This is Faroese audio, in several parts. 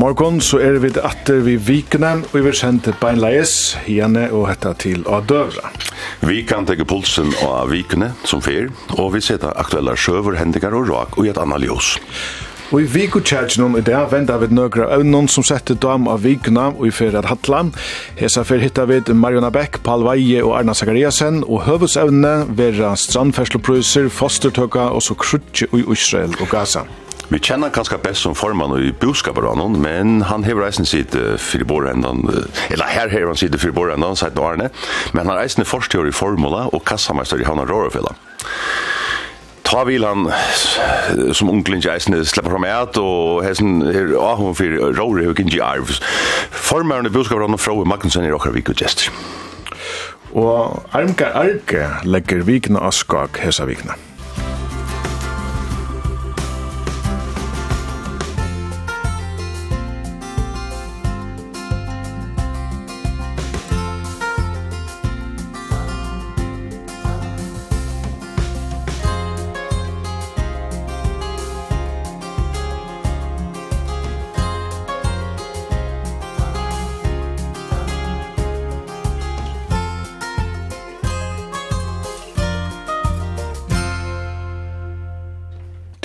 morgon så er vi atter vi vikene, og vi vil sende beinleies, gjerne og hette til å døvra. Vi kan tegge pulsen av vikene som fer, og vi setter aktuelle sjøver, hendinger og rak og i et annet ljøs. Og i viku noen i dag venter vi nøgra øvnån som setter dam av vikene og i fyrir at hatla. Hesa fyrir hittar vi Mariona Beck, Paul Veie og Arna Zakariasen og høvusevne vera strandfersloprøyser, fostertøkka og så krutje i Israel og Gaza. Vi kjenner ganske best som formann i boskaperannon, men han hever eisen sitt fyrir borrendan, eller her hever han sitt fyrir borrendan, seit no Arne, men han er eisen forstjør i formula og kassameister i Havna Rårefella. Ta vil han som ungling eisen slipper fram et, og heisen er ahon fyrir Råre og gynji arv. Formann i boskaperannon fra Magnussen i okkar vik og Gjester. Og Armgar Arge legger vikna av skak hesa vikna.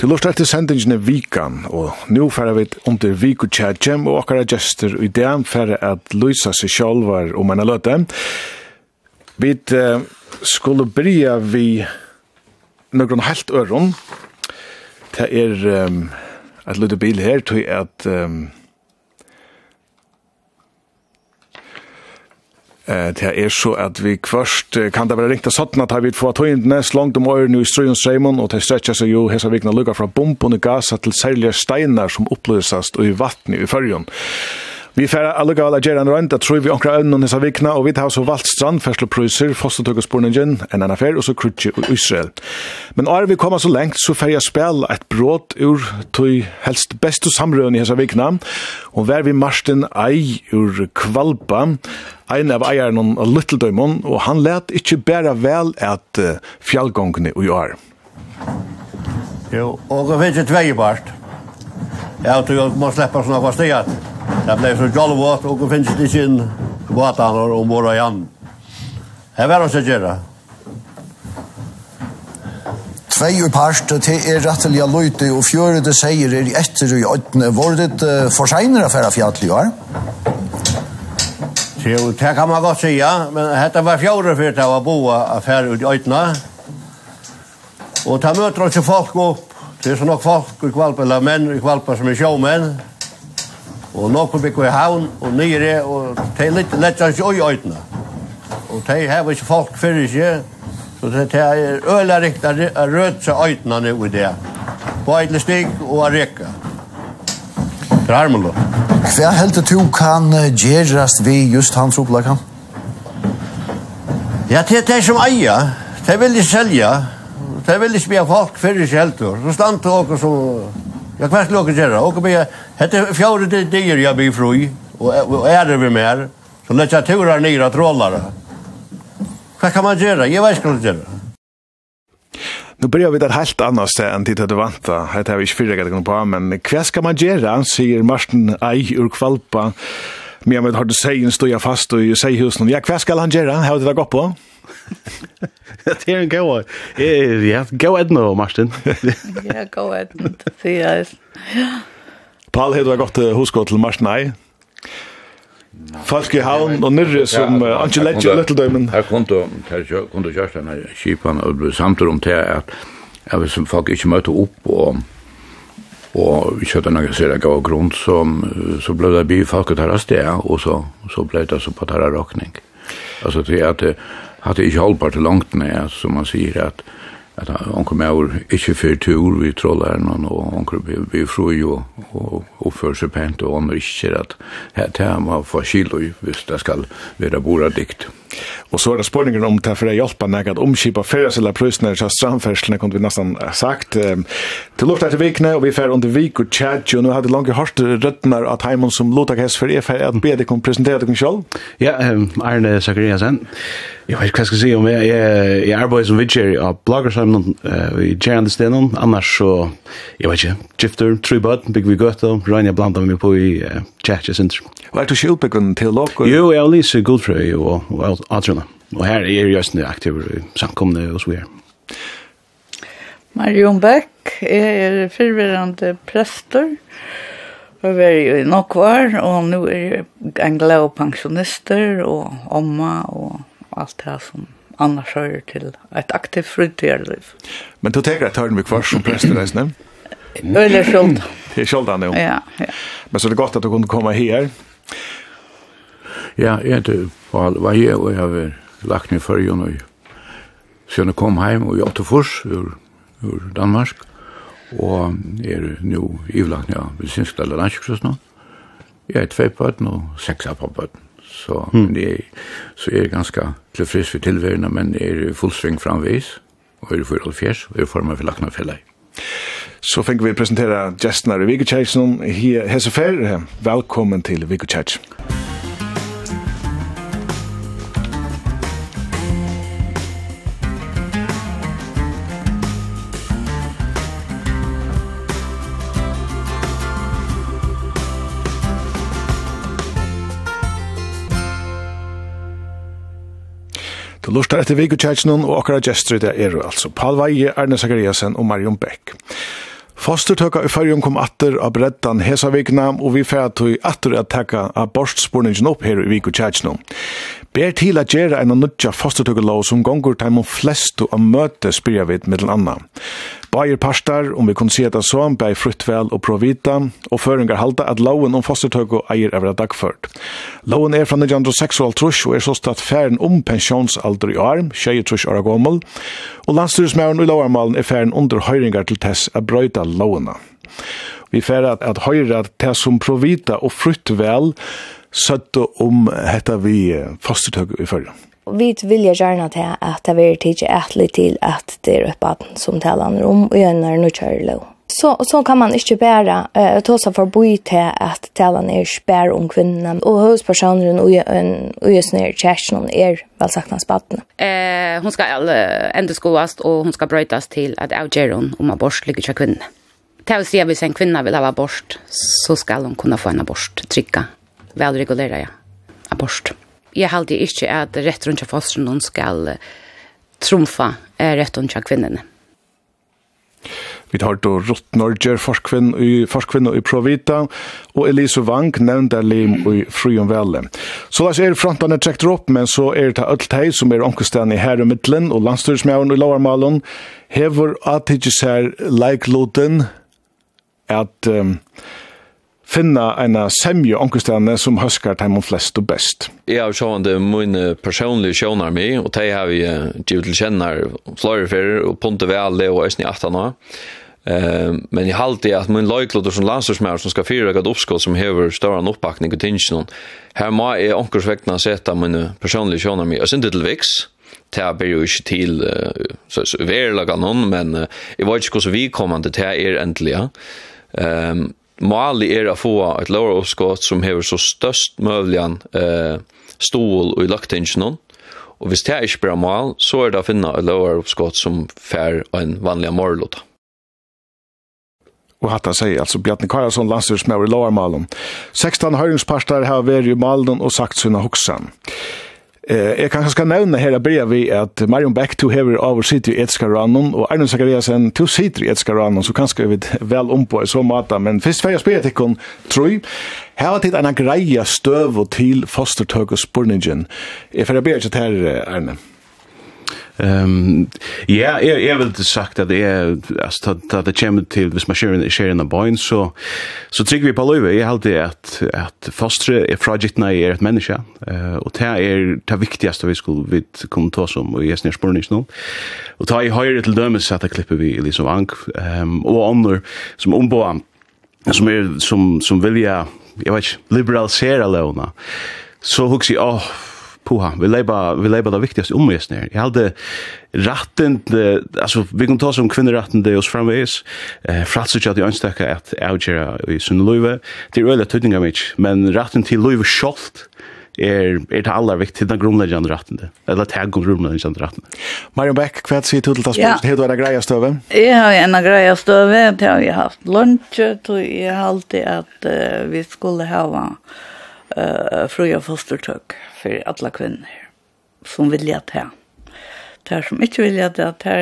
Til lort etter sendingen er vikan, og nu færa vi under viku tjadjem, og akkara gester i dag færa at lysa seg sjálvar om enn løte. Vi uh, skulle bryja vi nøkron helt øron. Det er um, et løte bil her, tog at um, Eh det är så att vi först kan det vara riktigt sådana att vi får ta in näst långt om ören i Ströns Simon och det stretchar sig ju hesa vikna lucka från bomben och gas till sälja stenar som upplösas i vattnet i färjan. Vi færa alla gjerra en rønt, at tror vi onkra øvnen hessa vikna, og vi tar så valgt strandferslepryser, fostertøkkesporningen, en annan affær, og så krutje og Israel. Men er vi kommer så lengt, så færa spel et bråd ur tøy helst bestu samrøvn i hessa vikna, og vær vi Marsten Ei ur Kvalpa, ein av eieren av Little Døymon, og han let ikkje bæra vel at uh, fjallgongene i år. Jo, og det finnes et veibart. Ja, du må slippe sånn av stedet. Det blev så jolly vart och det finnes ikke inn vatan og mora igen. Her var det så gjøre. Tvei ur parst, det er rettelig av løyte, og fjøre det sier er etter i øytene. Var det uh, for senere for fjallet, ja? Jo, det kan man godt si, ja. men dette var fjore før det var boa affær ut i øytene. Og ta møter ikke folk opp, det er så nok folk i kvalpa, eller menn i kvalpa som er sjåmenn. Og nokkur byggur i havn og nyre, og de litt lettar ikke i øytna. Og de har ikke folk fyrir ikke, så de er øyla riktig å rød seg øytna nå i det. På eitlig stig og å rekke. Det er harmelo. Hva helt du kan gjerast vi just hans opplagan? Ja, det er de som eier. De vil ikke selge. De vil ikke be folk fyrir ikke helt. Så stand til åker som Jag kvar skulle åka göra. Åka med, hette fjärde det dyr gör jag blir fri. Och är det vi mer. Så lätt jag turar ner att trollar. Vad kan man göra? Jag vet inte göra. Nu börjar vi där helt annars där än tid att vanta. Det har vi inte fyra gången på, men vad ska man göra? Säger Martin Aj ur Kvalpa. Men jag har du sägen stå jag fast och jag säger husen. Ja, vad ska han göra? Hur det där går på? Det är en gåa. Ja, gå ett nu, Martin. Ja, gå ett nu. Det är Paul, har du gått huskått till Martin? Nej. Falk i havn og nyrre som Anki Ledger og Little Diamond. Her kom du, kjørst denne kipan og samtidig om til at hvis folk ikke møter opp og Og vi kjøtte noen ser jeg gav grunn, så, så ble det byfolket her av sted, og så, så ble det så på terra råkning. Altså til at det hadde ikke holdbart til langt med, som man sier, at, at han kom over ikke før tur vi trolleren, og han kom med vi fru jo, og oppfør seg pent, og han ikke at her tema var for kilo, hvis det skal være boradikt. dikt. Og så er det spurningen om det for å hjelpe meg at omskipa fyrres eller prøysene til strandferslene, kunne vi nesten sagt. Til luft etter vikene, og vi fer under vik og tjadj, og nå hadde langt hørt røttene av heimen som lotak hest for EFR, at be deg om presentere deg selv. Ja, Arne Sakariasen. Jeg vet ikke hva jeg skal si om jeg, jeg, jeg arbeider som vidger av bloggersamlen uh, i Gjerande Stenen, annars så, jeg vet ikke, gifter, trubad, bygger vi gøtter, regner jeg blant dem på i uh, tjekk sinter. Hva er du ikke til teolog? Jo, jeg har lyst Guldfrøy og, og Adrona. Og her er jeg just aktiv samkomne og så videre. Marion Beck er fyrverande prester og er jo nok var og nå er jeg en glad pensjonister og omma og alt det som annars hører til et aktivt frutidliv. Men du tenker at hører vi kvar som prester, reisne? Øyler skjønt. Det är själva nu. Ja, ja. Men så det är gott att du kunde komma här. Ja, jag heter Paul Vaje och jag har lagt mig för Jon och Så jag kom hem och jag tog först ur, ur Danmark och är nu ivlagt när jag vill synska eller landskrigskristna. Jag är två pöten och sex av pöten. Så, mm. det är, så är det ganska tillfrisk för tillvärden men det är fullsving framvis och är det för all fjärs och är det formen för lackna fälla i. Så fikk vi presentere gestene i Vigekjersen. Hese Fer, velkommen til Viggo Vigekjersen. Du lustar etter Viggo Vigekjersen og akkurat gestre det er altså Paul Veie, Erne Zakariasen og Marion Beck. Fostertøkka i fyrjum kom atter av brettan hesa vikna, og vi færa tog atter at tekka av borstspurningen opp her i vik og. Ber til at gjere en nødja fostertøkkelov som gongur taimon flestu a møte spyrja vid mittel anna. Bayer parstar, om vi kunne si etter så, bei Fruttvel og Provita, og føringar halda at loven om fostertøkke eier er dagført. Loven er fra 1956 og er så stått færen om pensjonsalder i arm, 23 år gommel, og landstyresmæren i lovarmalen er færen under høyringar til tess a brøyta lovena. Vi færa at høyra til som Provita og Fruttvel, søtte om hetta vi fostertøk i førre. Vi vilja gjerne til at det er ikke etlig til at det er et baden som taler om og gjerne kjører lov. Så, så kan man ikke bare uh, ta seg forbi til at talen er spær om kvinnen, og høyspersoneren og gjøsner kjæresten er vel sagt hans baden. Eh, hun skal uh, endeskoast, og hun skal brøytas til at avgjøre hun om abort ligger til kvinnen. Til å si at hvis en kvinne vil ha abort, så skal hun kunne få en abort trykka velregulera ja, abort. Jeg halte ikke at rett rundt av fosteren skal trumfa rett rundt av kvinnerne. Vi tar då Rott Norger, forskvinn i, forskvinn i Provita, og Elise Wang, er lim i Fryon Velle. Så da er frontene trekt opp, men så er det alt hei som er omkostan i her og middelen, og landstyrsmjøren i Lovarmalen, hever at ikke ser leikloten at um, finna eina semje onkustane som høskar dem flest og best. Jeg har sjående min personlige sjånar mi, og de har vi givet til kjennar flere fyrir, og ponte vel det og æsni 18 år. Uh, men jeg halte at min løyklotter som landstorsmær som skal fyra et oppskott som hever større oppbakning og tingene, her må jeg onkursvekna seta mun personlig personlige sjånar mi, og sin til viks, det er jo ikke til så, så verlaga noen, men jeg vet ikke hvordan vi kommer til det er endelig, ja. Um, Mali er å få et lov av som hever så størst møvlian eh, stål og i løktingen og hvis det er ikke bra mål, så er det å finne et lov av som fær en vanlig morlåta. Og hatt han sier, altså Bjarni Karlsson, landstyrsmøver i lovarmalen. 16 høyringsparster har vært i malen og sagt sina hoksan. Eh, jag kanske ska nämna här börja vi at Marion Beck to have over city i Etskaranon og Arne Zakariasen to sitter i Etskaranon så kanskje vi vel om på så mata men først får jeg spela til kon tror Här har tid en greja støv og til fostertøk og spurningen. Jeg får börja till här Arne. Ehm ja, jag jag vill sagt att det är alltså att det kommer till vis man sharing sharing the boys så så tycker vi på löve är helt det att att fastre är project när är ett människa eh och det är det viktigaste vi skulle vi kommer ta som och jag snär spårning nu. Och ta i höjre till dömes så att klippa vi liksom ank ehm och andra som ombo som är som som vill jag jag vet liberalisera låna. Så hooks jag oh puha, vi leiba, vi leiba det viktigaste omvisningar. Jag hade ratten, alltså vi kan ta som kvinnoratten det oss framvis, eh, fratser jag att jag önskar att avgöra i sin löjve, det är öliga tydningar mig, men ratten till löjve sjolvt, er er det allar viktig den grundläggande rätten det eller tag grundläggande rätten Marion Beck hva sier du kvad ta till tas post helt en greia støve? Jeg har en greia støve, det har vi haft lunch og jeg har alltid at uh, vi skulle ha eh uh, fruja fostertøk for alle kvinner som vilja ta. Det som ikke vilja ta, det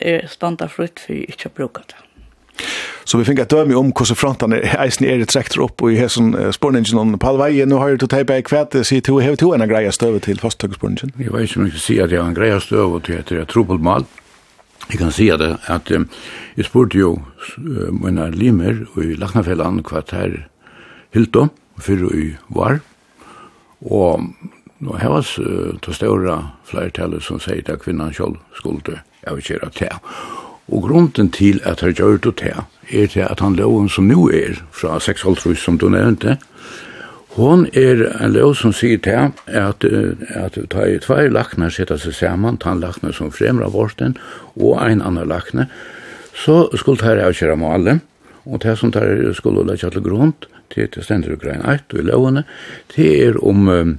er standa frutt for ikke å bruke det. Så vi finner et døme om hvordan frontene eisen er trekker opp og i hessen spårningen på all veien. Nå har du teipa i kvæt, sier du, har du en greia støve til fasttøkkespårningen? Jeg vet ikke om jeg kan si at jeg har en greie støve til etter jeg tror på mal. Jeg kan si at, at um, jeg spurte jo uh, mine limer i Laknafellan hva det her hildo, fyrr i var. Og nå her var det større flertallet som sier at kvinnan selv skulle avgjøre til. Og grunden til at han gjør det til, er til at han loven som nå er, fra 6,5 som du nevnte, Hon er en lov som sier til at, at ta i tvær laknar sitter seg saman, ta en laknar som fremra vorsten og ein annan laknar, så skulle ta med malen, og det som tar skulle leggja til grunn, til til stendur grein 1 og i lovene, det er om um,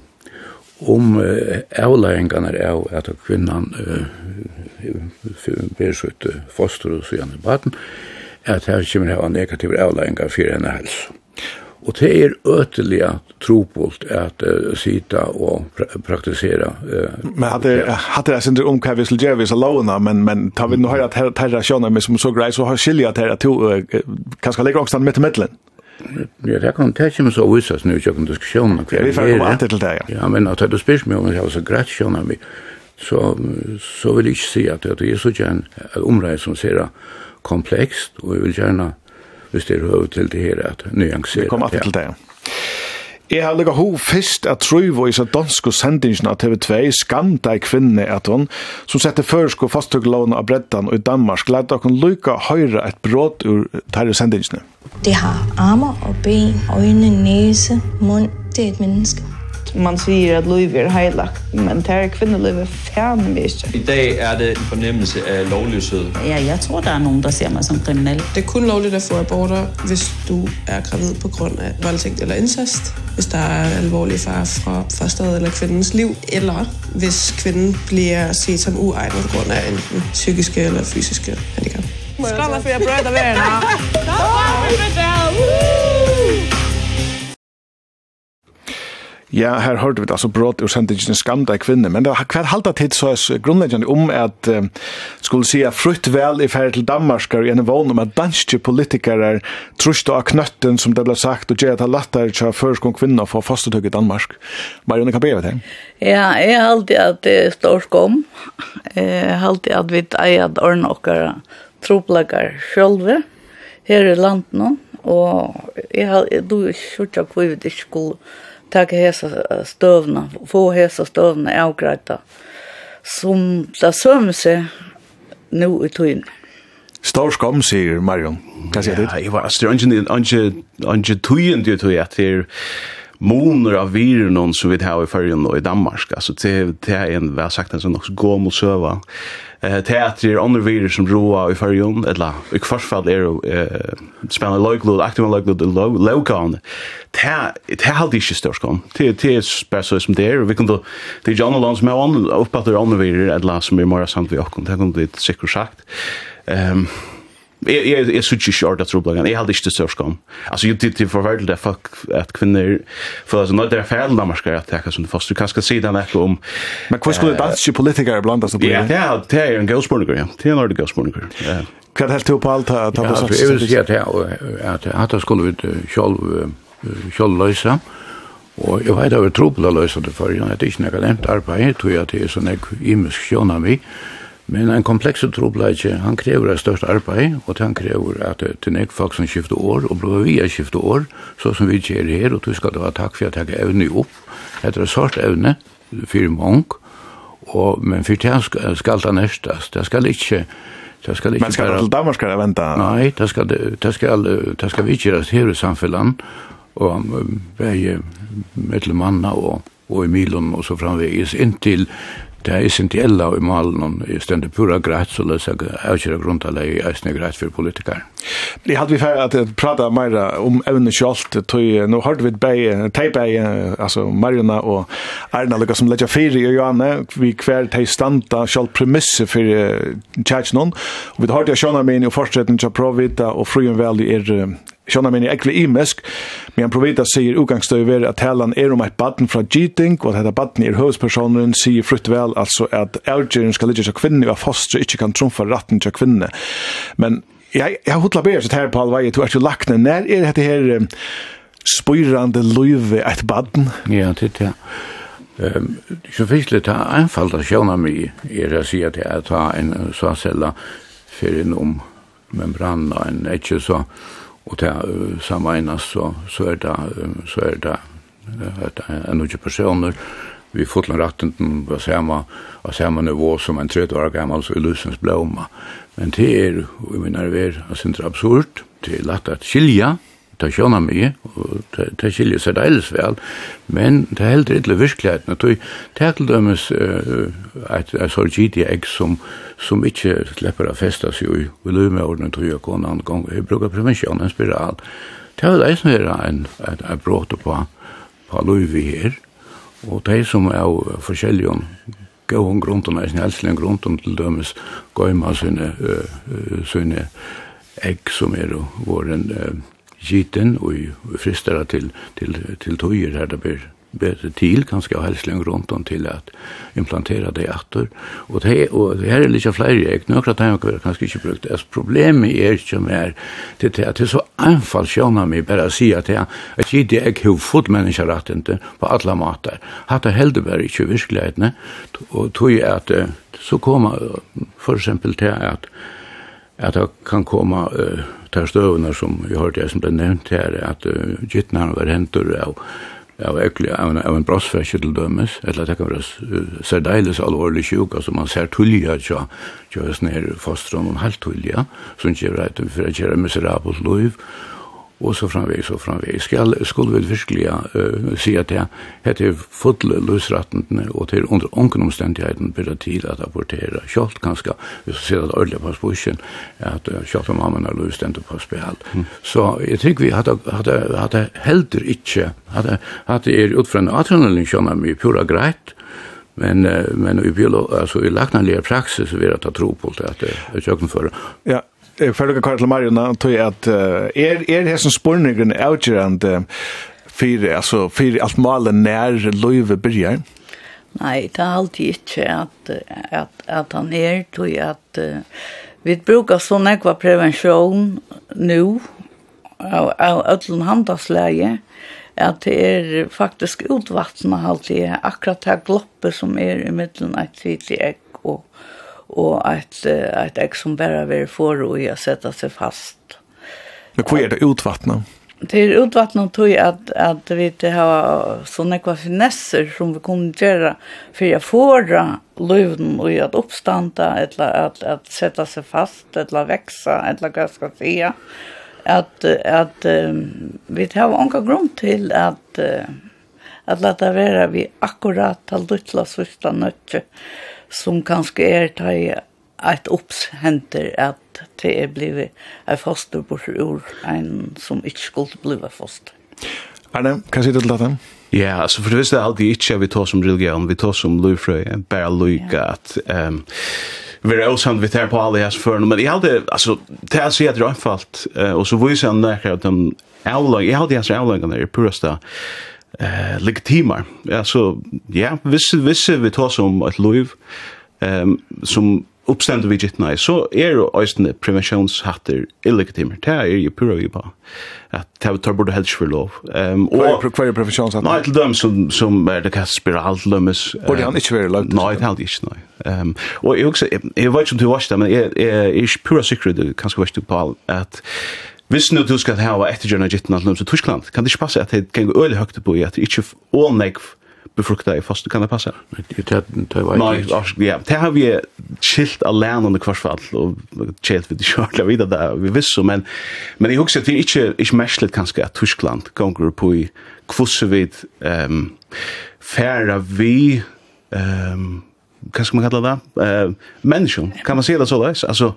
om avlæringarnar av at kvinnan ber sitt foster og sian i baden, at her kommer det av negative avlæringar for henne helse. Og det er øteliga trobult at uh, sita og pra praktisera. Uh, men hadde hadde det sindri om hva vi skulle gjøre hvis lovene, men, men tar vi nå høyre at her, her sjåna med som så grei, så har skilja at her to du uh, kanskje ligger også midt i middelen. Ja, det kan det kommer så visas nu i kjøkken diskusjonen. kvar. vi får komme alltid til det, ja. Ja, men at du spyrs meg om det var så greit kjønner vi, så, så vil jeg ikke si at det er så gjerne et område som ser komplekst, og jeg vil gjerne, hvis det er høy til det her, at nyansere. Vi kommer alltid til det, ja. Jeg har lukket hov først at Trøyvo i seg danske sendingen av TV2 skanda i kvinne at hun, som setter førsk og fasttøkkelån av breddan og i Danmark, lærte dere lukket høyre et bråd ur disse sendingene. Det har armer og ben, øyne, næse, mund. Det er et menneske man sier at liv er heilagt, men det er kvinneliv er færdig mycket. I dag er det en fornemmelse av lovlöshet. Ja, jeg tror det er noen der ser mig som kriminell. Det er kun lovligt att få aborter hvis du er gravid på grund av voldtekt eller incest. Hvis det er alvorlig fara fra fosteret eller kvinnens liv. Eller hvis kvinnen blir set som uegnet på grund av enten psykiske eller fysiske handicap. Skål for jeg prøvde å være her. Skål for det! Ja, her hørte vi det, altså brått ur sendingen skamda kvinne, men det har hver halda tid så er grunnleggende om at uh, skulle si at frutt vel i færre til Danmark er en vogn om at danske politikere er trusht av knøtten som det ble sagt og gjør at det er lettere til å føreskån kvinner for fastetøk i Danmark. Marianne, hva ber vi til? Ja, jeg har alltid at det er stor skom. Jeg har alltid at vi eier at ordne okkara troplager sjølve her i landet nå, og jeg har, du er ikke hvor vi ikke skulle taka hesa stövna, få hesa stövna avgräta som det sömmer sig nu i tøyen. Stor skam, sier Marion. Hva sier du? Ja, jeg var strøngen, ikke tøyen du tøy at det er moner av viren som vi har i färgen och i Danmark. Alltså det, det är en, vi har sagt en sån också gåmol söva. Eh, teater är andra virus som roa i färgen, eller i kvarsfall är det eh, spännande löglod, aktiva löglod och löggan. Det är alltid inte störst kom. Det är bara så som det är. Vi kan då, det är ju andra land som är uppfattar andra virus, eller som är mer sant vi har. Det kan vi sikkert sagt. Ehm Jeg, jeg, jeg synes ikke ordet troblagan, jeg hadde ikke det til sørskam. Altså, jo, det er forferdelig det, fuck, at kvinner, for altså, når det er feil, da man skal at det som det fast, du kan skal si den ekko om... Men hva skulle danske politikere blant oss? blir? Ja, det er det er en gøyspurninger, ja, det er en ordet gøyspurninger. Hva er det helt til på alt at han? Jeg vil si at det skulle vi selv, selv løse, og jeg vet at vi trobla løysa det for, det er ikke nekka nevnt arbeid, tror jeg at det er sånn jeg imisk sjona meg, Men en kompleks trobleik, han krever et størst arbeid, og han krever at det nek folk som skifter år, og blir vi er skifter år, så som vi gjør her, og du skal ha takk for at jeg har evne opp. Det er sort evne, for mange, og, men for det skal det næstas, det skal ikke Det skal ikke Men skal til Danmark skal det vente? Nei, det skal, det skal, det skal vi gjøre her i samfunnet, og vi er mellom manna og, og i Milon og så framvegis, inntil Det er essentiella i malen, i stendet pura greit, så løs jeg avkjører grunntallet i eisne greit for politikere. Jeg hadde vi ferdig at prata mer om evne kjalt, tog nå hørte vi bei, tei bei altså Marjona og Erna lukka som letja fyri i Johanne, vi hver tei standa kjalt premisse for tjætsnån, og vi hørte jeg sjåna min og fortsetning til Provita og Frujen Valley er Sjona min ekli imesk, men han provita sier utgangsstøyver at talan er om eit baden fra Giting, og at dette baden er høvespersonen sier frutt vel, altså at avgjøren skal ligge til kvinne, og at fostre ikke kan trumfa ratten til kvinne. Men jeg, jeg har hodla bedre sitt her på allvei, du er ikke lakne, ned, når er dette her spyrande løyve eit baden? Ja, det ja. det. Ehm så fiskle ta einfalda sjona mi er at sjá at ta ein så sella fyrir um en ikkje så og det uh, samme enast så, så er det, så er det, uh, det er noen personer, vi fotlar ratten på samma på samma nivå som en 30 år gammal så illusens blomma men det är er, vi menar vi är er, alltså absurt det är lätt att skilja ta sjona mye, og ta skilja seg det elles vel, men det er heller ikke virkeligheten, og det er til dømes et sorgidig egg som, som ikke slipper å festa seg i, og løy med ordentlig tog jeg kona andre gang, jeg bruker prevensjon, en spiral. Det er vel eisen her en, en, en bråte på, på løy vi her, og de som er av forskjellige gøy grunn, og eisen helselig grunn, til dømes gøyma med sine, sine egg som er våren, uh, giten og fristera til, til, til tøyer her. Det blir bättre till kanske av hälsling runt om till att implantera det åter och det og det här är lite fler jag några tankar kanske inte brukt. As problem er ikke mer det det er så anfall sjöna mig bara si at jeg, att jag det fått hur fort människor rätt inte på Hatt det hade bare ikke verkligheten Og tog jeg at så kommer för exempel till att att det kan komma uh, tar støvene som vi hörde som ble nevnt her, at uh, gittnar var hentur av av eklig av en, av en brottsfärsje til dømes, eller det kan være særdeles alvorlig sjuka, som man ser tullja tja, tja, tja, tja, tja, tja, tja, tja, tja, tja, tja, tja, tja, tja, tja, tja, og så framvegis og framvegis. Skal, skulle vi virkelig uh, si at det heter fulle løsrettene og til under ongen omstendigheten blir det til at abortere. kjalt ganske, hvis vi ser at øyla på spørsmål, at uh, kjalt og mamma er løsrettene på spil. Mm. Så jeg tror vi hadde, hadde, hadde heldur ikke, hadde, hadde er utfra atrenalin kjønner mye pura greit, men men i biolo alltså i läkarna praxis så vill jag ta tro på det att det är sjukt för. Ja, för det Karl Marion tror jag at er, er det som spårningen outgerande for, altså, for alt malen nær løyve begynner? Nei, det er alltid ikke at, at, at han er, tror at uh, vi bruker sånn ekva prevention nu av av ødelen handelsleie, at det er faktisk utvattnet alltid akkurat det gloppe gloppet som er i midten av ett tidigt ägg og at at egg som bare ver for og i setta seg fast. Men hva er det utvattna? Det er utvattnet tog at, at vi har sånne kva finesser som vi kunne gjøre for å få løven og at oppstanda, eller at, at sette seg fast, eller veksa, eller hva skal jeg si. At, at um, vi har anka grunn til at, uh, at lette være vi akkurat til luttla sørste nødtje. Uh, som kanskje er ta i et oppshenter at det er blivet en foster på ord, en som ikke skulle bli foster. Arne, hva sier du til dette? Ja, altså for det visste er alltid ikke at vi tar som religion, vi tar som løyfrøy, bare løyga, at um, vi er også vi tar på alle hans før, men jeg hadde, altså, det er anfalt, uh, og så viser han nærkere at den avløy, jeg hadde hans avløyene i purasta, eh legitimar. Ja, så ja, viss viss vi tar som ett lov ehm som uppständer vi gitt nej så är det östen preventionshatter illegitimar. det är ju pura vi på. att ta tar bort helst för lov ehm och för för preventionshatter nej till dem som som är det kast spiral lummes och det han inte vara långt nej det hade inte nej ehm och jag också jag vet inte hur vart det men är är pura secret det kanske vart du på att Hvis nu du skal hava ettergjørna gittin alt til Tyskland, kan det ikke passe at det kan gå øyelig høyt på i at det ikke all negv befrukta i faste, kan det passe? Nei, det ja, det har vi skilt alene under kvarsfall, og kjelt vi det kjørla videre der, vi visste, men, men jeg husker at vi ikke, ikke merslet kanskje at Tyskland gonger på i kvosse vid um, færa vi um, vad ska man kalla det? Eh, uh, människan. Kan man se det så där? Alltså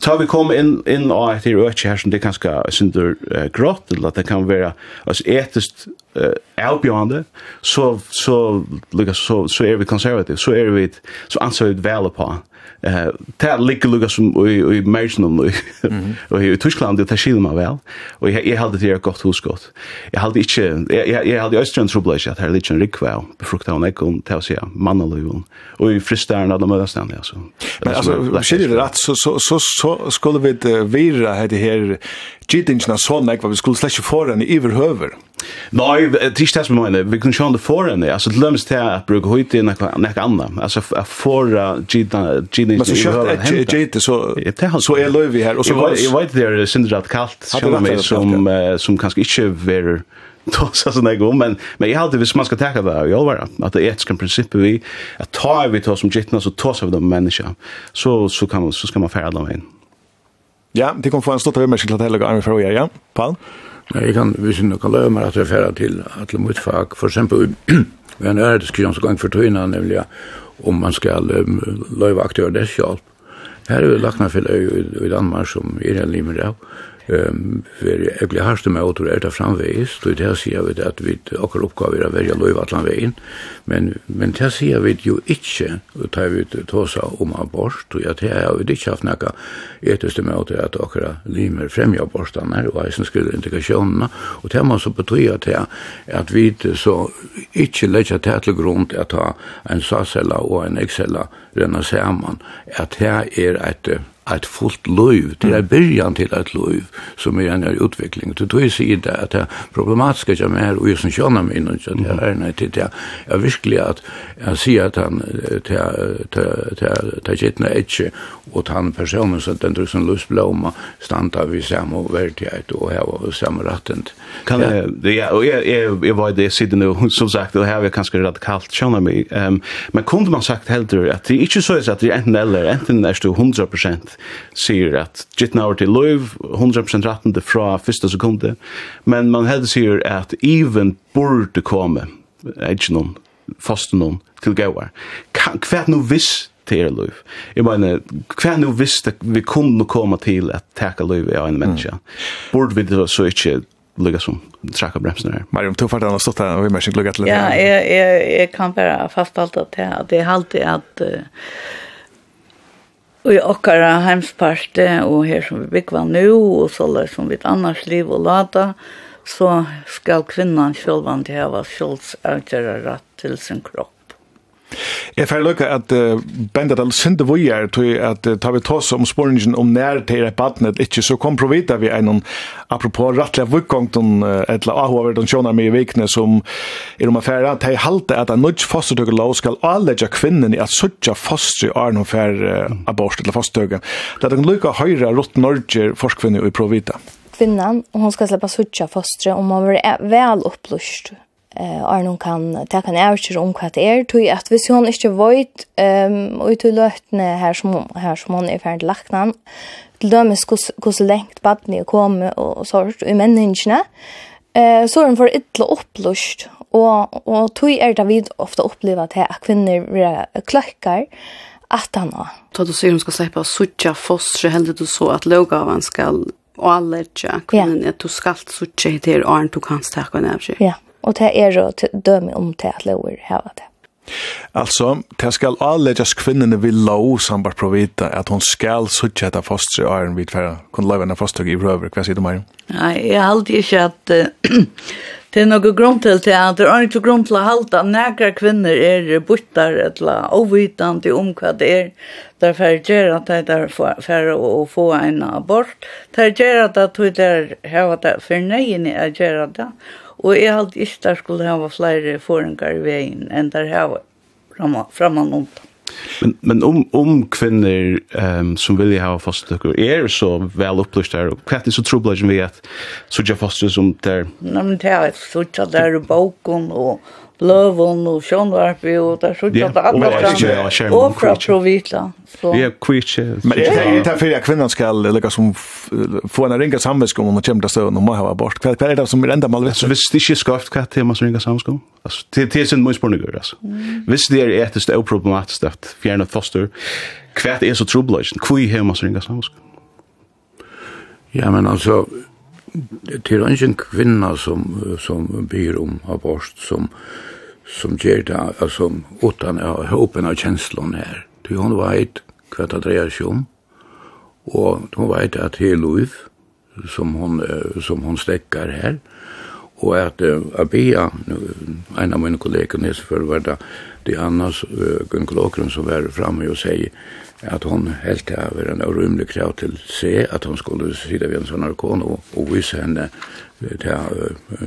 tar vi kom in in och det är här som det kanske synder uh, grått eller att det kan vara alltså etiskt uh, outbeyond så så lukar så så är vi konservativ så är vi så anser vi väl på Eh, det ligger lukka som i mergen om og i Tyskland, det skiljer man vel, og jeg halde det er godt husgått. Jeg halde ikke, jeg halde i Østrand trobla ikke at her er litt en rikva, befrukta hun ekon, til å si mannaløyvun, og i fristæren av de mødastene, altså. Men altså, skiljer det rett, så skulle vi vira det her gittingen så nek, vi skulle slett ikke foran i iverhøver. Nei, det er ikke det som mener, vi kunne sjå det foran i, altså det lømmes til at bruke høyt i nek anna, altså at fora gittingen i iverhøver. Men så kjøpt et gitt, så er løy vi her. Jeg vet det er sindrat kalt, sjående meg, som kanskje ikke verer tosa sån där gom men men jag hade visst man ska ta det i allvar att det etiska principen vi att ta vi tar som gittna så tar så av de människa så så kan man så ska man färda dem in Ja, det kommer få en stort övermärkning till att hela gången för ja. Paul? Ja, jag kan visst nog kan löma att jag färra till att mitt fag. För exempel, vi har en örediskussion som gång för tøyna, nämligen om man ska löva aktörer dess hjälp. Här är det lackna för i Danmark som är en limer av. Ehm veri egli harstu med åter er det framvegis, og det sier vi at vi okkar oppgave er å velja loiv atlan vegin, men, men det sier vi jo ikkje, og tar vi tosa om abort, og at det har vi ikkje haft nekka etiske med åter at okkar limer fremja abortane, og eisen skulle integrasjonene, og det må så bety at at vi så ikkje leggja det grund grunn at ha en sasella og en excella renna saman, at det er et ett fullt liv, det är början till ett liv som är en utveckling. Det tog ju sig det att det problematiska som är och som känner mig nu, så det är nej, det är jag verkligen att jag ser att han tar gittna etche och han personen så att den tror som lustblomma stanta vid samma värdighet och här var samma ratten. Kan det, ja, och jag var i det sidan nu, som sagt, det här var ganska radikalt känner mig. Men kunde man sagt hellre att det är inte så att det är enten eller, enten är det 100% sier at gitt over til løyv, 100% rettende fra første sekunde, men man heldig sier at even burde komme, ikke noen, fast noen, til gauar. Hva er noe viss til er løyv? Jeg mener, hva er noe viss vi kunne komme til at teka løyv av en menneske? Burde vi det så ikke lukka som trakka bremsen her. Mariam, du fart annars stått her, og vi mest ikke lukka til det. Ja, jeg, jeg, jeg kan bare fastalta til at er alltid at uh, i okkara heimsparte og her som vi byggva nu og sålar som vi annars liv og lata, så skal kvinnan sjølvan til hava sjølvs avgjera rett til sin kropp. Jeg får lukke at uh, bandet all sinde er, til at uh, tar vi tås om sporingen om nær til et badnet ikke, så kom provita vi en apropos rattlige vukkongten uh, etla ahover den sjåna med i vikne som er om affæra til halte at en nødj fostertøkke lov skal avlegge kvinnen i at suttja foster i arn og fær uh, abort eller fostertøkke. Det er den lukke høyre rått norger forskvinne i provita. Kvinnan, hon skal slippe suttja foster om man vil vel opplyst eh är någon kan ta kan är inte om vad det är tror jag att hvis hon inte vet ehm och till lötne här som här som hon är färdig lacknan till dömes hur så längt badni kommer och sort i människorna eh så den för illa upplust och och tror er det vi ofta uppleva att här kvinnor blir klöckar att han har. Då du säger hon ska släppa sucha fostre händer du så att lågavan ska och allergia kvinnan yeah. att du skall sucha till arn du kan ta kan Ja og det er å døme om til at lover hava det. Altså, det skal avleggjast kvinnene vil lov sambar provita at hon skal suttje etter fostre og æren vidfæra, kun lov henne foster i røver, hva sier du, Marion? Nei, jeg har alltid ikke at det er noe grunn til det, at det er ikke grunn til å halte at nægra kvinner er buttar eller ovitande om hva det er, derfor gjør at det er for å få en abort, det gjør at det er for nøyene å gjøre det, Og jeg hadde ikke der skulle ha flere forengar i veien enn der hava var fremme noen. Men, men om, om kvinner um, som vil ha fosterløkker er så vel opplyst der, hva er det så trobladjen vi at så ikke foster som der? Nei, men det er så ikke der i boken og Løvån og Sjønvarpi og der så ikke at alle fram og fra Provitla. Så. Ja, kvitje. Men det er det fyrir at kvinnan skal lika som få en ringa samvetskom om å kjemta støvn og må hava abort. Hva er det som er enda malvet? Så hvis det ikke skaft, hva er det man som ringa samvetskom? Det er sin mun spurningur, altså. Hvis det er etisk og problematisk at fjernet foster, hva er så trobladjen? Hva er man ringa samvetskom? Ja, men altså, det er en kvinna som, som ber om abort, som som ger det, alltså utan att ha öppen av känslan här. Ty hon vet vad det dreier seg om. og hon vet at det er lov som hon, som hon stekker her, og at uh, Abia, en av mine kolleger før, var det, det annars uh, Gunkel som var framme og sier at hon helt til å være en rymlig krav til se at hon skulle sida ved en sånn arkon og, og vise henne til,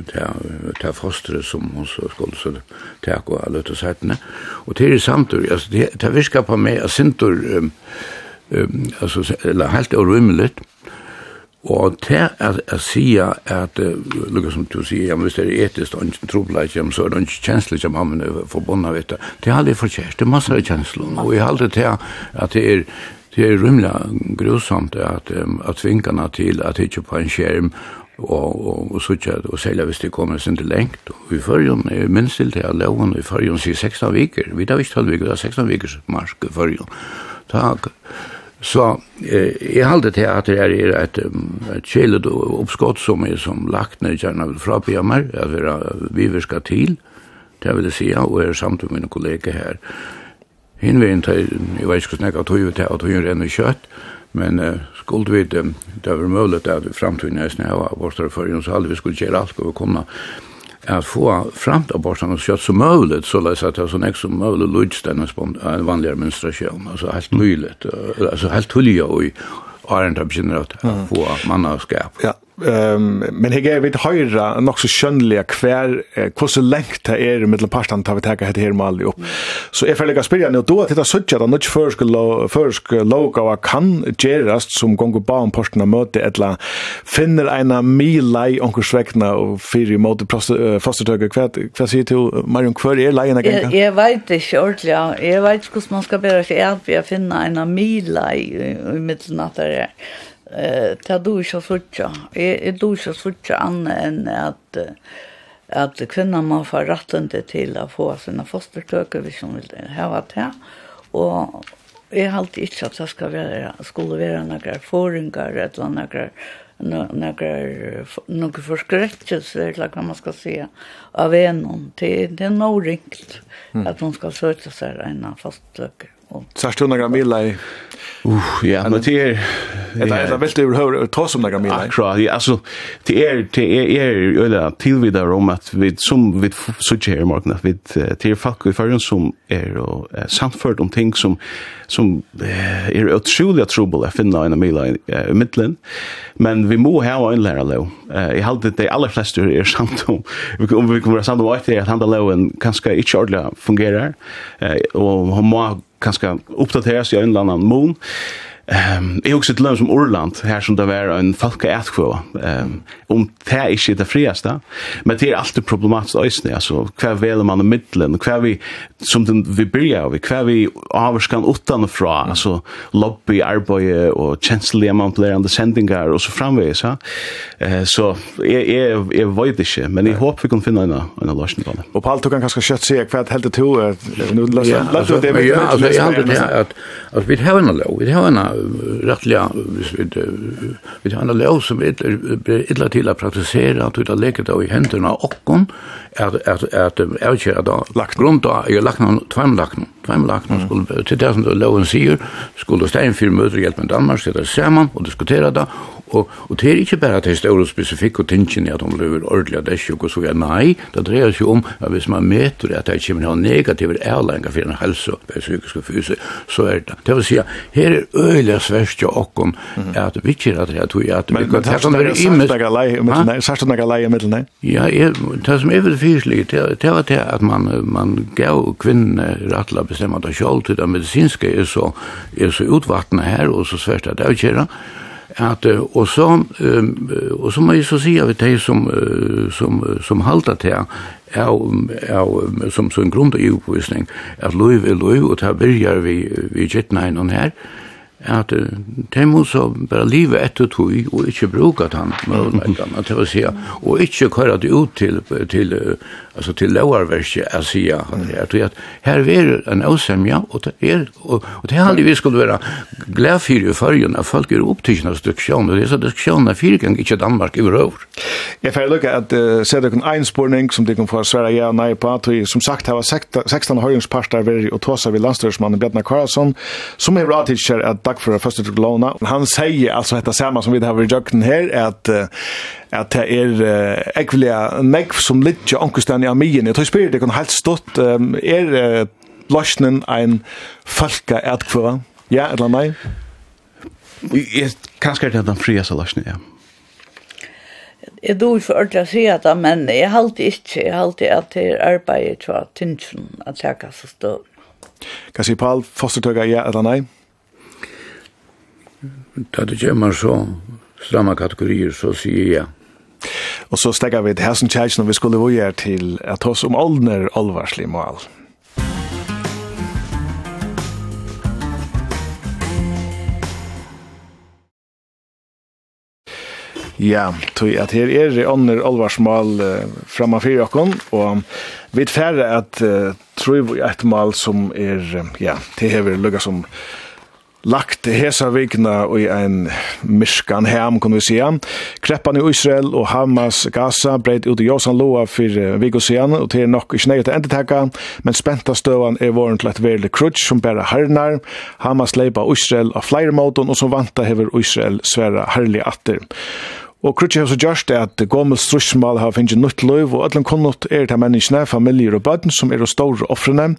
fosteret til fostre som hon skulle så tak og alle til sættene. Og til i samtur, altså, det, det virka på meg, at sintur, um, um, altså, eller helt urymligt, Og til er å si at, lukka som du sier, jamen, hvis det er etisk og ikke trobelig, så er det ikke kjenslig som han er forbundet, vet du. Det er aldri forkjert, det er masse av kjenslene, og jeg har aldri til at det er Det er rymla grusomt at, um, at tvingarna til at ikke på en skjerm og, og, og så sutja og selja hvis det kommer sin til lengt. Og i fyrjun er minst til at loven i fyrjun sier 16 viker. Vi tar ikke 12 viker, det er 16 vikers mark i fyrjun. Takk. Så eh, jeg halde til at det er et, et kjelet oppskott som er som lagt ned gjerne vil frabia meg, at vi, vi vil skal til, det vil jeg si, og er samt med mine kolleger her. Hinveien til, jeg vet ikke hvordan jeg tog ut til at hun renner kjøtt, men eh, skulle vi det, det var mulig at vi fremtiden er snøy av vårt så hadde vi skulle gjøre alt og vi kunne at få fram till aborten og kjøtt som mulig, så läs att det så näst som möjligt lunch den en vanlig administrasjon, altså helt mulig, altså helt hulje og i är har begynner att få mannaskap. Ja, Ehm men hege vit høyrra ett höra så skönliga kvar hur så lengt det er mellan pastan tar vi ta det her med upp. Så är fälliga spelare nu då att titta söka då något för skulle för skulle logo kan gerast som gongu ba om pastan möte eller finner eina milai onkel sväckna og för i mode fastöger kvar kvar sig Marion kvar er lejen igen. Jag vet inte ordentligt. eg vet inte man skal bära sig at vi finna eina milai i mitten natar eh ta du ikkje sutja. är du så sucha an en att att kvinnan må få rätten till att få sine vi som vill ha hava det. Och är alltid inte att det ska vara skulle vara några foringar eller några några några förskräckelse eller vad man ska säga av en någon till det är nog ringt att hon ska söka sig en fast. Särskilt hundra gram mila i... Uh, ja, men det är... Eller eller vill du höra ta som några mila? Akra, ja, alltså det är det är eller tillvidare om att vi som vi söker här marknaden att vi det är folk i förrun som är och samfört om ting som som är otroligt trubbel att finna en mila i mitten. Men vi må ha en lära då. Jag hade det allra flesta är samt om vi kommer vi kommer samt om att det handlar om en kanske inte ordla fungerar och hon må kanskje oppdateres i en eller annen mån. Ehm jag också ett land som Orland här som det var en falka ätkvå. Ehm om det är inte det friaste. Men det är alltid problematiskt ösnä alltså kvar väl man i mitten och kvar vi som den vi börjar av, kvar vi avskan utanifrån, mm. alltså lobby, arbete och känsliga manipulerande sändningar och så framvis. Ja? Eh, så jag, jag, jag vet inte, men jag hoppas vi kan finna en, en lösning på det. Och Paul, du kan ganska kött säga kvar att helt till nu låter du det vi Ja, alltså jag hade det att, att vi har en lov, vi har en rättliga, vi har en lov som blir illa till att praktisera, att vi har läget i händerna och att, att, att, att, att, att, att, att, att, att, att, lakna, tveim lakna, tveim lakna, skulle, til det som loven sier, skulle Steinfyr møter hjelp med Danmark, sitte sammen og diskutera det, Og, og det er ikke bare er store spesifikke tingene at hun lever ordentlig av det sjuk og så er nei, det dreier seg om at hvis man møter at det kommer ha negative avlengar for en helse, og psykisk og fysi, så er det. Det vil si, her er øyelig sverst jo okken at vi ikke er at det er at vi kan ta sånn i imens. Men sagt du noe leie i middelen, nei? Ja, det som er veldig fyrselig, det var det at man, man gav kvinnene rattla bestemmet av kjall til det medisinske er så, er så utvattnet her og så sverst at det er At, og, så, og så må jeg så si at det som, som, som halter til er er som, som grunn til ubevisning, at lov er lov, og ta byrjar vi, vi gitt her, at de må så bare livet etter tog og ikke bruke den møvleggene til å si, og ikke køre det ut til, til, altså til lovarverket å si at her er en avsemja, og det er, og, og det er aldri vi skulle være glad for i førgen, at folk er opptidgjende av diskusjoner, og det er så diskusjoner er fire ganger ikke Danmark i overhåver. Jeg får lukke at uh, se dere en spørning som dere få svære ja og nei på, at vi som sagt har 16 høyringsparter og tåsa ved landstørsmannen Bjarne Karlsson, som er radikker at takk for første til låna. Han sier altså dette samme som vi har i jøkken her, at at det er ekvelia nekv som litt jo ankustan i amien. Jeg tror spyrir det kan helt stått, er løsnen en falka etkvøra? Ja, eller nei? Kanskje er det den fria løsnen, ja. Jeg dår for ordentlig å si det, men jeg halte ikke, jeg halte at det er arbeidet for at tinsen at jeg kan stå. Kan si Paul, fostertøkker ja eller nei? Da det kommer så stramme kategorier, så sier jeg. Og så stegar vi til Hessen Kjærsen, og vi skulle vågjere til at oss om åldner alvarslig mål. Ja, tog at her er det ånder olvarsmål uh, framme fyrir okkon, og vi er færre at uh, tror vi et mål som er, ja, det hever lukka som lagt hesa vikna i ein miskan hem, kan vi sija. Kreppan i Israel og Hamas Gaza breit ut i Josan Loa for vik og og til nok ikke nøy til endetekka, men spenta støvan er våren til et verlig krutsk som bæra hernar. Hamas leipa Israel av flere måten, og som vanta hever Israel sværa herlig atter. Og Krutje har så gjørst at gommel strusmal har finnst nytt løyv, og ætlen kunnot er til menneskene, familier og bøtten som er og store offrene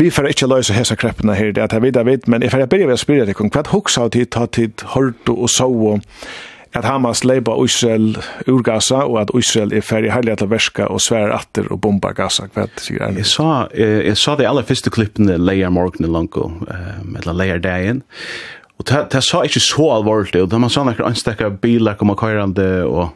vi får ikke løse hese kreppene her, det er vidt jeg vidt, men jeg får begynne ved å spørre deg, hva hoksa av tid, ta tid, hørt og så, at Hamas leipa Israel ur Gaza, og at Israel er ferdig heilig til verska og svær atter og bomba Gaza, hva sier jeg? Jeg sa, jeg, sa de aller første klippene leier morgenen langt, um, eller leier dagen, Og det, sa ikke så alvorlig, og da man sa nekker anstekker biler kommer køyrande og,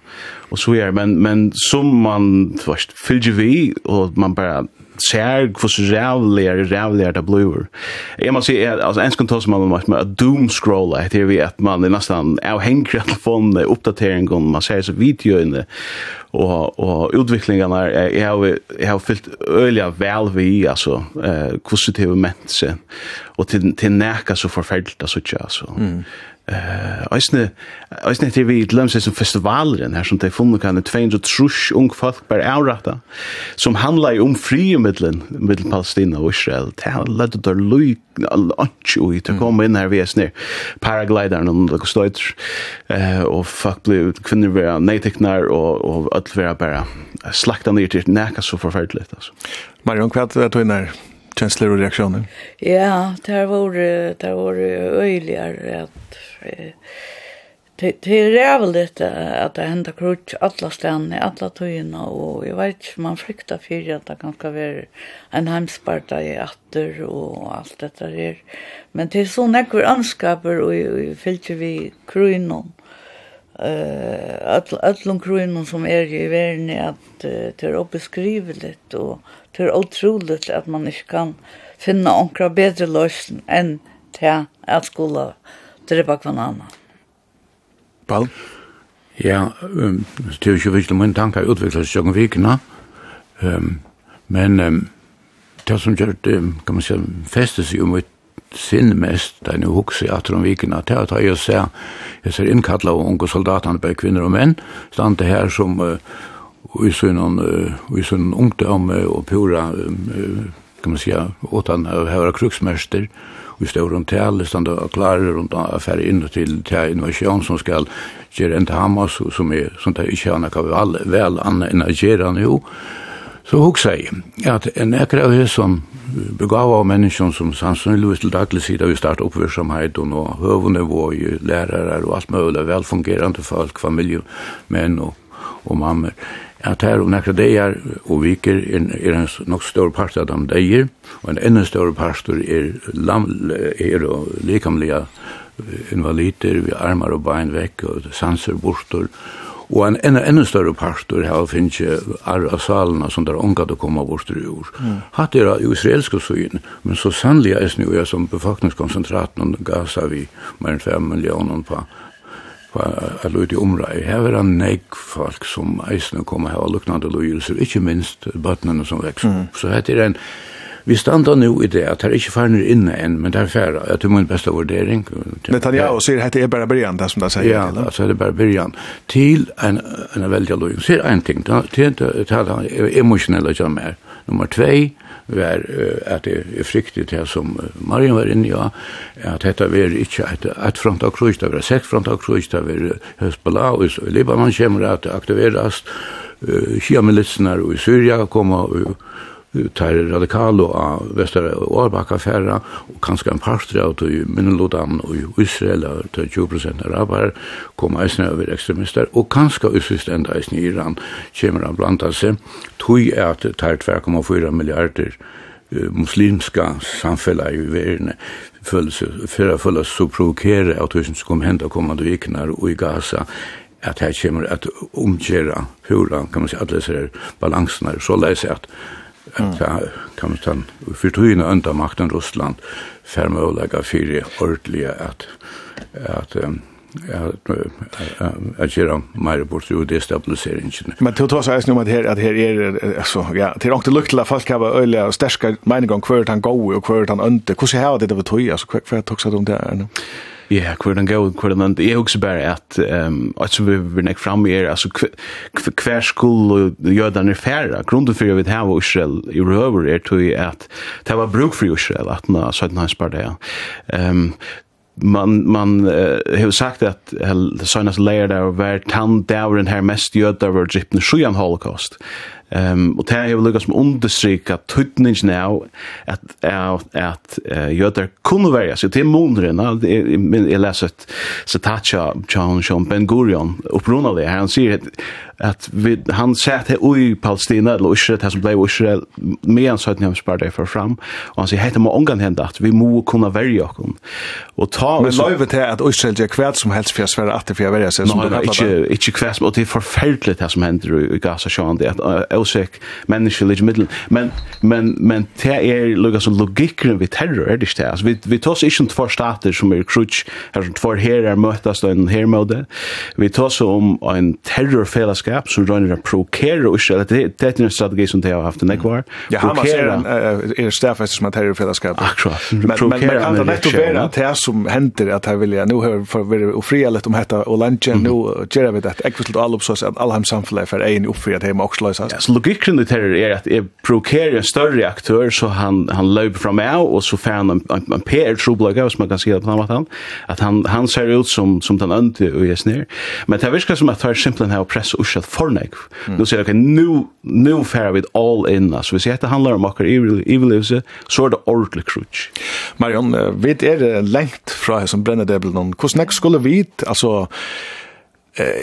og så er, men, men som man først fylgjer vi, og man bare ser hos rævligare, rævligare det blir. Jag måste säga, alltså ens kan ta som man med doom scroll det heter vi att man är nästan avhängig av telefonen, uppdateringen, man ser så videoerna och, och utvecklingarna är, jag har, jag har fyllt öliga väl vi, alltså, eh, positiva människor och till, till näka så förfärligt alltså, så. Mm. Eh, eisne, eisne heter vi seg som festivalen her som de funnet kan 200 ung folk bare avrata, som handla i om friumiddelen middel Palestina og Israel det har lett ut av løy til å komme inn her vi er snir paraglideren og det støyt eh, og folk blir kvinner vera neiteknar og, og alt vera bare slakta nyr til nekka så forferdelig altså. Marion, hva er det du er känslor och reaktioner? Ja, det var det var öjligare att det det är rävligt att det händer krutch alla ställen i alla tojorna och jag vet man fruktar för att det kan vara en hemsparta i atter och allt detta där. Men det är så näkvar anskaper och fyllt vi kruinon eh uh, all allum kruinum sum er í verðini at uh, tað er og Det er utroligt at man ikke kan finne onkra bedre løsning enn til at skulle drepa hver annen. Paul? Ja, um, det er jo ikke virkelig min tanke å utvikle seg om vikene, um, men um, det som gjør det, kan man si, festes jo mitt sinn mest, da jeg jo hukse at om vikene, det er at jeg ser, jeg ser innkalla av unge soldatene, bare kvinner og menn, stande her som uh, i sån uh, i sån ungdom och pura kan man säga åt han höra kruxmäster och står stor runt till standa och klarar runt affär in till till invasion som ska göra inte Hamas som är sånt där i han kan väl väl anagera nu Så hugsa jeg at en ekra av som begav av menneskjon som sannsynligvis til daglig sida vi starta oppvirksomhet og nå høvende våg, lærere og alt mulig velfungerande folk, familie, menn og, og mammer at her om nekra deir og viker er, er en nok stor part av dem deir, og en enda stor part er, lam, er likamlega invalider, vi armar og bein vekk, og sanser bortor, og en enda, enda større partur her finnes ikke arv salene som der omgatt å komme bort til jord. Mm. Hatt er av israelske syn, men så sannelig er det som befolkningskonsentraten om Gaza vi, mer enn 5 millioner på var a lyd i omrei. Her er en negg folk som eisne kommer her og luknande lydelser, ikkje minst bøtnene som veks. Mm. Så hette er en, vi standa nu i det, at her ikkje farner inne enn, men det er færa, jeg tror min beste vurdering. Netanyahu sier hette er bare byrjan, det som det sier. Ja, altså det er bare byrjan. Til en, en veldig lydelser, sier en ting, til en emotionella jammer. Nummer 2, var at det er fryktig til som Marian var inne i, ja, at dette var ikke et, et front av krus, det var seks front av krus, det var Hezbollah og Libanon kommer at det aktiveres, uh, Shia-militsene i Syria kommer og tar radikalo av Vestara og Årbakka færra, og kanskje en parstri av til Minnelodan og Israel, og til 20% araber, kom eisne over ekstremister, og kanskje usyst enda eisne i Iran, kommer han blanda seg, tog er at tar 2,4 milliarder muslimska samfella i verden for å føle så provokera att det som kommer hända kommande viknar og i Gaza at her kommer at omgöra hur kan man säga alla dessa balansene, så läser att ja, kan man säga, för tryna under makten Ryssland för möjliga för ordliga att att ja att göra mer bort ju destabiliseringen. Men det tar sig om att här att här är alltså ja, det är till att folk har öliga och starka mening om kvart han går och kvart han inte. Hur ser det ut det betyder alltså kvart tog sig om det här nu? Ja, yeah, hver den går, hver den andre. Jeg husker bare at, um, at som vi vil nekke fram i er, altså hver skuld og jødene er færre, grunnen for jeg vil her Israel i røver er tog at det var bruk for Israel, at nå søtten hans bare det. Um, man man uh, har sagt at uh, Sainas layer der var tant där den her mest jötar var drippen sjuan holocaust. Ehm och det är ju lika som understryka tutningen av att att att jöder kunde vara så till månaden men jag läser ett citat av John Sean Ben Gurion upprunade han säger at vi, han sett her ui Palestina, eller Israel, det som blei Israel, med en søtten spør det for fram, og han sier, hette må omgang hende at vi må kunne verja okken. Og ta... Men løyve til at Israel gjør kvæl som helst for å svære at det for å verja seg, som du kallar det? Ikke kvæl, og det er forferdelig det som hender i Gaza, sjåan, det at Eusek, menneske, ligger middel, men, men, men det er lukka som logikken vi terror, er det ikke det? Altså, vi, vi tås ikke om två stater som er krutsk, her som två herrar møtast og en hermåde, vi tås om en terrorfellesskap fellesskap som rønner å provokere Israel. Det er en strategi som de har haft en ekvar. Ja, Hamas er en er stafest som er terrorfredagskap. Akkurat. Men man kan det nettopp være at det som hender at her vilja, nå har vi vært ufria litt om dette og landje, nå gjør vi det ekvitt til alle oppsås at alle hans samfunnet er egen oppfria til hjemme også løsast. Ja, så logikken i terror er at jeg provokerer en større aktør så han, han løper fra meg og så får han en, en, PR-troblaga, hvis man kan si det på den måten, at han, han ser ut som, som den ønte og gjør snir. Men det virker som at det er simpelthen her å presse fortsatt for nek. Mm. Nu sier jeg, ok, nu, nu færer vi all in, altså. Hvis dette handlar om akkur ivelivse, så er det ordentlig krutsk. Marion, vi er lengt fra her som brenner det blant, hvordan nek skulle vi, altså,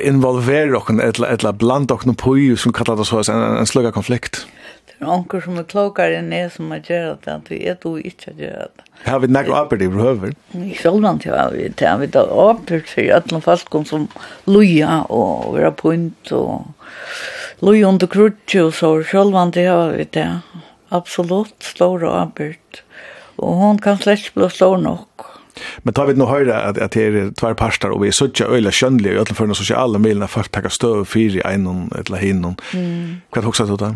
involvere okken, eller, etla bland okken på ju, som kallar det så, en, en slugga konflikt? Det er onker som er klokare enn jeg som har gjør det, at vi er du ikke gjør det. Har vi nekk åpert i behøver? Sjølvan til har vi det. Har vi det åpert for alle folk som loja og vera punt og loja under krutje og så. Sjølvan til har vi det. Absolutt stor og åpert. Og hon kan slett bli stor nok. Men tar vi nå høyre at, at det er tvær parster, og vi er suttja øyla kjønnlige, og utenfor noen sosiale milene, folk takkar støv fire i einon, eller hinnon. Mm. Hva er det hoksa du da?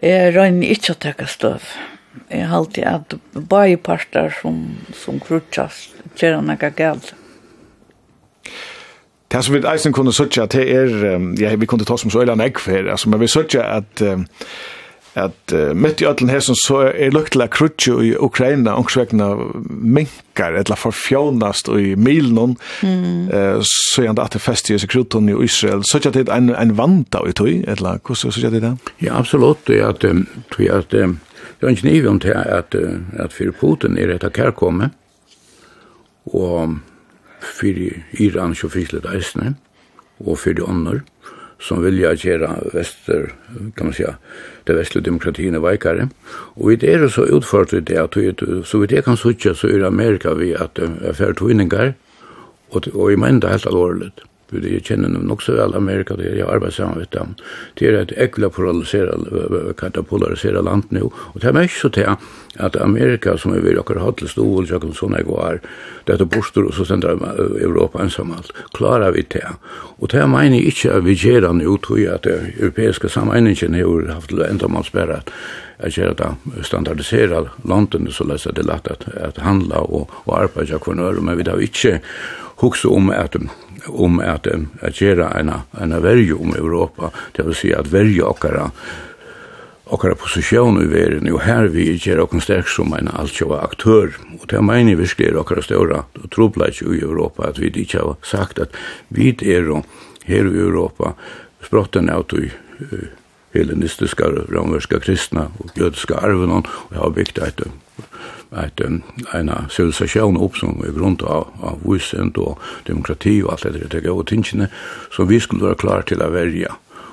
Jeg røyner ikke å takke støv. Mm Jeg har alltid at bare parter som, som krutchas gjør han galt. Det som vi eisen kunne søtja, til er, ja, vi kunne ta som så øyland ekv for, altså, men vi søtja at, at uh, mitt i ötlen her som så er lukt til krutju i Ukraina ångsvekna minkar, eller forfjónast i milnum, mm. uh, så er at det fest i krutun i Israel. Søtja det en, en vanda i tog, eller hvordan søtja det det? Ja, absolutt, det er at, at, at, um, Det er ikke niv om til at, at for Putin er etter kærkomme, og for Iran så frislet eisene, og for de andre, som vilja gjøre vester, kan man säga, det vestlige demokratiene veikare. Og det er så utført i det, at så vidt jeg kan sutja, så er Amerika vi at det er færre tvinningar, og, og jeg mener det helt alvorligt för det känner nog också väl Amerika det jag arbetar samman med dem. Det är ett äckla polarisera katapolariserat land nu och det är mest så till att Amerika som är vill och har till stor och kan såna går. Det är borster och så sänder Europa ensamt klarar vi det? Och det menar inte att vi ger den ut och att det europeiska sammanhängen har haft ända man spärrat att göra det standardisera landet så läser det lätt att, att handla och, och arbeta kvar men vi har inte huxa om att om at at gjera ein ein verju om Europa, det vill säga att verju okkara okkara posisjon i verden, og her vi gjør okkara sterk som en altjøva aktør, og det mener vi virkelig er okkara ståra og trobladj i Europa, at vi ikke har sagt at vi er her i Europa, sprotten av i uh, hellenistiska, romerska kristna og jødiska arven, og jeg har byggt et et, en civilisation upp som är grund av, av vysent och demokrati och allt det der, og tingene, som vi skulle vara klare till å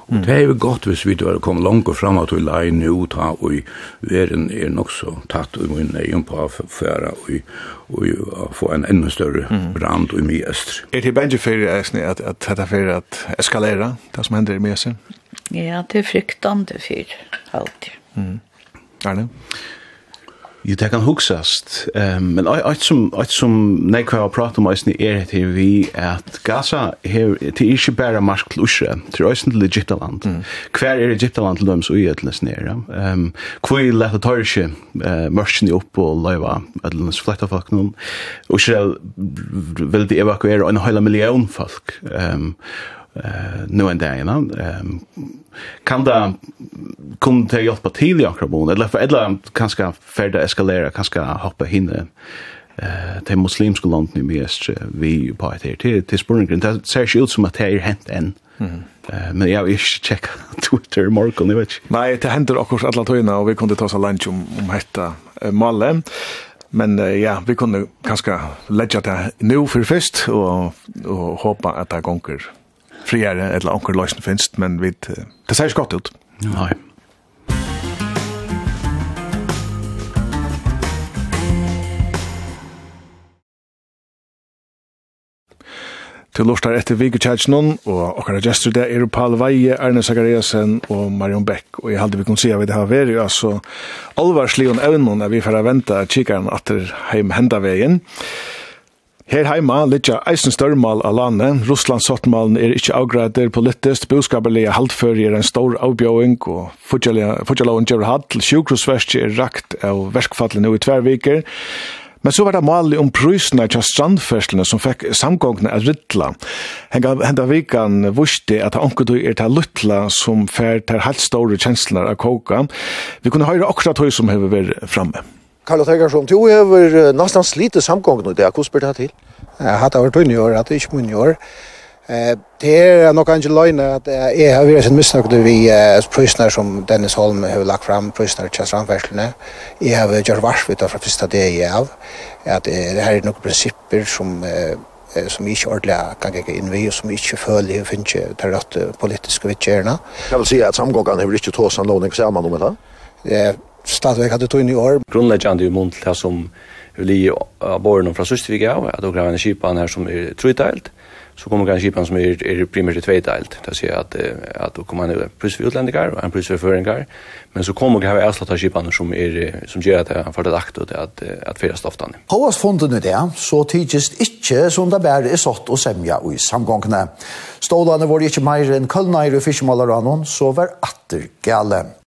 Och Og det är ju gott hvis vi då kommet langt og och och vi la inn og ta og verden är nog så tatt och min egen på å fære och få en ännu större brand i mye öster. Är det bara för att, att, att dette för att eskalera det som händer i sig? Ja, det är fryktande för alltid. Mm. Ja, det? Jo, det kan huksast. Um, men eit som, eit som nekva har pratat om eisen er et her vi at Gaza her, det er ikke bare marsk til Usre, det er eisen til Egyptaland. Mm. Hver er Egyptaland til døms ui etlens nere? Um, hvor er lett å ta ikke uh, mørkene opp og løyva etlens fletta folk noen? Usre vil de evakuere en halv million folk. Um, eh nu en dag innan ehm kan det kom til hjälpa till i akrabon eller för eller kanske färda eskalera kanske hoppa hinne eh till muslimska land nu mest vi på ett här till till spurningen det ser sig ut som att det är hänt än men jag vill checka Twitter Markle nu vet nej det händer också alla tojna och vi kunde ta oss lunch om om hetta Malle Men uh, ja, vi kunde kanske lägga det nu för först och och hoppa att det gonger friare eller onkel løsning finst, men vi, det ser skott ut. Nei. Til lortar etter Viggo Kjertsnån, og okkara gestur det er Paul Veie, Erne Zachariasen og Marion Beck. Og jeg halde vi kunne si at vi det har vært, altså, alvarslig og evnen er vi for å vente kikaren atter heim henda veien. Her heima litja eisen størmal av landet. Russlands sottmalen er ikkje avgrader politisk. boskaperlega haltføri er en stor avbjøing, og fortjallåen gjør hatt, sjukrosverski er rakt av verskfallet nå i tverviker. Men så var det malig om prysene til strandferslene som fikk samgångene av Rittla. Henda vikan vusti at anker du er til Luttla som fær til helt store kjenslene av koka. Vi kunne høre akkurat høy som hever vært framme. Karl Tegersson, du har nesten slite samgången i det. Hvordan spør det til? Jeg har hatt varit tunnig år, att det är inte i år. Det er nok ikke løgnet at jeg har vært sin missnöjd vi prysnar som Dennis Holm har lagt fram, prysnar til framfärslene. Jeg har gjort varsvitt fra første det jeg av. At det her er noen prinsipper som som ikke ordentlig kan jeg inn vi, og som ikke føler jeg finner ikke til rett politiske vittgjørende. Kan du si at samgångene har ikke tås anledning sammen om det? stadigvæk hadde tog inn i år. Grunnleggjande i mån til det som li av borgen fra Søstvig av, at dere har en kipan her som er trøyteilt, så kommer en kipan som er, er primært tveiteilt, det vil si at, at dere kommer en pluss for utlendingar og en pluss for føringar, men så kommer dere ha avslatt av kipan som, er, som gjør at det har vært akt og at, at fyrer stoftene. Håas fondene det, så tidligst ikke som det bare er sått og semja i samgångene. Stålene var ikke mer enn kølneier og fiskmålerene, så var atter gale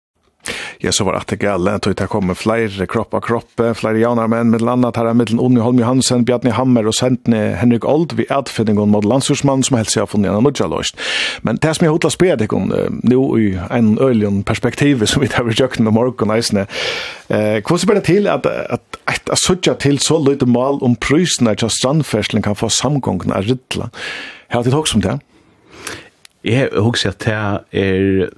ja, så var det gale, att det kommer flere kropp av kropp, fler janar menn, med annat här med Unni Holm Johansen, Bjarni Hammer och Sentne Henrik Old, vi ätfinningen mot landsursmannen som helst har funnet gjennom nudja Løst. Men det som jag spør deg om, nu i en öljön perspektiv som vi tar vid med om morgon eisne, eh, hva det till att at, at, at suttja till så lite mal om prysene til strandferselen kan få samgångna rittla. Har du tog som det? Jeg husker at det er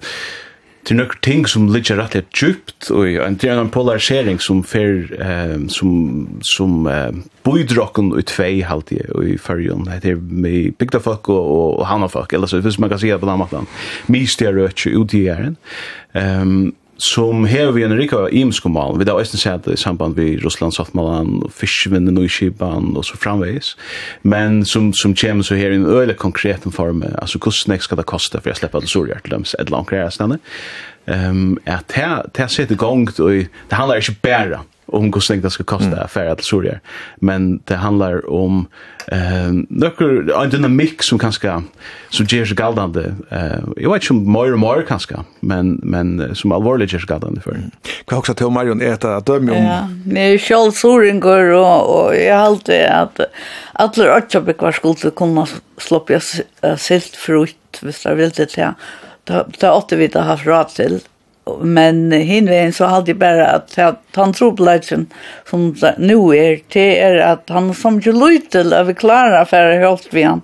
til några ting som ligger rätt lite djupt, och en til en polarisering som för eh, som, som eh, bojdrocken ut två halt i i förjon det är med big bygdafolk och og, og fuck eller så, hvis man kan säga på den måten, mistjer røtje ut i gjæren. Um, som hever vi en rika imskomal, Vi da også sett i samband vi Russland, Saftmalan, Fischvinn, Nøyskipan og så framveis. Men som, som kommer så her i en øyelig konkret form, altså hvordan skal det koste for jeg slipper alle sorger til dem, et langt greier stedet. Um, at det, er sett i gang, det handler ikke bare om hur stängt det ska kosta mm. affär att sorgär. Men det handlar om eh några en dynamik som kanske så ger sig galdande. Eh jag vet inte mer och mer kanske, men men som allvarligt ger sig galdande för. Mm. Kan också till Marion äta att döma om. Ja, med själv sorgen går och och jag har alltid att alla åtta kvar skulle kunna sloppa silt frukt, visst det vill det. då åtta vi det har haft råd till men hinvegen så hade jag bara att han tror på trobladsen som nu är det är att han som ju lite över klara för helt vi han.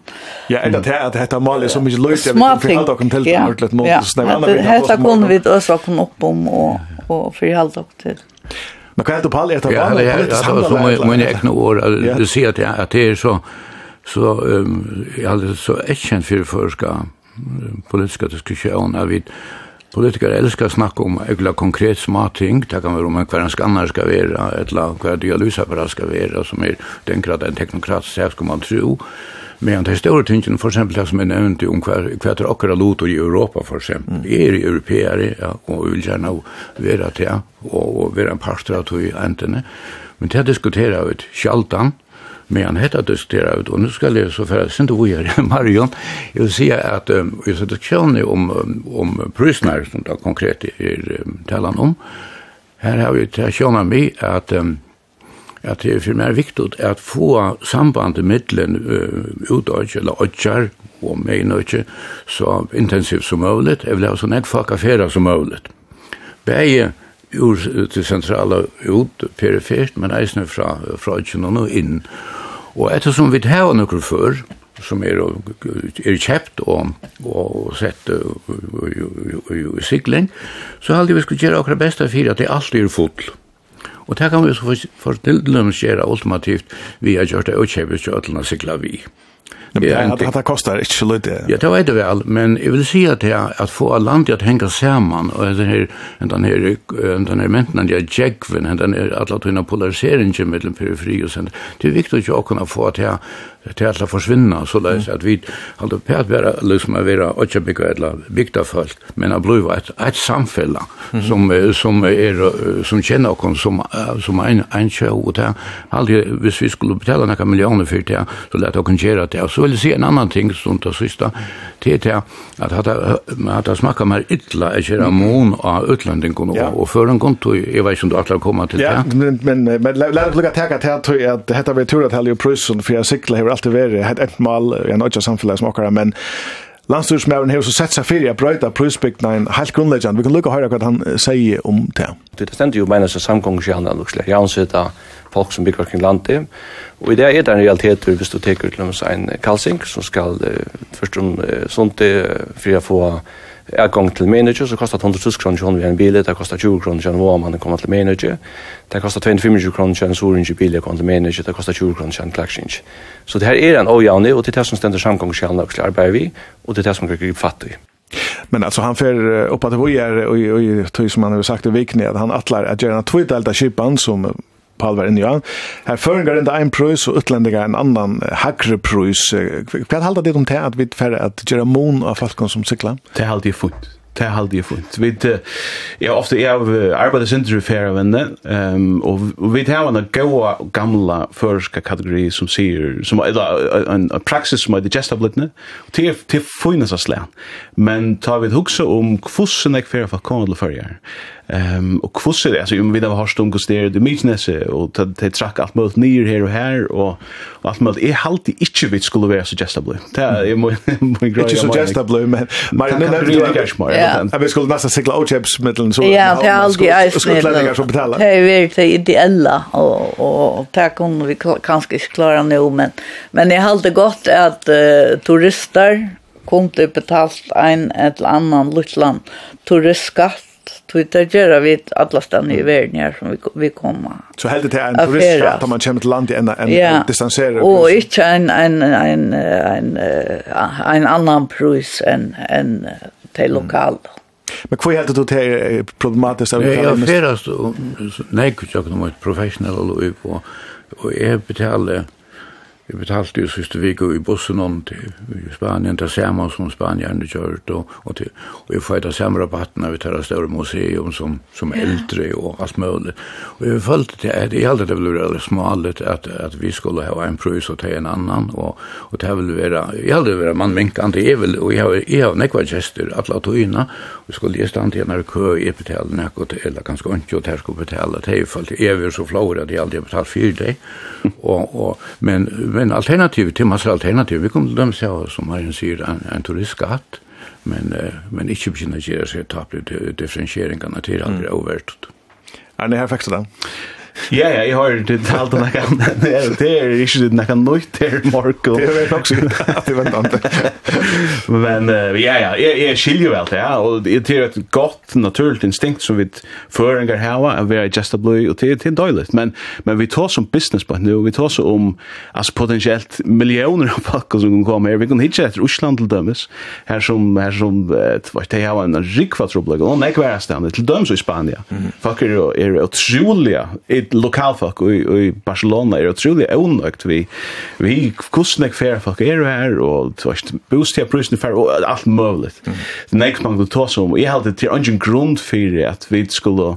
Ja, eller det att detta mål som ju lite över för allt och till ordentligt mål så när andra vi detta kunde vi också komma upp om och och för allt och till. Men kan du palla efter bara? Ja, det är så många egna år du ser att att det är så så ehm alltså så erkänt för förska politiska diskussioner vid Politiker elskar å snakke om ekla konkret småting, det kan være om hver en skannar skal være, eller hver dialysapparat skal være, som er den grad en teknokrat seg skal man tro. Men de store tingene, for eksempel det som jeg nevnte om hver, hver til akkurat lotor i Europa, for eksempel, är er europeere, ja, og vil gjerne være til, og, och være en parter av i entene. Men det diskuterer vi sjaldan, Men han hette diskutera ut, og nu skal jeg så færa sinde vujer, Marion, jeg vil si at um, jeg setter kjønne om, om prisnær, som da konkret er um, talan om, her har vi til kjønne mi at um, at det er for meg viktig at få sambandet mittlen uh, utøyde, eller øyder, og meg nøyde, så intensivt som mulig, jeg vil ha sånn et fag affæra som mulig. Begge ur til sentrala ut perifert, men eisne fra, fra Øtjenon og inn. Og ettersom vi har noen før, som er, er kjept og, og sett i sikling, så halde vi skulle gjøre akkurat besta for at det alltid er full. Og det kan vi så for, for til dømes gjøre ultimativt vi har gjort det og kjøpet til øtlene sikla vi. Mm. Ja, att det kostar inte så lite. Ja, det vet du väl, men jag vill säga att att få landet att hänga samman och den här den här den här menten jag jägven den här alla tunna polariseringen mellan periferi och sen. Det är viktigt att jag kan få att det är alt försvinna så där så att vi halde pært vara liksom a vera otsjabikka ett bygda folk, men a bli ett ett samfella som, som er, som känner och som, som ein, en show och där halde, hvis vi skulle betala några miljoner för det, så lät jag kunna kjera det, så vil se si en annan ting, som det sista, det är att hata att det smakar mer ytla, er kjera mån av och og för en konto, jag vet inte om du att komma till det. Men, men, men, men, men, men, men, men, men, men, men, men, men, men, men, men, men, men, har alltid vært et mal i en øyne samfunnet som okkara, men Landstyrsmæren har så sett seg fyrir a brøyta prøysbygna en heilt grunnleggjant. Vi kan lukka høyra hva han sier om det. Det stendur jo meina seg samgångsjana, luksle. Jeg ansetta folk som bygger kring landet. Og i det er det en realitet hvis du teker til en kalsing som skal først om sånt fyrir å få avgång till manager så kostar 100 000 kronor kronor en bil, det kostar 20 kronor kronor var man kommer till manager. Det kostar 25 kronor kronor kronor så en bil kommer till manager, det kostar 20 kronor kronor klaxing. Så det här är en ojämn och det är som ständer samgångsskälna och arbetar vi och det är som griper fatt i. Men alltså han för upp att vi är och och tror som han har sagt i vikne att han attlar att göra en tweet delta chipan som Paul var inne i han. Her føringer enda en prøys og utlendinger en annan hakre prøys. Hva er halda det om det at vi færre at gjøre mon av falkon som sykla? Det er alltid funnet. Det er alltid funnet. Vi, jeg ofte er av arbeidsindre i færre venne, um, og vi har en gode gamla førska kategori som sier, som, eller en, praksis som er digestiblitne, og det er, det er funnet av slæn. Men tar vi et hukse om hvordan jeg færre falkon eller færre, Ehm och kvosser alltså om vi då har stum gester det mycket och det track allt mot ner här och här och allt mot är halt inte vi skulle vara suggestable. Det är min min grej. Inte suggestable men men men det är cash mer. Ja. Vi skulle nästan cykla och chips mitteln så. Ja, det är allt i skulle lägga så betala. Det är det ideella och och tack om vi kanske klara nu men men det är alltid gott att turister kunde betalt en eller annan lutland turistskatt Tog det gör vi alla stannar i världen här som vi, vi kommer. Så helt det är en turist att man kommer till landet än en ja. distanserar. Och inte en, en, en, en, en annan pris än, än till lokal. Men hva det du til problematisk? Nei, jeg ferast, nei, jeg er professionell og jeg betaler Vi betalte jo siste vik i bussen om til Spanien, til samme som Spanien kjørt, og, og, til, og jeg får ta samme rabatten av et større museum som, som yeah. eldre og alt mulig. Og jeg følte til at jeg aldri det ville være smalet at, at vi skulle ha en prøys og ta en annan, og, og det ville være, jeg aldri være mannminkende, jeg vil, og jeg har, jeg har nekva gester, alle togene, og skulle jeg stand til en kø, i betalte nekko eller ganske ikke, og det skulle betale, det er jo følt, jeg er så flore at jeg aldri har betalt for det, og, og, men, men men alternativ til masse alternativ, vi kommer til dem seg, som Marien sier, en, en turistskatt, men, men ikke begynner å gjøre seg taplig differensieringene til aldri mm. överst. Er det her faktiskt det? Ja, ja, jeg har det talt om det. Det er ikke det noe nøyt til Marko. Det er nok sikkert. at Det var ikke Men ja, ja, jeg, jeg skiljer vel det, ja. Og det er et godt, naturligt instinkt som vi føringer hava, at vi er just a blue, og det er døylig. Men, men vi tar som business på nu, vi tar så om altså, potensielt millioner av pakker som kan komme her. Vi kan hitje etter Osland til dømes, her som, her som, det har en rikva trobleg, og nekværastand, til dømes i Spania. Folk er, er utrolig, er lokalfolk i, i Barcelona er utrolig ånøkt vi, vi hvordan jeg fer folk er her, og bostedprisen fer, og alt mulig. Mm. Det er ikke mange du tar som, og jeg hadde til ungen grunn for at vi skulle,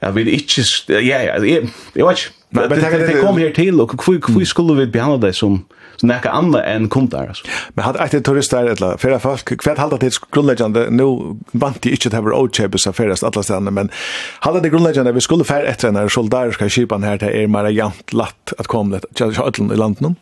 at vi ikke, ja, ja, jeg, jeg vet ikke, Men det kom her til, og hvor skulle vi behandle det som, Så näka andra än kundar alltså. Men hade inte turister eller flera folk kvärt halda till grundläggande nu vant de inte att ha outchebes färdas alla ställen men hade det grundläggande vi skulle färd efter när soldariska skipan här till är mer jant lätt att komma till i landet.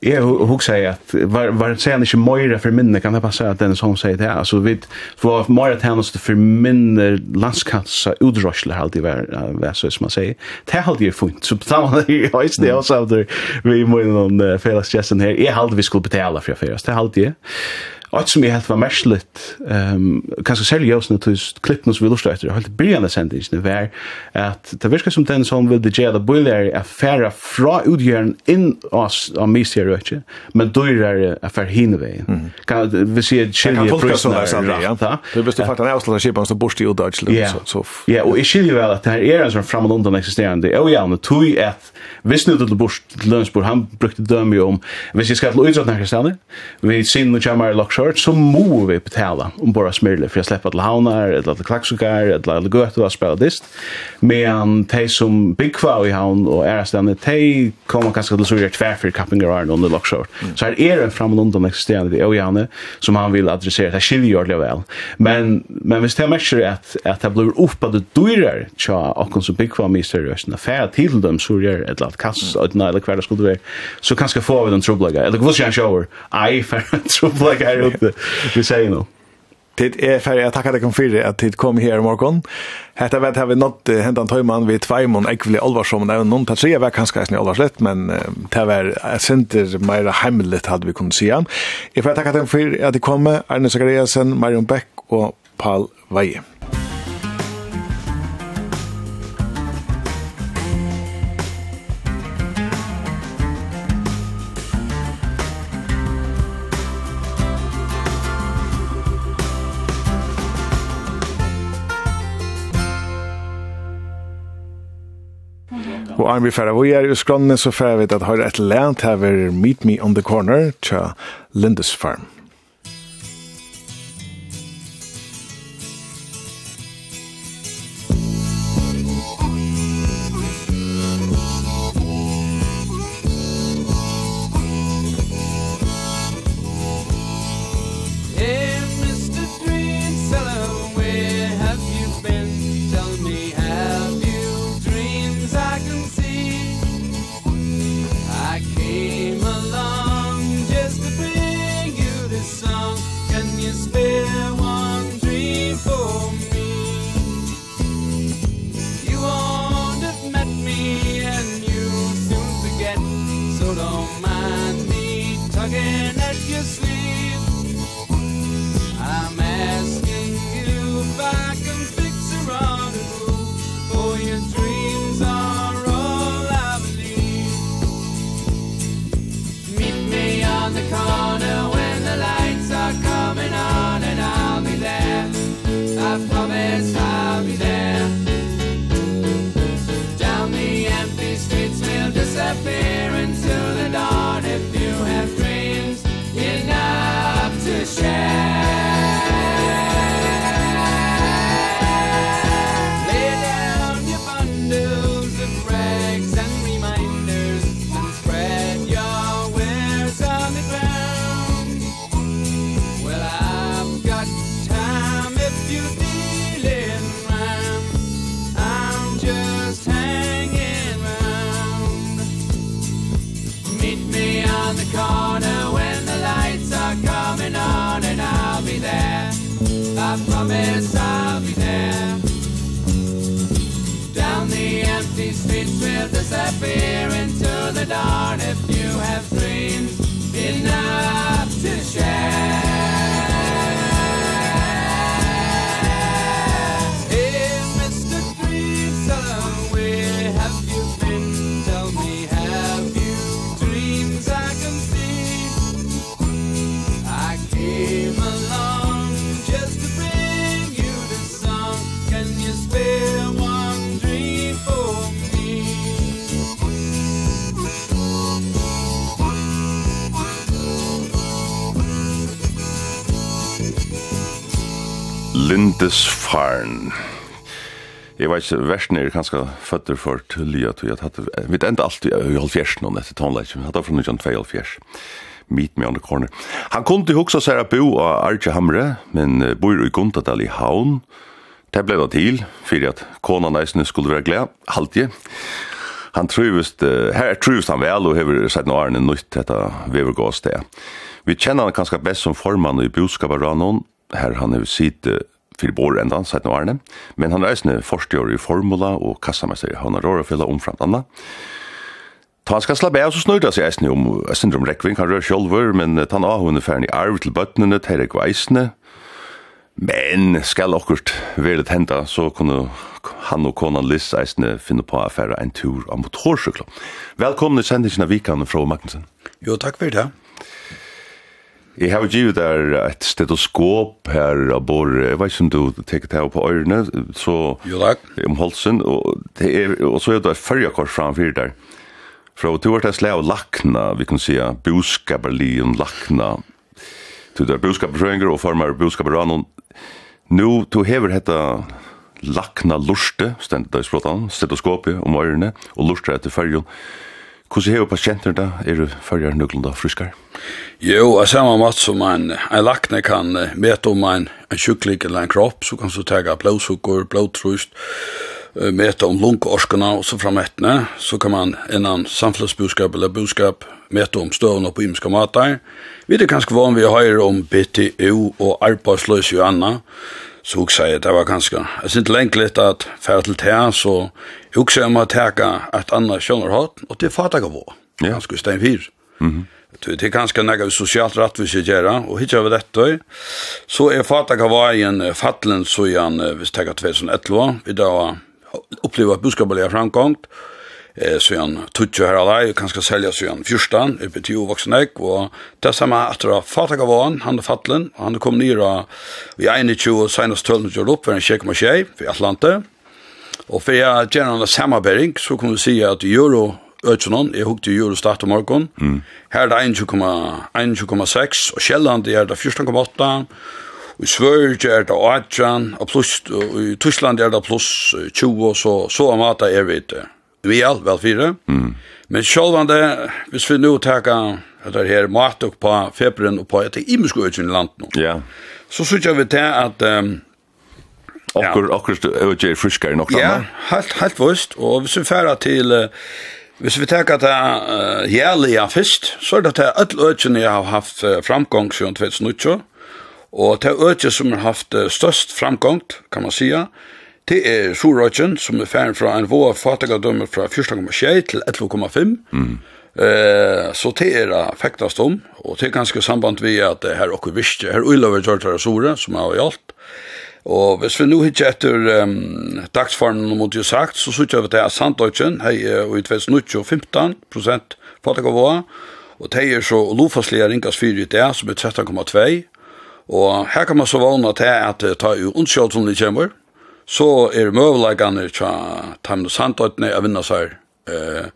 Jag huxar at var var det sen ikke mer for minne kan det passa at den som sier det Altså, vi får mer tjänst for minne landskatsa udrosle alltid i var så som man sier. det er alltid funnet, så på det är det också där vi må måste någon felles gjesten her. Jeg halte vi skulle betale betala för först det er alltid. Och som jag helt var märkligt, ehm kanske sälja just nu till klippen som vi lustar efter. Helt början av sändningen var att det verkar som den som vill det gälla boiler affära fra utgören in oss av mysteriet. Men då är det affär hinve. Kan vi se skilje priserna så ja. Det bästa för att han avslutar skipan så borst i där så så. Ja, och i skilje väl att det här är en sån framåt undan existerande. Och ja, nu tog jag att visst nu till borst till han brukte döma om. Vi ska till utsatt när vi ser nu kommer lockshot hørt så må vi betala om bara smyrle för jag slipper till havnar, eller till klaksukar, eller till Götu att spela dist. Men de som byggva i havn og ærestene, de kommer kanskje til tvär för kappingar og under lokshort. Så här är en fram och undan existerande i Ojane som han vill adressera det skiljer jo ordentlig vel. Men, men hvis det merker att att det blir uppade det tja och som byggva med seriøsene, færa till dem så sørger, eller til kass eller kvar det skulle vara så kanske får vi den troblega, eller vad ska jag sjåver? Ei, för troblega er ute. Vi säger nog. Det är färdig att tacka dig för att tid kom här i morgon. Hetta vet har vi nått hentan Tøyman vi Tveimon Ekvili Alvarsson og noen någon tre var kanskje ikke Alvarslett, men det var et senter mer hemligt hadde vi kunnet si Jag Jeg får takke dem for at de kom, Arne Zakariasen, Marion Beck og Paul Veie. Og Arne vi færre vi er i skrånene så færre vi at har et land her Meet Me on the Corner til Lindisfarm. Lindisfarn. Jeg vet ikke, versen er ganske føtter for tullia, tog jeg tatt, vi enda alltid i halvfjers nå, etter tonleik, men hatt av fra halvfjers. Meet me on the corner. Han kunde hugsa seg att bo av Arja Hamre, men bor i Guntadal i Havn. Det ble da til, for at kona eisne skulle være glad, halvtje. Han trivst, her trivst han vel, og hever sett noe arne nytt etter vevergås det. Vi kjenner han kanskje best som formann i boskaparranon, her han hever sitte fyrir bor enda, sett no Arne, men han er eisne forstjør i formula og kassamester i Havna Rorafjella omframt anna. Ta han skal slappe av, så snurra seg eisne om syndrom rekving, han rør sjolver, men han av hun er ferdig i arv til bøttene, teirek og eisne, men skal okkurt være henta, så kunne han og kona Liss eisne finne på affæra en tur av motorsykla. Velkommen i sendingen av Vikan fra Magnussen. Jo, takk for det. Jeg har givet der et stetoskop her av Bård, jeg vet ikke om du teker det her på øyrene, så... Jo takk. Om Holsen, og, det er, og så er det et fyrjakort framfyr der. Fra du har vært jeg slag av lakna, vi kan si, boskaperlion lakna, Du det er boskaperfrøynger og former boskaperranon. Nå, du hever hetta lakna lurste, stendet der i språtan, stetoskopet om øyrene, og lurste etter fyrjon. Hvordan hever pasienter da? Er du førjer nøklunda friskar? Jo, jeg ser meg mat som en, en lakne kan mete om en, en sjuklik eller en kropp, så kan du tega blåsukker, blåtrust, mete om lunkorskene og så framettene, så kan man innan samfunnsbudskap eller budskap mete om støvn på imiske matar. Vi er kanskje vann vi har om BTU og arbeidsløs og anna, så hugsa jeg, det var ganske, jeg synes lengt litt at færre til det, så jeg hugsa jeg om å teka et annet kjønnerhatt, og det fatt jeg av å, ganske stein fyr. Mm -hmm. Det er ganske nægge sosialt rett vi skal gjøre, og hittar vi dette, så er fatt jeg av å en fattelen, så er han, hvis jeg 2011, vi da oppleva budskapelige framgångt, eh, søren tutsje her kanske sälja så søren fyrstan, uppe til voksen ek, og det samme etter at fatak av han, han er och han kom nyr av i 21 och senest tølende gjør upp for en check med kjei, Atlanta och för for jeg gjerne en så kan vi se att euro Ötjonon, jeg hukte i euro og start om morgen. Mm. Her er det 21,6, og Kjelland er det 14,8, og i Sverige er det 18, og, plus, og i Tyskland er det pluss 20, så, så er det er vi det vi all vel fire. Mm. Men sjølvande, hvis vi nå nu at det her mat og på februaren og på etter imesko i land nå, ja. så synes vi til at um, Okkur, ja. okkur øyger friskare nokta. Ja, helt, helt vust. Og hvis vi færa til, uh, hvis vi tenker at det til uh, jælia fyrst, så er det til alle økene jeg har haft uh, framgång siden 2019, og det er økene som har haft uh, størst framgång, kan man sige, Det er Sorøkken, som er ferdig fra en våg fatigadømme fra 1,6 til 11,5. Mm. Eh, så det er fektast om, og det er ganske samband vi at det her okker visste, her Ulover gjørt her Sore, som har gjort. Og hvis vi nå hittar etter um, dagsformen mot jo sagt, så sitter vi til at Sandøkken, hei, er i 2015 prosent fattigadømme, og det er så lofaslige ringas 4 i det, som er 13,2. Og her kan man så vana til at det tar jo ondskjøtt som det kommer, så er møvleggene tja Tamno Sandøytene å vinne seg eh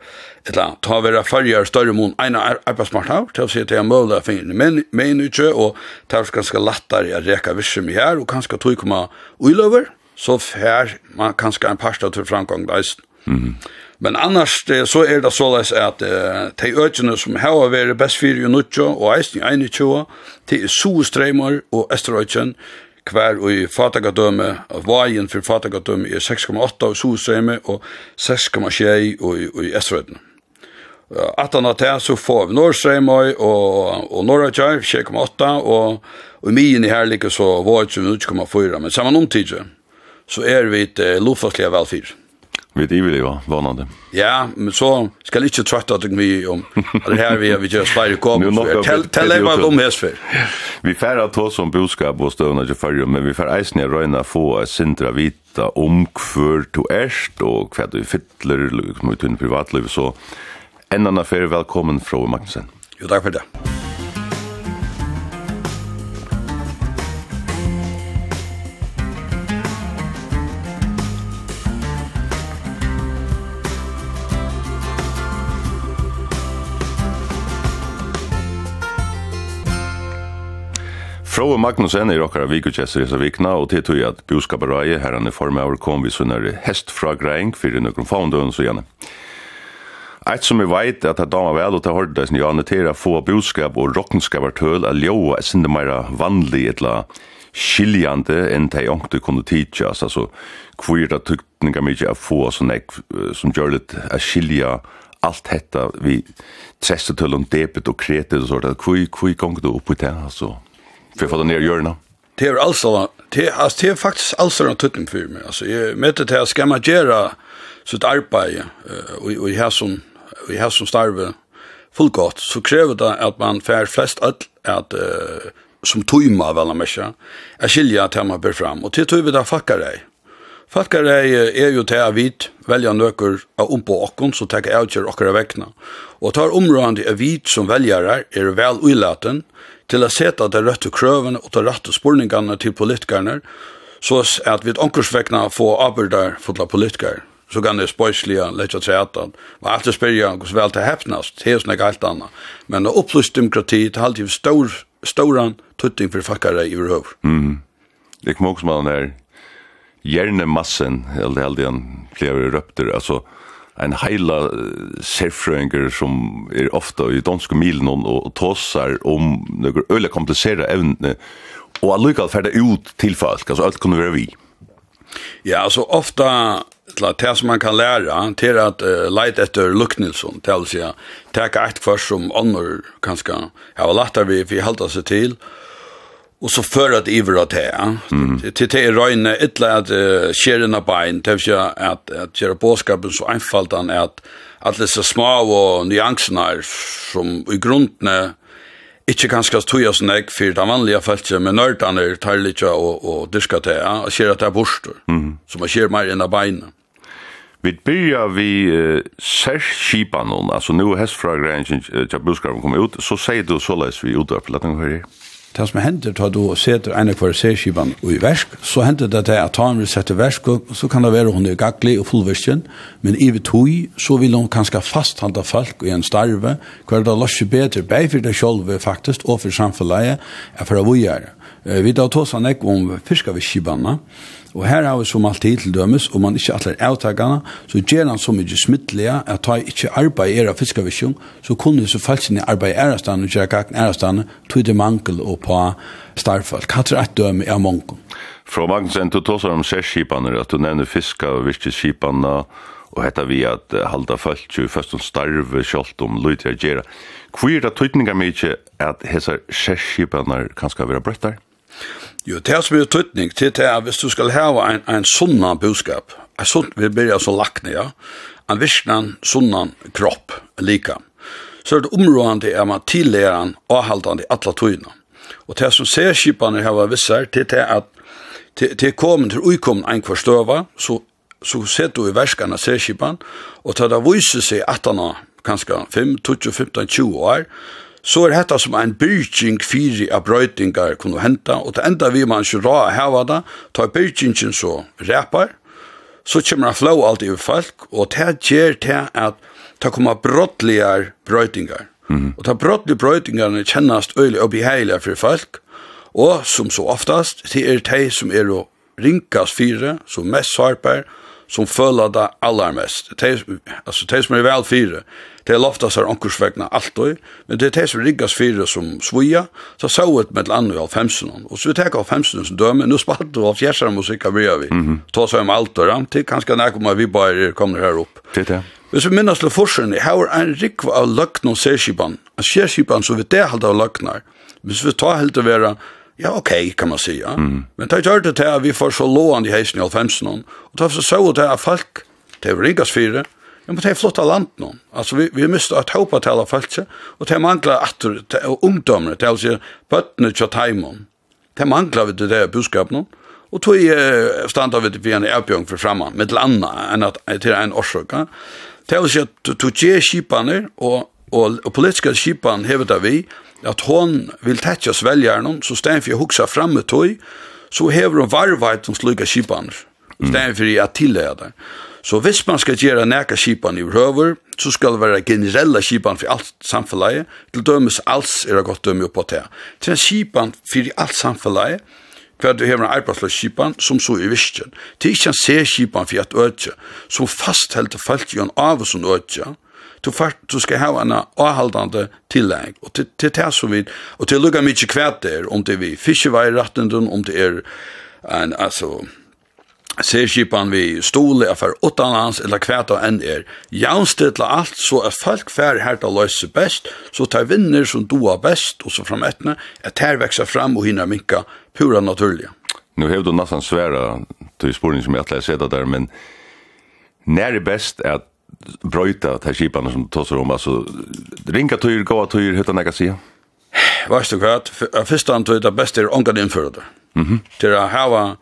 etla ta vera farjar større mun eina arbeidsmarknad till sig se mål där finns men men ikkje och ta ska ganske att räcka reka vissum här och kanske tror komma uilover så här man kanske en pasta till framgång där mm. men annars så är det såleis att uh, de økene som bäst för best fyrir jo og eisen i 21 til Suestreimar och Esterøyken kvar og i fatagadøme, vajen for fatagadømme er 6,8 og solstrømme og 6,6 og, og i Estrøyden. Atan av det så får vi Norrstrøymøy og, og Norrøytjær, 6,8, og, og i myen i her ligger så var som 8,4, men sammen omtidig så er vi et eh, lovfastlige velfyr. Vi det vill ju vara Ja, men så ska jag inte trötta att vi om det här vi vi just bara kom. Tell tell dig vad om det för. Vi färra tå som boskap och stöna till förr men vi fär isne röna få sintra vita om kvar to erst och kvad du fyller liksom ut i privatliv så en annan affär välkommen från Magnusen. Jo tack för det. Frode Magnussen er okkara vikutjesser i disse vikna, og til tog at Bjoskaparøye, her han er av kom vi sunnere hestfragreing, fyrir nøkron faundøen, så gjerne. Eit som vi veit at det damer vel og til hårddeisen jo annotera få budskap og rockenskapar tøl er ljoa er sinne meira vanlig etla skiljande enn de ångte kunne tidsjas, altså kvira tuktninga mykje er få sånn ek, som gjør litt er skilja allt hetta vi trestetøl om debet og kretet og sånt, kvir, kvir gong du oppi det, altså för att få ner görna. Det är alltså det alltså det är faktiskt alltså en tuttum för mig. Alltså jag möter det här ska man göra så ett arbete och och här som vi har som starve fullgott så kräver det att man fär flest öll att som tøyma väl när mesja, er skilja att man ber fram, och til tog da fakkar deg, Falkarei er jo til å vite velja nøkker av om på okken, så tek jeg ut okker av Och Og tar områdende avit vit som veljarar er vel uilaten til å seta det rette krøvene og det rette spurningene til politikerne, så at vi ankersvekkene får arbeidar fotla politikere så kan det spøyslige lette til at han. var alltid er spyrja hvordan vel til hefnast, det er sånn alt annet. Men å opplyst demokrati til alltid stor, storan tutting for fakkare i overhøver. Mm. Det kom også her gjerne massen, eller heldig han flere røpter, altså en heila serfrøyngur som er ofta i danske milen og tåsar om nøkker øyla komplisera evne og allukal ferda ut til folk, altså alt kunne være vi. Ja, altså ofta det som man kan læra til at uh, leit etter Luknilsson til å si, teka eit kvart som ånder kanskje, ja, og latter vi, vi halda seg til, och så för att iver att det mm. till det är röjna ytla att uh, skärna bein Det jag att att göra påskapen så enkelt han är att att så små och nyanserna som i grunden inte ganska tøya sånn jeg for den vanlige feltet, men nørdene tar litt och, och diska det ja, Och ser det är borster, mm. som man skär mer än av beina. Vi börjar vi uh, særskipa noen, altså nå hestfragreien till uh, Buskarven ut, så säger du såleis vi utøver, la den høre det som hender til at du setter en kvar seskivan i versk, så hender det til at han vil sette versk, så kan det være hun er gaglig og fullverskjen, men i vi tog, så vil hun kanskje fasthanda folk i en starve, hver det løsje bedre, bare for det selv faktisk, og for samfunnet, er for å gjøre. Vi tar tås han ikke om fiskaviskivanna, Og her har vi som alltid til dømes, og man ikke atler avtakene, så gjør han så mye smittlige, at ta ikke arbeid i era fiskavisjon, så kunne så falt sin arbeid i av og gjøre kakken er tog det mangel og på starfolk. Hva tror jeg døme er mangel. Fra Magnusen, du tåser om særskipene, at du nevner fiska og virkeskipene, og hetta vi at halda folk jo først om starve kjolt om løyt her gjera. Hvor er det tøytninger mykje at hessar særskipanar kan skal være brøttar? Jo, det er som er tøytning til det er hvis du skal hava en, en sunnan budskap, en sunn, vi blir altså lakne, ja, en virknan sunnan kropp, lika, så er det områdende er man tillæran avhaldande atla tøyna. Og det som ser kipane hava vissar til det at til, til komen til uikommen ein kvarstøva, så, så ser du i verskana ser kipan, og til det viser seg at han har kanskje 5, 20, 15, 20 år, så er dette som en byrking fyri av brøytingar kunne henta, og til enda vi man ikke rar heva da, tar byrkingen så repar, så kommer han flow alt i folk, og det gjør det at det kommer brottligere brøytingar. Mm -hmm. Og de brottlige brøytingarne kjennast øyelig og beheilige for folk, og som så oftast, det er de som er å rinkas fire, som mest sarper, som føler det aller mest. De, altså de som er vel fire, Det er loftas her onkursvegna og, men det er det som riggas fyrir som svoja, så så et med landet i alfemsen. Og så vi tek av alfemsen som døme, nu spatt du av fjersar musikk av bria vi. Ta seg om alt og ramt er kanskje nek om vi bare kommer her opp. Det er det. Hvis vi minnes til forskjellen, her er en rikv av løgn og særskipan. En særskipan som vi det halda av løgnar. Hvis vi tar helt til være, ja, ok, kan man si, ja. Mm. Men det gjør det til at vi får så låan i heisen i alfemsen, og det er så så til at folk, det er ringas fyrir, Ja, men det er flott av land nå. Altså, vi, vi miste at håpa tala falske, og det manglar atter, og det er altså bøttene tja taimon. Det manglar vi det der budskap nå, og tog eh, standa vi til en avbjørn for framman, med landa enn at til en årsøk. Det er altså at tog tje kipaner, og, og, og politiske kipan hevet vi, at hon vil oss svelgjerne, så stein for jeg huksa framme tog, så hever hon varvajt som sluga kipaner, stein for jeg tillega det. Så hvis man skal gjøre næka skipan i røver, så skal det være generelle skipan for alt samfunnet, til dømes alls er det godt dømme oppå det. Til en skipan for alt samfunnet, hver du hever en arbeidsløs skipan, som så i visken. Til ikke en se-skipan for et ødje, som fasthelter falt i en av som ødje, du fart du ska ha en avhaldande tillägg och till till det som vid och till lukka mycket kvärt der om det vi fiskevägratten om det är en altså Særskipan vi stole er for utanlands eller kvæta enn er. Jaunstidla alt så at folk fær her til løse best, så tar vinner som doa best, og så fram etne, at her vekser fram og hinner minka pura naturliga. Nu hev du nästan svära till spårning som jag att läsa där, men när är bäst att bröjta till kiparna som tar sig om? Alltså, ringa tyr, gåa tyr, hur kan jag säga? Värst du kvart, första antar jag att bäst är ångan införda. Mm -hmm. Till att hava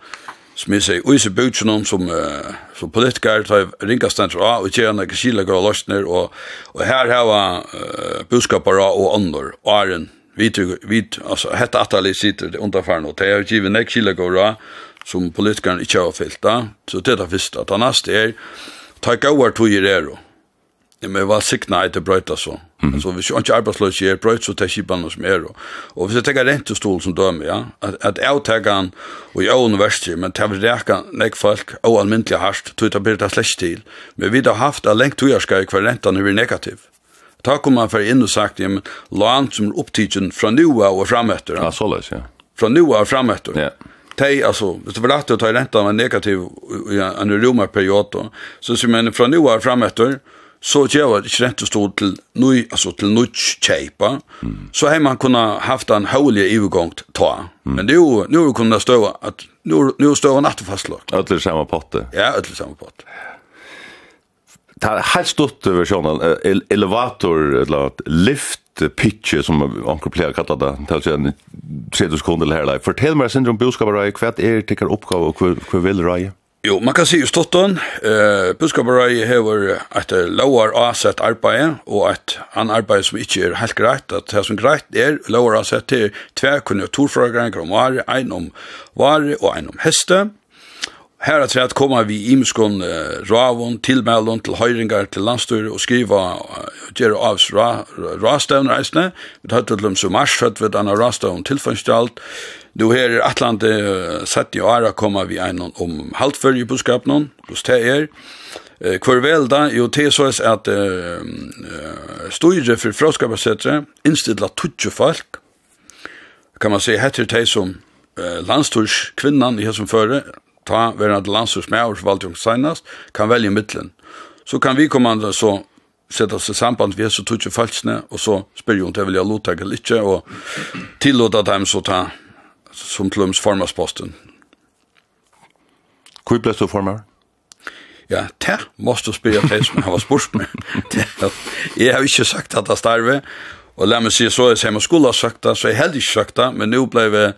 som jeg sier, og i bøtjen om som, uh, som politiker tar ringa ringkastenter av, og tjener ikke skilager og løsner, og, og her har uh, budskaper av og ånder, og æren, vit, vit, altså, hette atali sitter det underfæren, og det er ikke vi nek skilager av, som politikeren ikke har fyllt da, så det er det første. Det neste er, ta gauar tog i rero, Ja, men jeg var sikna etter brøyta så. Mm. Altså, hvis jeg ikke arbeidsløs er brøyt, så tar kipene som er. Og og hvis jeg tenker rentestol som dømer, ja, at, at jeg tenker han, og jeg er universitet, men til å reka nek folk, og almindelig hardt, tog det bare slett til. Men vi har haft av lengt togjerskar hver rentan er negativ. Ta kom man for inn og sagt, ja, men lån som er opptidgen fra nua og frametter. Ja, så løs, ja. Fra nua og frametter. Ja. Tei, altså, hvis det var å ta räntan var negativ i en romarperiod då så som men från nu var framåt så gjør det ikke rett og stod til nøy, altså til nøyt kjeipa, mm. så har man kunnet haft en høylig ivergång ta. Mm. Men jo, nå er det kunnet støve at, nå nu, nu støve fastlagt. Øtler samme potte. Ja, øtler samme potte. Det er helt stort versjonen, elevator, eller lift, pitch som anker pleier kalla det, til å si en tredje sekunder eller her. Fortell meg, Sindrom Boskap, hva er tikkert oppgave, og hva vil rei? Jo, man kan si i Stotten, eh, Buskabarai hever et lauar avsett arbeid, og et annet arbeid som ikke er helt greit, at det som greit er lower avsett til tve konjunkturfragranger om vare, en om vare og en om heste, Her er at koma vi i muskon uh, ravon, tilmeldon til høyringar til landstyr og skriva uh, gjerra avs ra, rastavn reisne. Vi tar til dem som mars, hatt ved denne rastavn tilfangstjalt. Nu her er atlante uh, sett i åra koma vi einon om haltfølge på skapnon, hos det er. Uh, Hvor vel da, jo det så er at uh, uh, styre for fraskapasetre innstidla tutsi folk, kan man si, heter det som uh, landstyrskvinnan i hessum føre, ta verande landsurs med års valgt senast, kan velja mittlen. Så kan vi kommande så sätta sig samband vi så tutje falskne och så spyr hon till vilja låta glitcha och tillåta dem så ta som klums formas posten. Kul plats du formar? Ja, det måste spyrja det som han var spurt med. jeg har ikke sagt at det starve, og la meg si så, jeg har skola sagt det, så jeg har ikke sagt det, men nå ble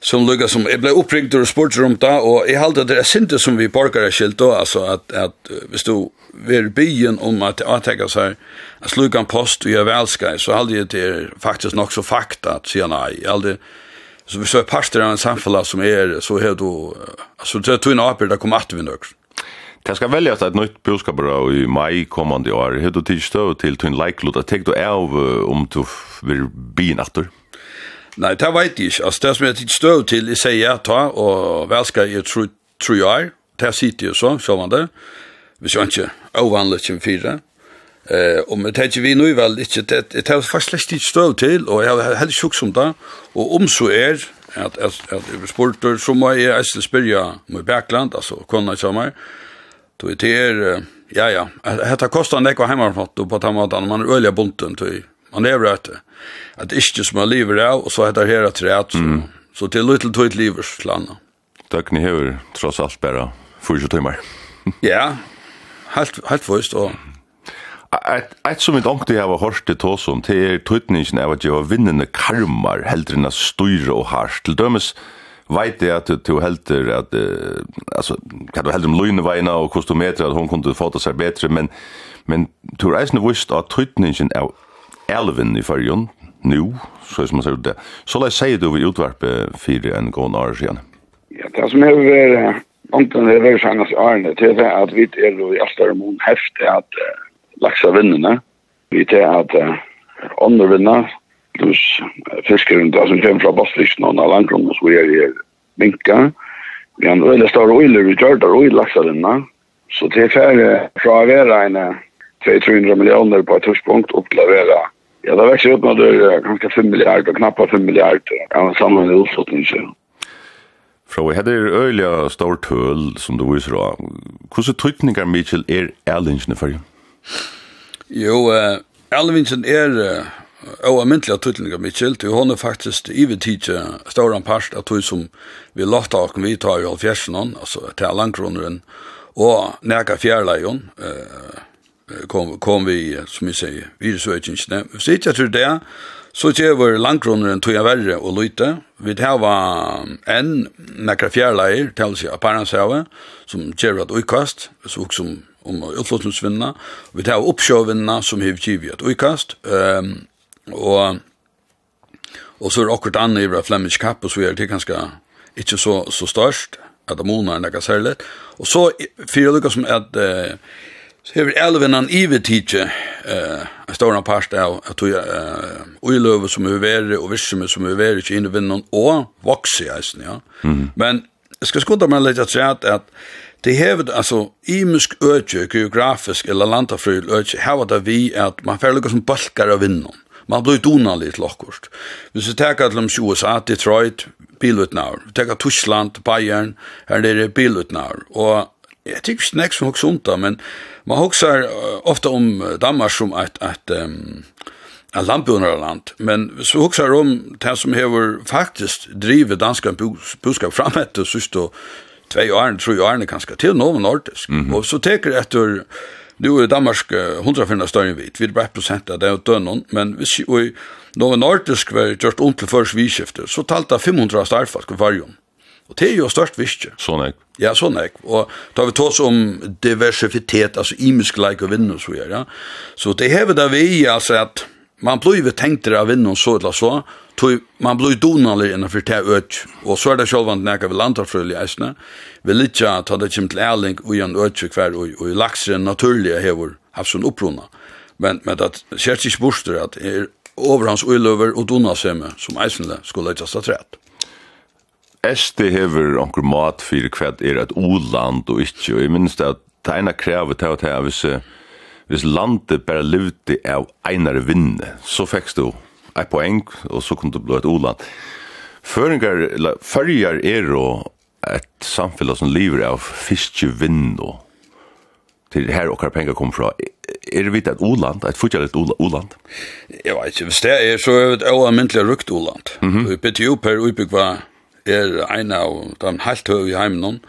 som lukka som, jeg ble oppringt og spurt om det, og jeg halte det er sinte som vi borgare skilt då, altså at, at hvis du vil byen om at jeg tenker seg, at slukka en post og jeg velskar, så halte jeg det er faktisk nok så fakta at sier nei, jeg halte, så hvis du er parster av en samfunn som er, så er du, altså det er tog en apel, det kommer at vi nok. Det skal veljas et nytt budskap i mai kommande år. Hur du tidstøv til tog en leiklod, at tek du av om du vil byen atter? Nei, det vet jeg ikke. Altså, det som jeg ikke støv til, jeg sier ja, ta, og vel skal jeg tro, tro jeg er. Det sitter jo så, så man det. Hvis jeg ikke avhandler ikke fire. Eh, og men det vi nå vel ikke, det, det er faktisk slett ikke støv til, og jeg har heller sjukt som det. Og om så er, at, at, at jeg blir så må jeg eisne spørre med Bergland, altså kona sammen. Det er, ja, ja, dette kostar ekva heimarfatt på den måten, man er øyelig bunten til man lever etter. At det ikke som man lever av, og så heter her at rett, så, mm. så til litt til et tøyt lever slanda. Døgnet hever tross alt bare 40 timer. ja, helt, helt først, og Et, et som vi ångte jeg har hørt til tås om, det er tøytningen av at jeg var vinnende karmar, heldre enn styre og harst. Til dømes, veit jeg at du heldur at uh, altså kan du heldur om løgneveina og kostometer at hun kunne få det seg bedre, men men du reisende vist at trytningen av elven i fyrjon, nu, så som man ser det. Så la jeg si du vi utvarpe fyrir en gående år siden. Ja, det som er vært, omtann er vært sannas årene, til det at vi er i Astar Astarmon hefte at uh, laksa vinnene, vi til at uh, åndervinna, plus fiskeren, det som kommer fra Bastliksen og Nalangrom, og så er det minka. Vi har en øyne større øyler, vi gjør der øyne laksa vinnene, så det er færre fra å være en 200-300 millioner på et tørspunkt opp til å være Ja, det växer upp några ganska 5 miljarder, knappt 5 miljarder av samlade utflyttningar. Frå, her er øyla stor tøl, som du viser av. Hvordan tøytningar, Mitchell, er för for Jo, uh, Erlingsen er Og myndelig av tøytlinga Mitchell, til hon er faktisk ivetidje stauran parst av tøy som vi lagt av vi tar i halvfjersen, altså til langkroneren, og neka fjerleion, eh, kom, kom vi, som vi sier, virusøkingene. Hvis sitter jeg tror det, så ser var langkroneren tog jeg värre och lite Vi tar en några fjärlejer till sig si som ger et utkast, så som om utflåsningsvinna. Vi tar uppsjövinna som har givet et utkast. Um, och och så är det akkurat annet i Flemish Cup, och så är det ganska inte så, så störst att de månader är nekka särskilt och så, fyra lyckas som att Uh, Så hever elven han ivetidje eh, en stor part av at du eh, uiløve som er veri og virksomhet som er veri ikke innevinnan og vokse eisen, ja. Mm. Men jeg skal skudda meg litt at at at Det hevet, altså, imisk øtje, geografisk eller landafryl øtje, hevet det vi at man får lukka som balkar av vinnon. Man blir donalig til okkurst. Hvis vi teka til om USA, Detroit, bilutnar. Vi teka Tyskland, Bayern, her er det bilutnar. Og jeg tykker ikke nek som hos unta, men Man huxar ofta om Danmark som ett ett um, ett landbundarland, men så huxar om det som hever faktiskt driver danska budskap framåt och sist då två år, tre år kanske till någon nordisk. Mm -hmm. Och så teker efter Nu är Danmark 100 större vit. Vi är bara procent av det och dönnen, men vi ser ju någon nordisk var just ont till först vi. Så talta 500 starfast varje om. Og det er jo størst visst. Sånn jeg. Ja, sånn jeg. Og da vi tås om diversitet, altså imeskleik og vinn og så gjør, ja. Så det hever da vi, altså at man blir jo tenkt av vinn og så eller så, tog man blir donalig innenfor det øk. Og så er det sjølvand nekka vi landarfrøl i eisne. Vi litja ta det kjem til ærling og en øk hver og, og lakser en naturlige hever hafsun opprona. Men, men at ikke borster at er over hans uiløver og donasemme som eisne skulle leitast av trett. SD hever onkur mat fyrir kvad er et oland og ikkje, og jeg minns det at det ene krevet til at hvis, hvis landet bare levde av einare vinne, så fekst du ei poeng, og så kunne du bli et oland. Føringar, fyrir er og et samfunn som lever av fiskevinn og til her okkar pengar kom fra. Er det vidt et oland, et fortjallet oland? Jeg vet ikke, hvis det er så er det et avmyndelig rukt oland. Mm -hmm. UPTU per utbyggva er en av de helt høy i heimen,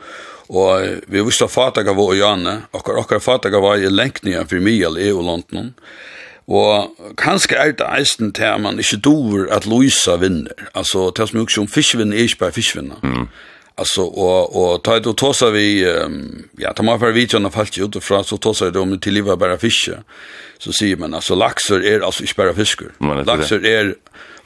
og vi visste at av vår i Jane, og akkurat fataka av i lengt nye for mye i EU London, Og kanskje er det eisen til at man ikke dover at Luisa vinner. Altså, til som jo ikke om fiskvinner er ikke bare fiskvinner. Mm. Altså, og, og ta et og tåsa vi, um, ja, ta meg for videoen har falt ut fra, så tåsa vi det om til liva bara fiske. Så sier man, altså, laxer er altså ikke bare fisker. Lakser er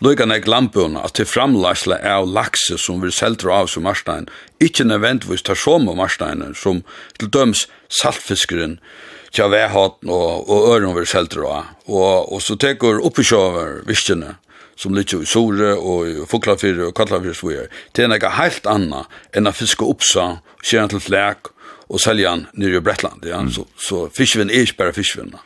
Lugan er glampun at til framlæsla av lakse som vil seltra av som marstein, ikkje nødvendigvis tar som av marsteinen som til døms saltfiskeren tja vehaten og, og øren vil seltra av. Og, og så tekur oppesjåver viskjene som ligger i Sore og i Fuklafyr og Katlafyr så er. Det er nekka heilt anna enn a fiske oppsa, kjeren til flek og seljan nere i Bretland. Ja? Mm. Så, så fiskvinn er ikke bare fiskvinna.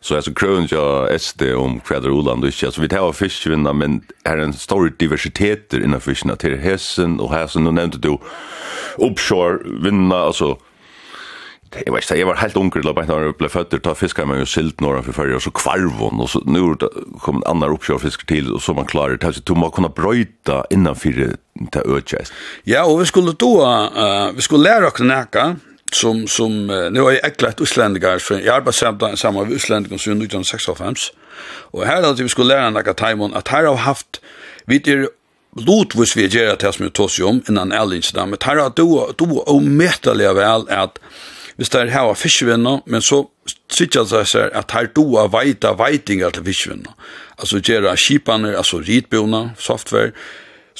Så alltså krön jag SD om kväder Oland och så vi tar fiskvinna men här är en stor diversitet i fiskarna. Till Hessen och här som du nämnde du offshore vinna alltså Jeg vet ikke, jeg var helt unger da når jeg ble født, da fisker silt når for førre, og så kvarvån, og så nu kom en annen oppkjørfisker til, og så man klarer det, så du må kunne brøyta innanfor det økjøst. Ja, og vi skulle då, uh, vi skulle lære oss nækka, som som uh, nu är er äckligt usländigar för jag arbetar samman samman med usländigar som 1965 och här hade vi skulle lära några timon att här har haft vid er lotvis vi gör att jag som tos om innan Ellins där men här har du du omätliga väl att visst där här har fiskvänner men så sitter det sig att här du har vita vitingar till fiskvänner alltså göra skiparna alltså ritbona software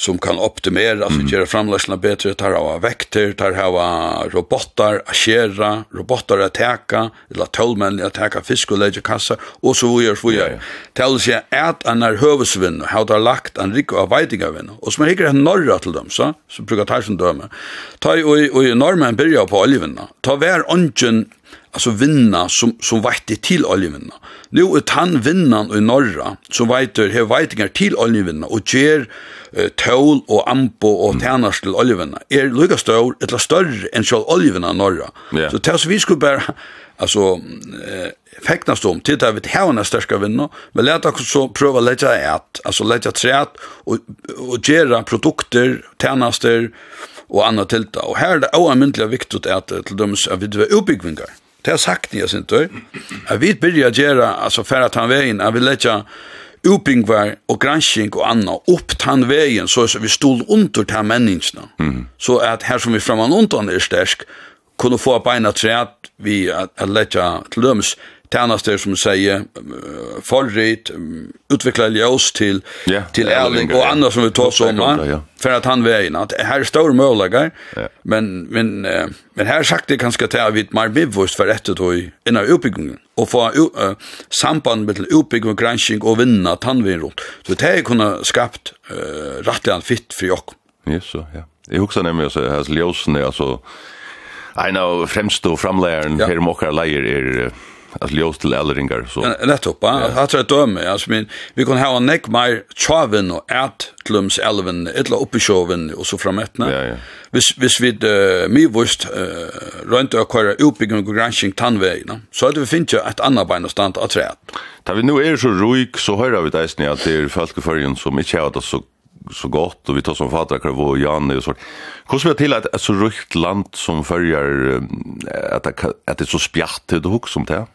som kan optimera, mm. så göra framlägsna bättre, tar av vekter, tar av robotar att köra robotar att täcka, eller tullmän att täcka fisk och lägga kassa, och så vidare, så vidare. Till sig att en är och har där lagt en rik av vejtingavinn, och som hickar en norra till dem, så, så brukar ta som döme. Ta och, och norrmän börjar på oljevinna, ta var ongen alltså vinna som som vette till oljevinna. Nu är han vinnan i norra som vetter här vettingar till oljevinna och ger uh, tål och ampo och tjänar till oljevinna. Är lika stor eller större än själva oljevinna norra. Yeah. Så tills vi skulle bara alltså eh, fäknas om till det vi har den största vinna. Men låt oss så pröva lägga ett alltså lägga träd och och göra produkter, tjänster och annat tilta. Och här är det oändligt viktigt att till döms att vi uppbyggningar Det har sagt jag sen då. Jag vet börja göra alltså för att han vägen, jag vill lägga uppingvar och granskning och annat upp tan vägen så så vi stod under ta människorna. Mm. Så att här som vi framan under är stark kunde få på en träd vi att, att lägga till döms tjänster som säger förrit utveckla ljus till yeah, till Erling och andra som vi tar som ja. för att han vägen att här står möjligheter yeah. men men uh, men här sagt det kanske ta vid mer bevust för rätt då i en uppbyggning och få uh, samband med uppbyggning och granskning och vinna tandvin runt så det här kunna skapt uh, rätt rättligen fitt för jag Yes, så, ja. Jag huxar nämligen så här ljusen är alltså en av främst och framläraren ja. här i Mockar Leir är alltså ljus till äldringar så. Rätt upp. Jag tror att döme, alltså men vi kan ha en neck mer chaven och ät klums elven, etla uppe showen och så framätna. Ja, ja. Vis vis vi uh, mig vurst uh, runt och köra uppbygging och granskning tandvägen, så hade vi finnt ett annat bein och stand att träd. Där vi nu är så ruik så hör vi det att det är folk i som inte har det så så gott och vi tar som fader kvar vår Janne och så. Hur ska vi till att ett så rykt land som följer att att det är så spjärt det hugg som det?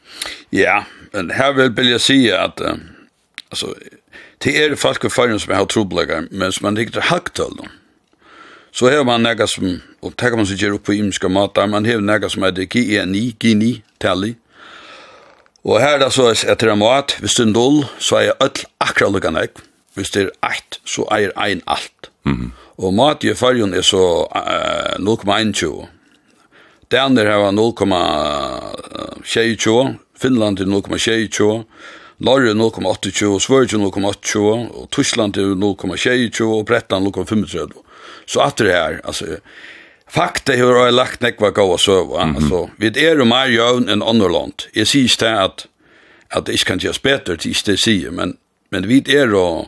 Ja, men här vill vill jag säga att alltså det är folk och följer som har trubbelagar men som man riktigt högt till dem. Så har man några som och tar man sig ger upp på imska matar man har några som är det GNI GNI tally. Och här då så är det mat, vi stundol så är öll akkurat lika näck hvis det er ett, så er ein alt. Mm -hmm. Og mat i fargen er så uh, 0,21. Daner har 0,22, Finland er 0,22, Norge 0,28, Sverige 0,28, og Tyskland er 0,22, og Bretland 0,35. Så at det her, altså, fakta har jeg lagt nekva gav og søva, mm -hmm. altså, vi er jo mer jøvn enn andre land. Jeg sier ikke at, at det ikke kan gjøres bedre, det er ikke det sier, men, men vi er jo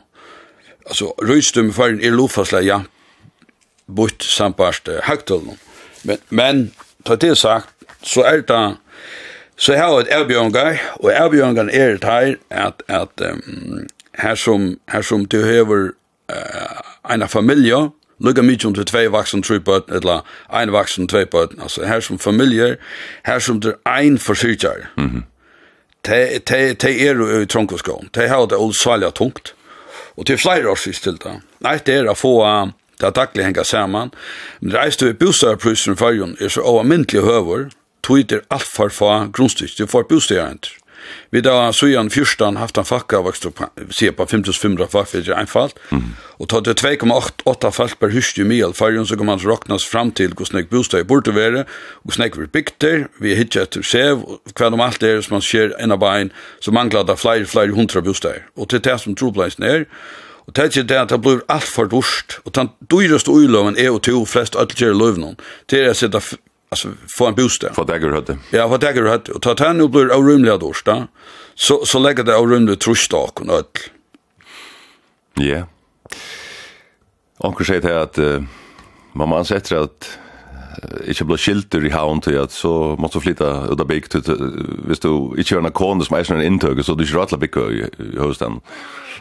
alltså rystum för en lofasla ja bort sampast haktel men men ta det sagt så är det så har ett erbjörngar och erbjørngar är det här att att um, här som här som tilhøver uh, en familj lukka mig om til tvei vaksen, tre på, eller ein vaksen, tvei på, altså her som familier, her som det ein forsyrtjar. Mm -hmm. Te, te, te er jo i te har det olsalja tungt, Og til flere år årsvis til det. Nei, det er å få uh, det er daglig henga saman. Men det reiste vi bostadprysen i fargen er så overmyndelig høver, tog det alt for få grunnstykker får bostadjærenter. Vi da sujan fyrstan haft en fakka vokst opp, sier på 5500 fakka, det er einfalt. Mm. Och tar det 2,8 fall per husdjur mil, fargen så kan man råknas fram til hos nek bostad i borta vara och vi bygter, vi er hittet etter sev hva om alt det som man ser en av bein så manglar det flere, flere hundra bostad. Og til det som troblais er, Og det er det at det blir alt for dårst, og den dyreste uloven er og til flest ødelgjere løvnån, det er å sette alltså få en bostad. Få dagger hade. Ja, få dagger hade och ta tan upp blir orumliga dorsta. Så så lägger det orumlig trustak och öll. Ja. Och säger det att uh, mamma sätter att ikke inte skilter i havn til att så måste flytta ut av bygg till visst du inte gjør en kon som är en inntøk så du ikke alla bygg i hösten.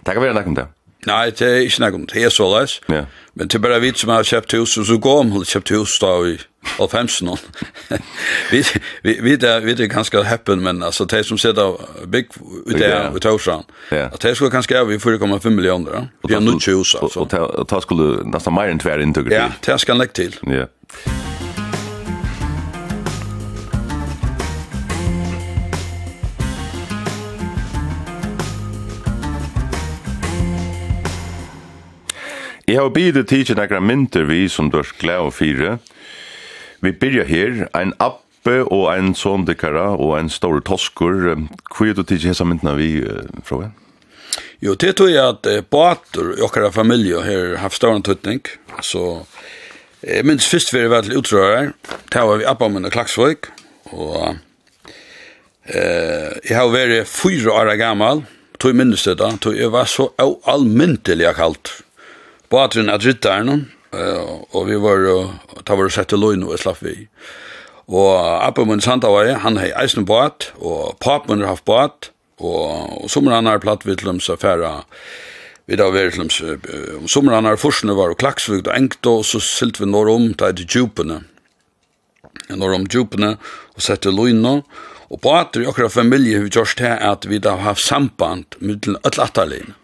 det kan være om det. Nei, det er ikke noe om det er så løs. Ja. Men det er bare vi som har kjøpt hus, og så går vi og kjøpt hus da i Alfhemsen. vi, vi, vi, er, vi er ganske happen, men altså, de som sitter bygg ut der av Torsland, ja. at de skulle ganske av i 4,5 millioner, ja. Vi har nødt hus, altså. Og, og, og, og, og, ta skulle og, og, og, og, og, Ja, det og, og, og, og, Jeg har bidet tid til nekra mynter vi som dørs glad og fire. Vi byrja her, ein appe og ein sondikara og ein stor toskur. Hvor er du tid til hessa myntene vi, Frode? Jo, det tror jeg at eh, båter i okkara familie har haft større tøtning. Så jeg minns først vi var til utrører. Det var vi appa min og klaksvøk. Og eh, jeg har vært fyra år gammal. Tog minnes det da. Tog jeg var så almyndelig kaldt. Båtren at ryttaren, og vi var, ta var sett til løgn og slapp vi. Og Abba min Sandavai, han har eisen båt, og papen har haft båt, og, og sommer han har platt vidt dem så færre vi da var til dem, om han har forsene var og klaksvugt og engt, og så silt vi når om, da er det djupene, når om djupene, og sette løgn og båter i akkurat familie har vi gjort det at vi da har haft samband med alle atterligene.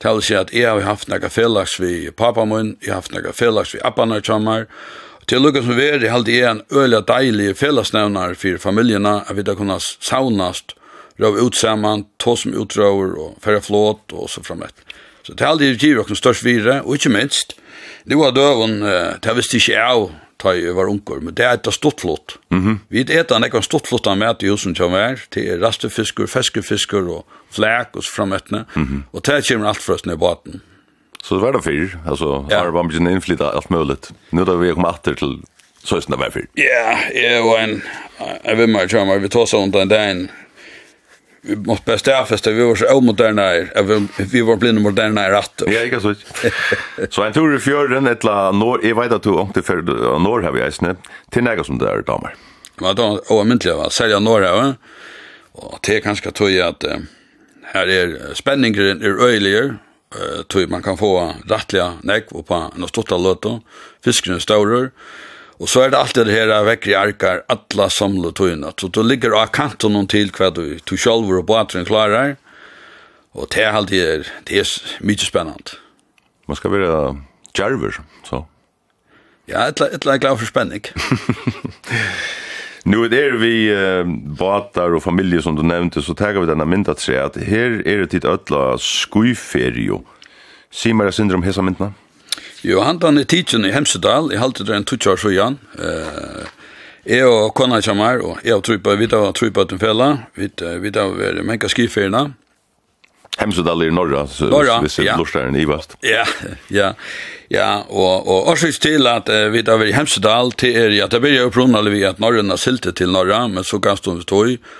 Tal seg at jeg har haft nekka felags vi pappa mun, jeg har haft nekka felags vi appanar tjammar, Til lukka som veri halde jeg en øyla deilig fellesnevnar for familjena, at vi da kunne saunast, røv ut saman, tå som utrøver, og færre flåt, og så framett. Så til halde jeg giver okken størst vire, og ikkje minst, det var døven, det visste ikke jeg ta jeg var unger, men det er etter stortflott. Mm -hmm. Vi etter en ekkert stortflott av mat i husen som er, til er rastefisker, feskefisker og flæk og framettene, mm -hmm. og det kommer alt for oss ned i båten. Så det var det fyr, altså, ja. har man ikke innflytta alt mulig. Nå da vi kom atter til søysen det var fyr. Ja, jeg var en, jeg vil meg, vi tar sånn den dagen, vi måste bara stäffesta, vi var så omoderna er, vi var blinde moderna er att. Ja, jag så. Så en tur i fjörden, etla norr, jag vet att du ångte för norr här vi eisne, till näga som det är damer. Ja, då, oamintliga va, sälja norr här og det er kanskje tog at uh, her er spenningen er øyligere, uh, tog man kan få rattliga nekv på en stort av løte, fiskene større, Og så er det alltid det her vekker i arkar, alla samlet tøyna. Så du ligger av kanten noen til hva du, du sjolver og bateren klarar, og det er alltid, det er mye spennant. Man skal være djerver, så. Ja, et eller annet glad for spenning. Nu er det vi eh, båtar og familie som du nevnte, så tager vi denne mynda tre, at her er det tid ødla skuiferio. Si meg det synder om hesa myndna? Ja. Jo, han handan er tidsen i Hemsedal, i halte det en tutsjar sjuan. Uh, jeg og kona kommer, og jeg og Trupa, vi tar Trupa den fella, vi tar være menka skiferna. Hemsedal er i norra, så norra, vi ser ja. lorstaren i vast. Ja, ja, ja, og, og årsvis til at uh, vi tar være i Hemsedal, til er, ja, det blir jo prunnalig vi at har siltet til norra, men så ganske stå vi tog,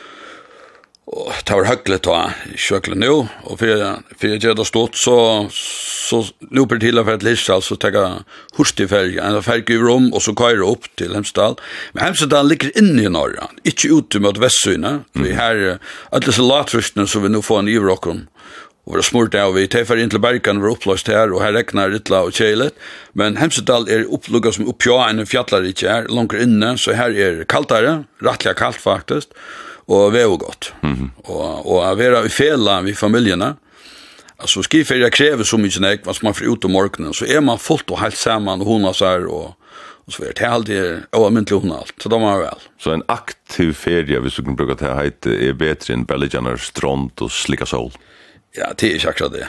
Og det var høglet ta kjøklet nå, og for, for jeg hadde stått, så, så loper på til å fære til så tar jeg hurtig ferg, en ferg i Rom, og så kører opp til Hemsedal. Men Hemsedal ligger inne i Norge, ikke ute mot Vestsynet, mm. vi her, alle disse latrystene som vi nå får en ivrokken, og det smurt av vi teffer inn til Berkan var oppløst her, og her regner Rittla og Kjelet, men Hemsedal er opplugget som oppjå enn fjallar ikke er, langt inne, så her er kaldere, rettelig kaldt faktisk, og og veo godt. Mm -hmm. Og, og vera i fela vi familjerna, Alltså skiferja krever så mycket nek, vad man får ut om morgenen, så är man fullt och helt samman och hona så här och, och så vidare. Det er alltid oavmyndligt hona allt, så de har väl. Så en aktiv ferie, vi skulle bruka det här hejt, är bättre än belgianar strand och slicka sol? Ja, det är akkurat det.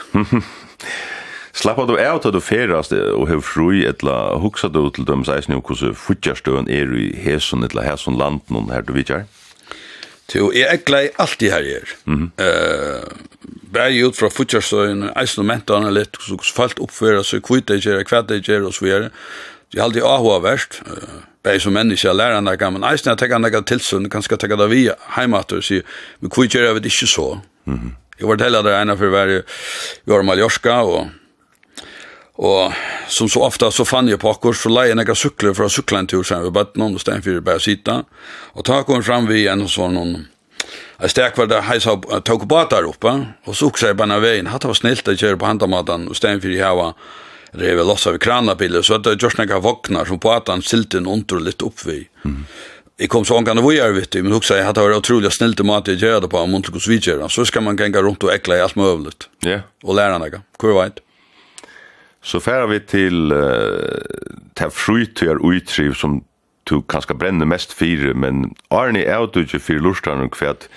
Slappar du av til du ferast og hev fri, etla hugsa du til dem, eisne og hvordan futjarstøen er i hesun etla hesun landen her du vidjar? Ja. Jo, jeg er glad alltid her her. Mm bare ut fra futjarstøyen, eisen og mentene litt, så falt oppfører, så kvitt jeg gjør, kvatt jeg gjør, og så videre. Jeg har alltid ahua verst, bare som menneske, jeg lærer henne, men eisen jeg tenker henne tilsyn, kanskje tenker det vi hjemme og sier, men kvitt gjør jeg vet ikke så. Mm -hmm. Jeg var heller der ene for å være i Jormaljorska, og Og som så ofta så fann jeg på akkur, så leie jeg sykler fra syklantur sammen ved bøttene, og Stenfyr bare sita. og ta kom fram vi en sånn noen, jeg stek var det heisa tog batar oppe, og så uksa jeg bare veien, hatt var snilt å kjøre på handamaten, og Stenfyr i hava, det er lossa vi kranabiler, så det er just nekka voknar, som batan silten under litt opp vi. Mm. Jeg kom så ångan og vujar, vet du, men huksa jeg hatt var utrolig snilt å mat jeg gjør det på, om hon til hos vi så skal man genga rundt og ekla i alt møvlet, yeah. og læra nekka, hvor veit. Mm. Så færer vi til uh, til frutøyer utriv som du kanskje brenner mest fire, men Arne er du ikke fire lortene hva at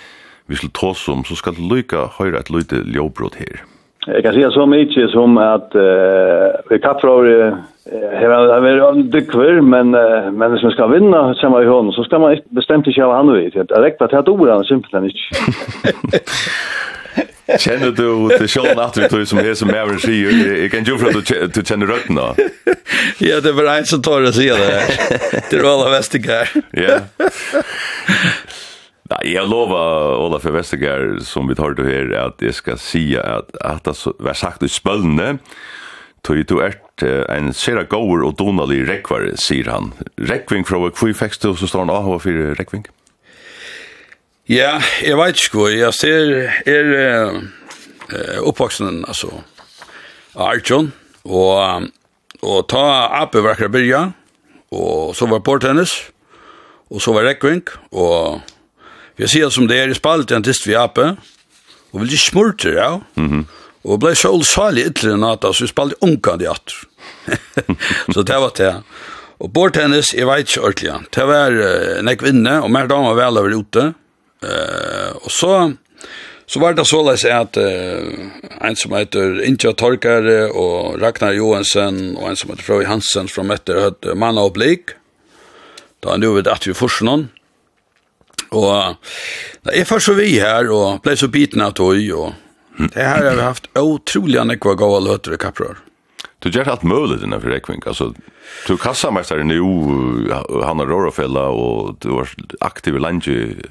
vi skal ta oss om, så skal du lykke høyre et lite ljåbrott her. Jeg kan si så mye som at uh, vi katter over uh, Jeg vet om det kvar, men, uh, men hvis man skal vinna sammen i hånden, så skal man bestemt ikke ha han vid. Jeg rektar til at ordet han simpelthen ikke. Känner du till sjön att du som är som Maverick säger, jag kan ju för att du känner rötterna. Ja, det var en som tar det sig det. Det var alla Westergaard. Ja. Nej, jag lovar Ola för Westergaard som vi tar det här att jag ska säga att att det var sagt i spölne. Tog du ert en sera goer og donalig rekvar, sier han. Rekving fra hvor fikk du, så står han av og fyrir rekving. Ja, jeg vet ikke hvor. Jeg ser er eh, oppvoksen, altså, Arjun, og, og ta Ape verker byrja, og så var portennis, og så var rekving, og jeg sier som det er i spalt en tist vi Ape, og vil de smurter, ja, mm -hmm. og blei så olsalig ytler enn at, så vi spalt unkan de at. så det var det, Og bordtennis, jeg vet ikke ordentlig. Det var uh, nekvinne, og mer damer vel over ute. Eh, och så så var det så läs att uh, en som heter Inja Torkare och Ragnar Johansen och en som heter Frøy Hansen från Mette høtt Manna och Blik. Då nu vet att vi forsen någon. Och det är för så vi här och blev så biten av tog och det här har vi haft otroliga nekva gav löter i kapprør. Du gör allt möjligt innan för Rekving, Alltså, du kassamesteren er jo Hanna Rorafella och du var aktiv i landet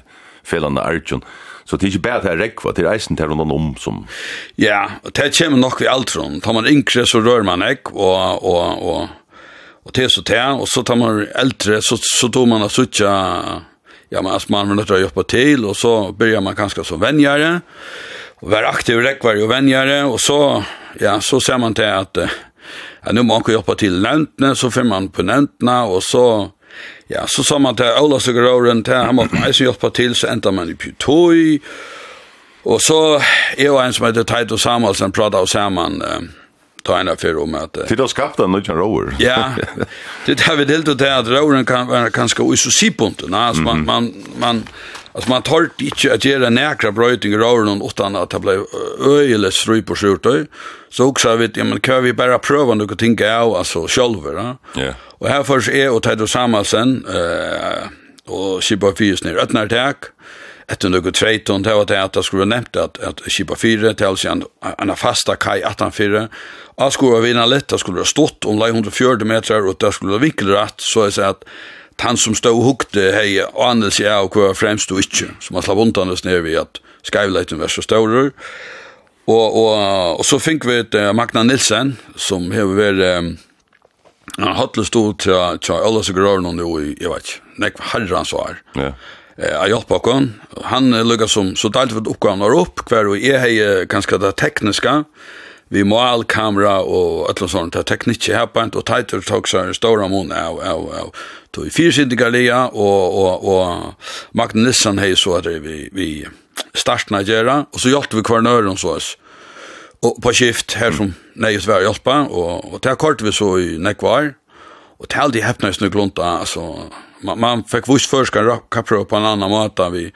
felande arjun. Så det er ikke bare til rekva, det er eisen til noen om som... Ja, og det kommer nok vi alt rundt. Tar man yngre, så rør man ek, og, og, og, og det er så det, og så tar man eldre, så, så tog man at suttja, ja, men altså man vil nødt til å jobbe til, og så börjar man kanskje som vänjare. og være aktiv rekvar og vänjare. og så, ja, så ser man til at, ja, nu må man ikke jobbe til nevntene, så finner man på nevntene, og så Ja, så sa man til Ola Sugaroren, til han måtte meg som hjelpe til, så enda man i Pytoi, og så er jo en som heter Taito Samuelsen, prata av Saman, ta en av affär om att... Tid har skapat en nöjden rower. Ja, det har vi delt ut till att roweren kan vara ganska oisosipont, alltså man, man, man Alltså man tar inte att göra näkra bröjtingar i någon utan att det blir öjelig stryp på skjortor. Så också vet jag, men kan vi bara pröva något tänka av alltså själva. Ja. Yeah. Och här förs är och Tedo Samuelsen eh, och Kipa Fyrs ner öppnar tack. Etter noe treiton, det var det at jeg skulle nevnt at, at Kipa 4, til altså en, en fasta kai 18-4, jeg skulle vinna litt, det skulle stått om 140 meter, og det skulle vinkelrett, så jeg sier at han som stod hukte hei anelse av hva fremst og ikke, som han slapp undanes ned ved at skylighten var så større. Og, og, og så fikk vi et uh, Magna Nilsen, som har vært um, han hadde stod til, til alle som grører noen jo i, jeg vet ikke, nek herre han svar. Ja. Eh, jeg hjelper henne. Han lukket som, så deilig for oppgaven var opp, hver og jeg har ganske det tekniske, vi må all kamera og alt og sånt, det tekniske her på en, og teitur tok seg en stor mån av, av, av Tog fyrsidigalia og, og, og Magne Nissan hei så at vi, vi startna gjøre, og så hjelpte vi hver nøyren så oss. Og på skift her som neis var hjelpa, og, og det kort vi så i nekvar, og det aldri heppna i snuglunda, altså, man, man fikk vust førskan kappra på en annan måte, vi,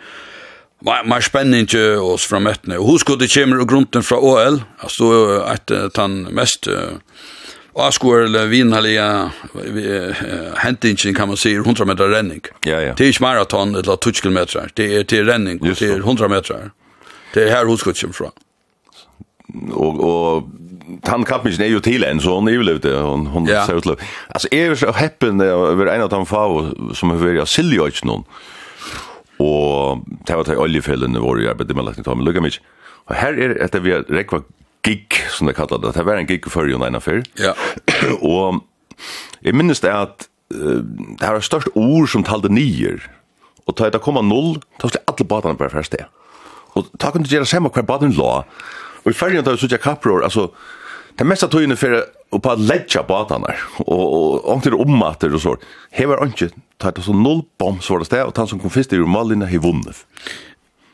man, man spenner ikke oss fra møttene, og husk det kommer grunden fra OL, altså, att han mest, uh, Askuel vinnerlige hentingen, kan man se 100 meter renning. Ja ja. Det er ikke maraton eller 2 kilometer. Det är till renning det er 100 meter. Det är här hos kutchen fra. Och och han kappingen är ju till en så hon är ju hon hon ja. ser ut. Alltså är så happen över en av de få som har varit siljojts någon. Och det var til oljefellene var jeg bedre med att ta med lucka mig. Og här är det att vi räkva gig, som det kallar det. Det var en gig för ju ena fyrr. Ja. Och jeg minnes det att uh, det här er störst ord som talde nier. Och ta det komma noll, ta skulle alla badarna på första. Och ta kunde göra samma kvar baden lå. Och i fyrrjun då så jag kapror alltså det mesta tog för och på ledja badarna och och omtid ommater och så. Hevar inte ta det så noll bom, så var det där och han som kom först i malina, hei vunnit.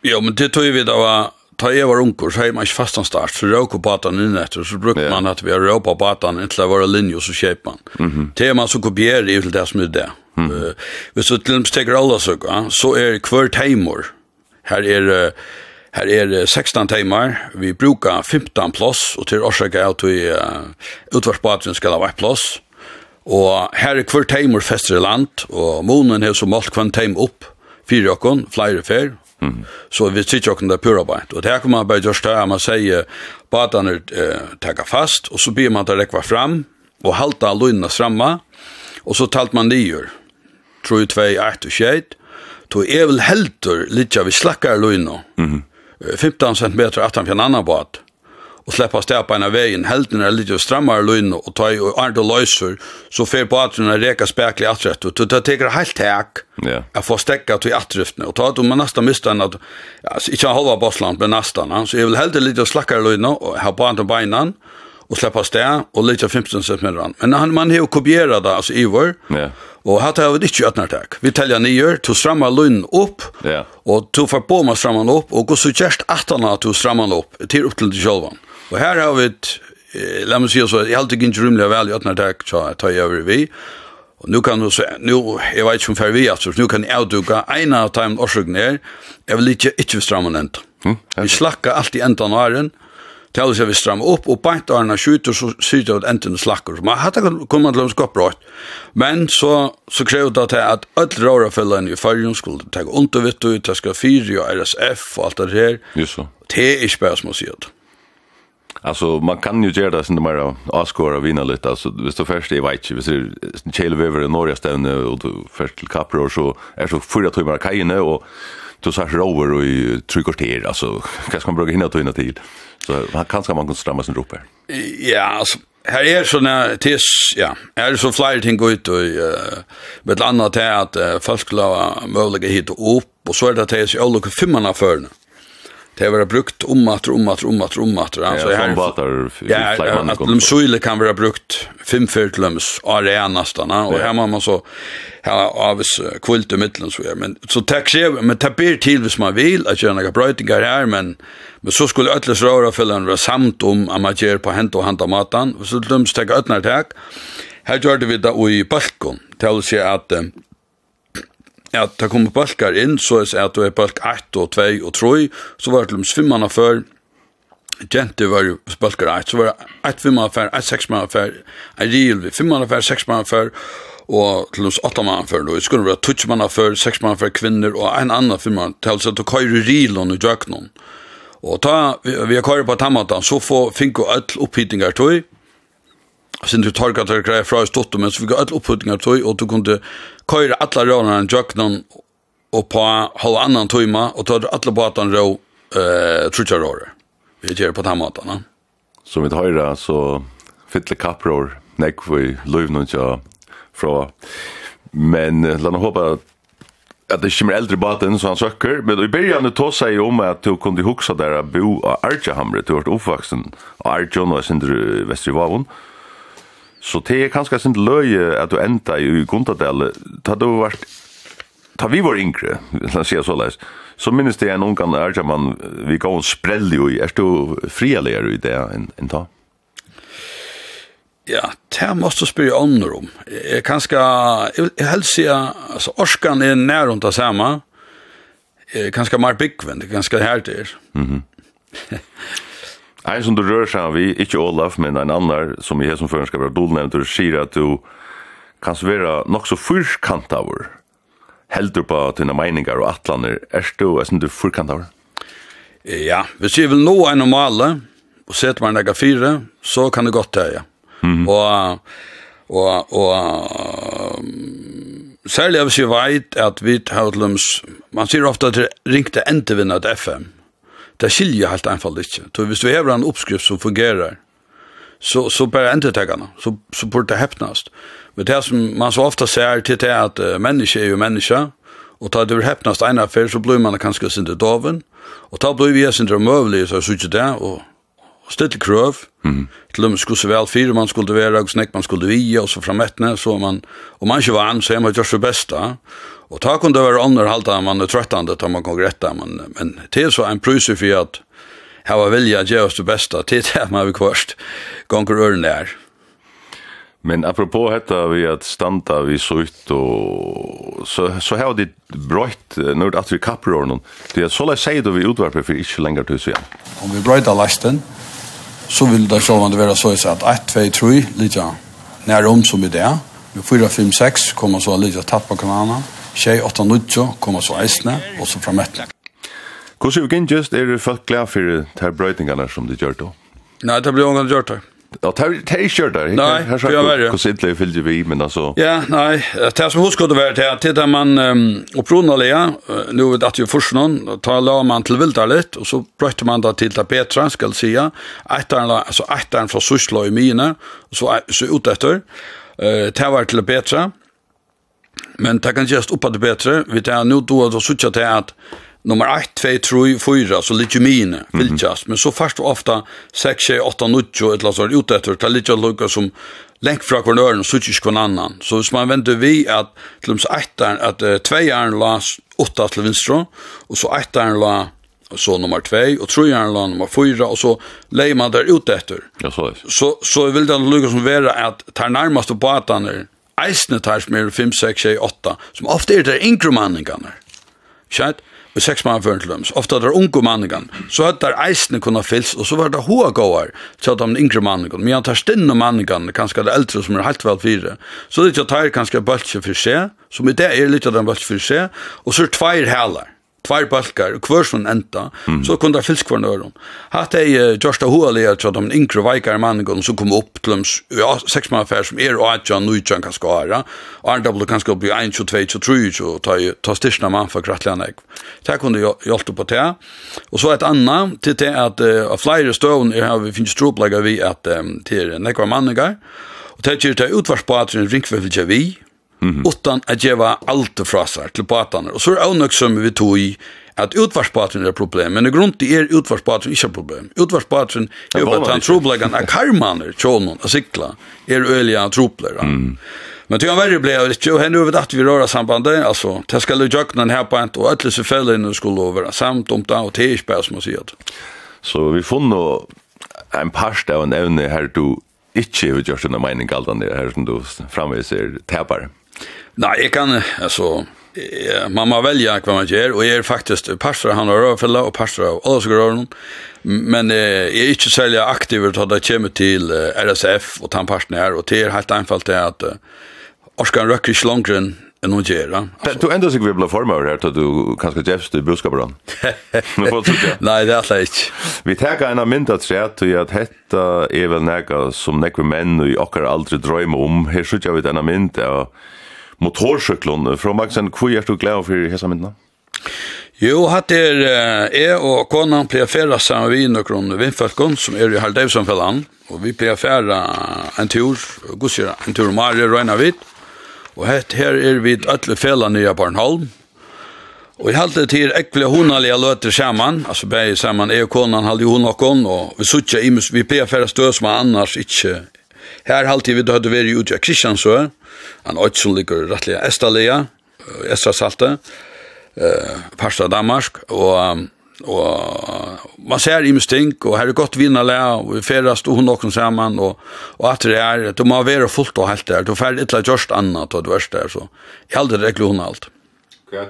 Ja, men det tog vi då var ta jeg var unger, så har man ikke fastan start, så råk på batan inn etter, så brukte yeah. man at vi har råk og batan inntil det var linje, og så kjøp man. Mm -hmm. Det er man så kopierer i til det som er det. Mm. Uh, hvis du til med stekker alle så er hver timer, her er Her er 16 timer, vi brukar 15 plåss, og til årsaker er at vi uh, utvarsbaten skal ha vært plåss. Og her er hver timer fester i land, og månen har så målt hver time opp, fire åkken, flere fer, Mm. Så vi sitter också der pura bara. Och det her kommer man bare just där man säger båtarna eh, tagga fast och så blir man att rekva fram och halta lönna framma och så talt man det gör. Tror ju två eit og tjeit, to er vel helter lite vi slakkar lönna. Mm. 15 cm efter en annan båt og sleppa sted på en av vägen. Helten är lite strammare lön og ta i andra löser så fer batrun er reka spekli atträtt. Och det tar heilt täck ja at få stäcka til atträtten. og ta at man nesten mista en at, ja, ikke halva bossland, men nesten, så jag vil helten lite slackare lön og ha på andre beinan, og släppa stä och lite 15 cm. Men han man har kopierat det alltså Ivor. Ja. Och här tar vi det inte att tack. Vi täljer ner to stramma lön upp. Ja. Och to får på man stramma upp och går så just att han har to stramma upp till upp till självan. Og her har vi et, eh, la meg si så, jeg halte ikke rymlig vel i åttende dag, så tar jeg over vi. Og nu kan du se, nu, jeg vet ikke om fer vi, altså, nu kan jeg avduka, en av time årsøkene her, jeg vil ikke ikke stramme den enda. Mm, vi slakker alltid enda av åren, til seg vi stramme opp, og bant årene skjuter, så sier det at slacker. slakker. Man hadde kommet til å skåpe. Men så, så krev det att at alle rårafellene i fargen skulle ta undervitt ut, ta skal fyra og RSF og alt det her. Just så. Det er ikke bare som å si det. Alltså man kan ju göra det sen mer avskåra vinna lite alltså visst det är vet ju visst du Chile över i norra stävne och först till Capro så är så fyra timmar kajne och då sa rover över och i tre alltså kanske man bruka hinna ta in tid så han kanske man kan stramma sin roper. Ja alltså Här är såna tis ja, är så flyr ting gå ut och med annat till att folk låter möjliga hit upp och så är det tis olika fimmarna förna. Mm Det var brukt om att om att om att om att alltså här batar ja. att de skulle kan vara brukt fem fyrtlums arena nästan och här man så här av kvult i mitten så men så tack sig men tapir till vis man vill att göra brötingar här men men så skulle ölles röra fällan vara samt om att man ger på hänt och handa matan. Så de ta ötnar tack här gjorde vi det i balkon till sig att at det kommer balkar inn, så er det at du er balk 1 og 2 og 3, så var det de svimmene før, Gente var jo spalkar så var det eit fimmannafær, eit seksmannafær, før, 6 fimmannafær, før, og til oss åtta mann før, og skulle være 2 mann før, 6 mann før kvinner, og en annan fem mann, til at du køyre rilon i djøknon. Og ta, vi har køyre på tammatan, så får finko öll opphittingar tøy, sen du tar gata grejer från stottom men så vi går alla upphuttningar tog och du kunde köra alla rörarna i jöknan och på halv annan tøyma, och ta alla båtarna rå eh trutjar rå Vi gör på den måten. Som vi tar så fytle kapror nek vi lövnun så från men låt oss hoppas att det kommer äldre baten så han søkker, men i början tog seg om att du kunde huxa där bo av Arjahamre du vart uppvuxen och Arjon var sin västervavon. Mm Så det er kanskje sin løye at du enda i Guntadel, da du vært, ta vi var yngre, la oss si så leis, så minnes det en ungan man vi gav en sprell jo i, er du frialegere i det enn en ta? Ja, det måste du spyrja ånder om. Jeg kan ska, jeg helst sige, altså, orskan er nær rundt det samme, jeg kan ska mer byggvendt, jeg kan ska her til. Mhm. Ein som du rör sig vi, ikke Olaf, men en annan som i som føren skal være dolnevnt, du sier at du kan være nok så fyrkant av henne. Heldur på dina meningar og atlaner, er du, er du fyrkant av Ja, hvis jeg vil nå en om och og man meg nega fire, så kan det godt ja. Mm -hmm. Og, og, og um, særlig hvis jeg vet at vi tar til man sier ofte at det ringte endevinnet FM, det skiljer helt enkelt ikke. Så hvis du har en oppskrift som fungerer, så, så bare endetekkene, så, så burde det heppnast. Men det som man så ofte ser til det at uh, menneske er jo menneske, og tar det heppnast en affær, så blir man kanskje sin til doven, og tar blir vi sin til møvelig, så er det ikke det, og, og stille krøv, mm. til om man skulle se vel fire man skulle være, og snakk man skulle vi og så framettene, så man, og man ikke var an, så er man gjør det bästa Och ta kunde vara andra halta man är tröttande tar man kan rätta men men det är så en prus för att här var vilja att göra oss det bästa till det man vi kvarst gånger örn där. Men apropå detta vi att standa vi så ut och så så har det bröt nu att vi kappar någon. Det är så lätt säger då vi utvarper för inte längre till så igen. Om vi bröt lasten så vill det själva vara så att 1 2 3 lite när om som är där. Vi 4 5 6 kommer så lite tappa kan annan. Tjei 8-9 kommer så eisne, og så fra møttene. Hvordan vi gynnes er det folk glad for de brøytingene som de gjør da? Nei, det blir ångan gjør det. Ja, det er ikke gjør det. Nei, det er verre. Hvordan ikke det fyller vi, men altså... Ja, nei, det som husker det være til, til det man um, opprunalige, nu vet at vi først noen, da la man til vilda litt, og så brøyte man da til det Petra, skal jeg si, etteren, altså etteren fra Susla i mine, og så, så ut etter, uh, det var til Petra, og Men det kan gjøres det bedre. Vi tar nå då at vi sier til at nummer 1, 2, 3, 4, så litt jo mine, viltjast. Men så først og ofte 6, 7, 8, 9, et eller annet ut ute etter, det er litt jo som lengt fra hver nøren, så ikke hver annan. Så hvis man venter vi at til og med 1, at 2 er en la 8 til venstre, og så 1 er en la så nummer 2, og 3 er en la nummer 4, og så leier man der ut etter. Ja, så er det. Så, så vil det lukket som være at det er nærmeste på at eisne tar som er 5, 6, 6, 8, som ofte er det yngre manningene. Skjønt? Og seks mann før til dem. Ofte er det unge manningene. Så er der eisne kunne fylls, og så var det hoa gåar, til at de yngre manningene. Men han tar stinne manningene, kanskje det eldre som er helt vel fire. Så det er ikke tar kanskje bølse for seg, som i det er litt av den bølse for seg, og så er tveir heller tvær balkar, og kvør som enda, mm. så kunne det fylsk for nøren. Hatt ei uh, Gjørsta Hoali, at de yngre veikare mannene som kom opp til dem, ja, seks mann affær som er og at atjan, nujtjan kanskje åra, og andre ble kanskje bli 1, 22, 23, og ta, ta styrsna mann for grattlian eik. Det kunne hjelpe på det. Og så et anna, til det at uh, flere støvn, er har vi finnes troplegger vi at um, til nekvar mannene, og det er til utvarspatrien ringfølge vi, Mm -hmm. utan att geva allt fra seg till båtarna. Och så är det som vi tog i at utvarspaten er problem, men i grunn til er utvarspaten ikke er problem. Utvarspaten er jo at han trobleggen er karmaner, tjånen og sikla, er øyelige tropler. Mm. Men til han verre ble jeg ikke, og henne over at vi rører sambandet, altså, det skal jo jøkne den her på en, og alle fellene skulle over, samt om det, og det er ikke bare som man sier. Så vi funnet en parst av en evne her du ikke har gjort en mening galt her som du framviser tapar. Nei, jeg kan, altså, jeg, man må velge hva man gjør, og jeg er faktisk pastor han har rødfella, og pastor av Ålesgrøren, men eh, jeg er ikke særlig aktiv til at det kommer til eh, RSF og tar en pastor her, og det er helt enkelt til at uh, Orskan røkker ikke langt enn enn hon gjer. Du enda sikkert vi blir formar her til du kanskje jefst i budskapet Nei, det er alltid ikke. Vi tenker en av mynda træt til at hetta er vel nega som nekve menn i okkar aldri drøyma om. Her sutja vi denne mynda og motorsyklen. Fra Maxen, hvor er du glad for hese myndene? Jo, hatt er jeg og konan pleier færa sammen vi noen vindfølgene som er i Haldeivsomfellan, og vi pleier færa en tur, gusir en tur om Arje Røyna Vitt, og hett her er vi alle fæla nye Barnholm, Og jeg halte til ekvile hundalige løter sammen, altså bei sammen, jeg og konan halde hon og kon, og vi sutja imus, vi pleier færa støs som annars ikkje, Her halte vi da hadde vi ute av Kristiansø, en øyt som ligger rettelig Estalia, Estra Salte, eh, Parsta Danmark, og, og man ser i ting, og her er godt vinnerle, og vi ferast, og hun åkken sammen, og, og at det er, du må være fullt og helt der, du fer ikke gjørst annet, og du er der, så jeg aldri regler hun alt. Hva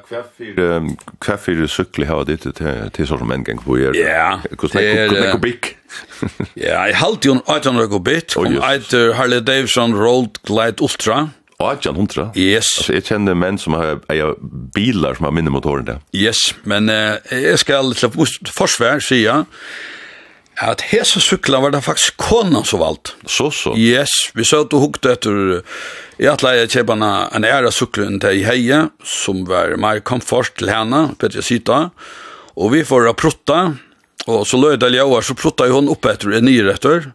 hva fyrir sykli hava ditt til til sånn en gang på er. Ja. Hvordan er kubik? Ja, jeg halte jo 800 kubik. Og eitur Harley Davidson Road Glide Ultra. 1800? Yes. Altså, jeg kjenner menn som har eier bilar som har minne motoren motorene. Yes, men eh, jeg skal til forsvær sige at hese sykler var det faktisk konan som valgt. Så, så. Yes, vi så at du hukte etter jeg at leie kjepene en ære syklen til heie, som var mer komfort til henne, vet jeg sida, og vi får prutta, og så løy det ljøver, så prutta hun opp etter en nyretter,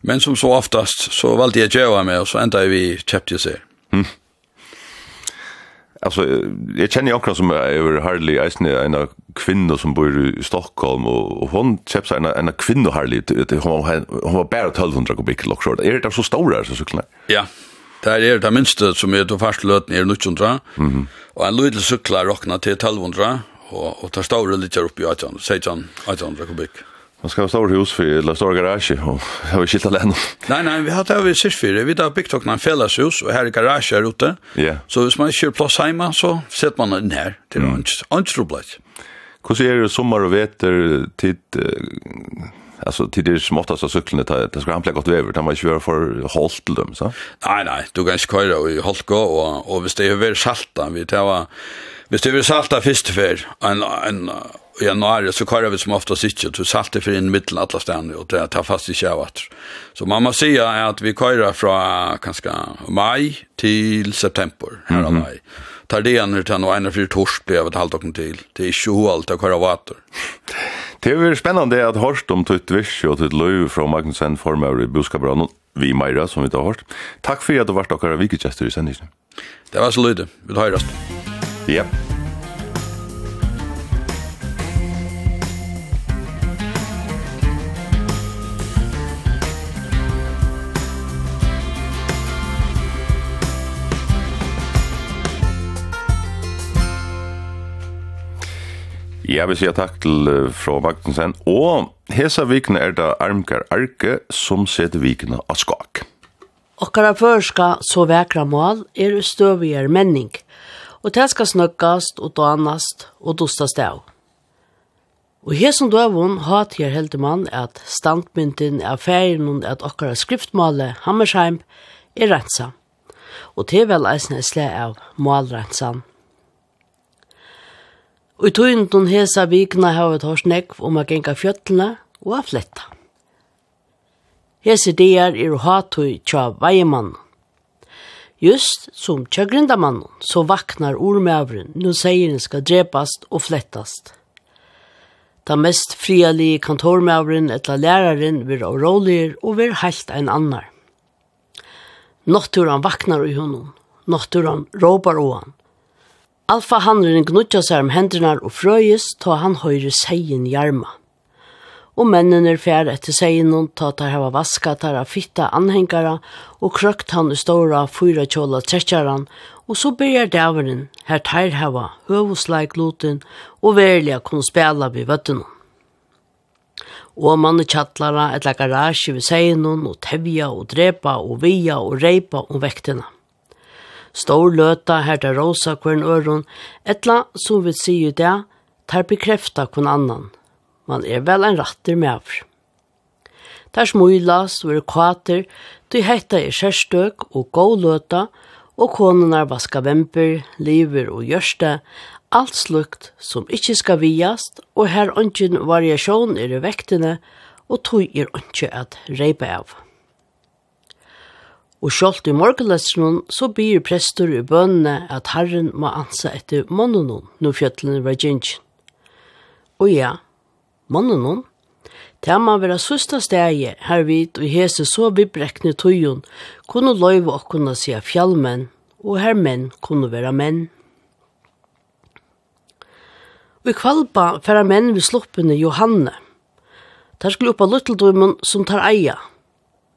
men som så oftast så valgte jeg kjøa med, og så enda vi kjøpte seg. Alltså jag känner också som över Harley Eisner en kvinna som bor i Stockholm och, hon köpte en en kvinna Harley hon hon var bara 1200 kubik lockshort. Är det så stora så cyklar? Ja. Det är det minsta som är då fast löten är 1900. Mhm. Och en liten cyklar rockna till 1200 och och tar stora lite upp i 18 16 1800 kubik. Man ska ha stor hus för eller stor garage och jag vill skilta län. Nej nej, vi har det vi sist för. Vi har byggt också en fällashus och här är garage här ute. Ja. Så hvis man kör plats hemma så sätter man den här till mm. anstrublet. Hur ser det sommar och veter tid alltså till det som så cyklarna det, det ska han gott väder utan man kör för halt till dem så. Nej nej, du kan köra i halka och och visst det är väl salta vi tar visst det är salta först för en en i januari så kör vi som ofta sitter till saltet för in mitten alla ställen och det tar fast i kärvat. Så man måste säga att vi kör från kanske maj till september här av maj. Tar det ner till någon en för torsdag över ett halvt till. Det är ju allt att köra vatten. Det är spännande att hörst om tutt visch och tutt löv från Magnusen formar i buskabrannon vi Maira som vi tar hørt. Takk for at du var dere vikegester i sendingen. Det var så lydig. Vi høres. Ja. Jeg vil si takk til uh, fra Magnusen, Og hesa vikene er det Armkar Arke som setter vikene av skak. Okkara førska så vekra mål er støvier menning, og det skal snøkkast og danast og dostast av. Og her som døvun hat her heldemann man at standmynden er ferien og at okkara skriftmåle Hammersheim er rensa. Og til vel eisne slag av målrensan Og i tøyndun hesa vikna hava tårs nekv om a genga fjöllna og a fletta. Hese dier er hatu tja veiemann. Just som tja grindamann, så vaknar ormævren, nu seieren skal drepast og flettast. Da mest frialige kantormævren etla læraren vir auroligir og vir heilt ein annar. Notturan vaknar i honom, notturan råpar oan, Alfa handren gnutja seg om hendrene og frøyes, ta han høyre seien jarma. Og mennene er fjer etter seien og ta tar hava vaska tar av fitta anhengara og krøkt han i ståra fyra kjola trettjaran, og så byrjar dæveren, her tar hava høvosleik loten og verliga kunne spela vi vøttene. Og manne tjattlara etla garasje ved seien og tevja og drepa og via og reipa om vektena stor løta her til rosa hvern øron, etla som vi sier det, tar bekrefta hvern annan. Man er vel en ratter med avr. Tar smuilas og er kvater, du heita er kjærstøk og gå løta, og konunar vaska vemper, liver og gjørste, alt slukt som ikkje skal viast, og her ønsken variasjon er i vektene, og tog er ønske at reipa av. Og sjálft i morgenleseren så byr prester i bønene at Herren må ansa etter månen når fjøtlene var gjengen. Og ja, månen, det må være søsta steg her vidt og hese så vibrekne tøyen kunne løyve å kunne si fjallmenn, og her menn kunne være menn. Og i kvalpa færa menn ved sluppene Johanne. Der skulle oppa lutteldøymen som tar eia,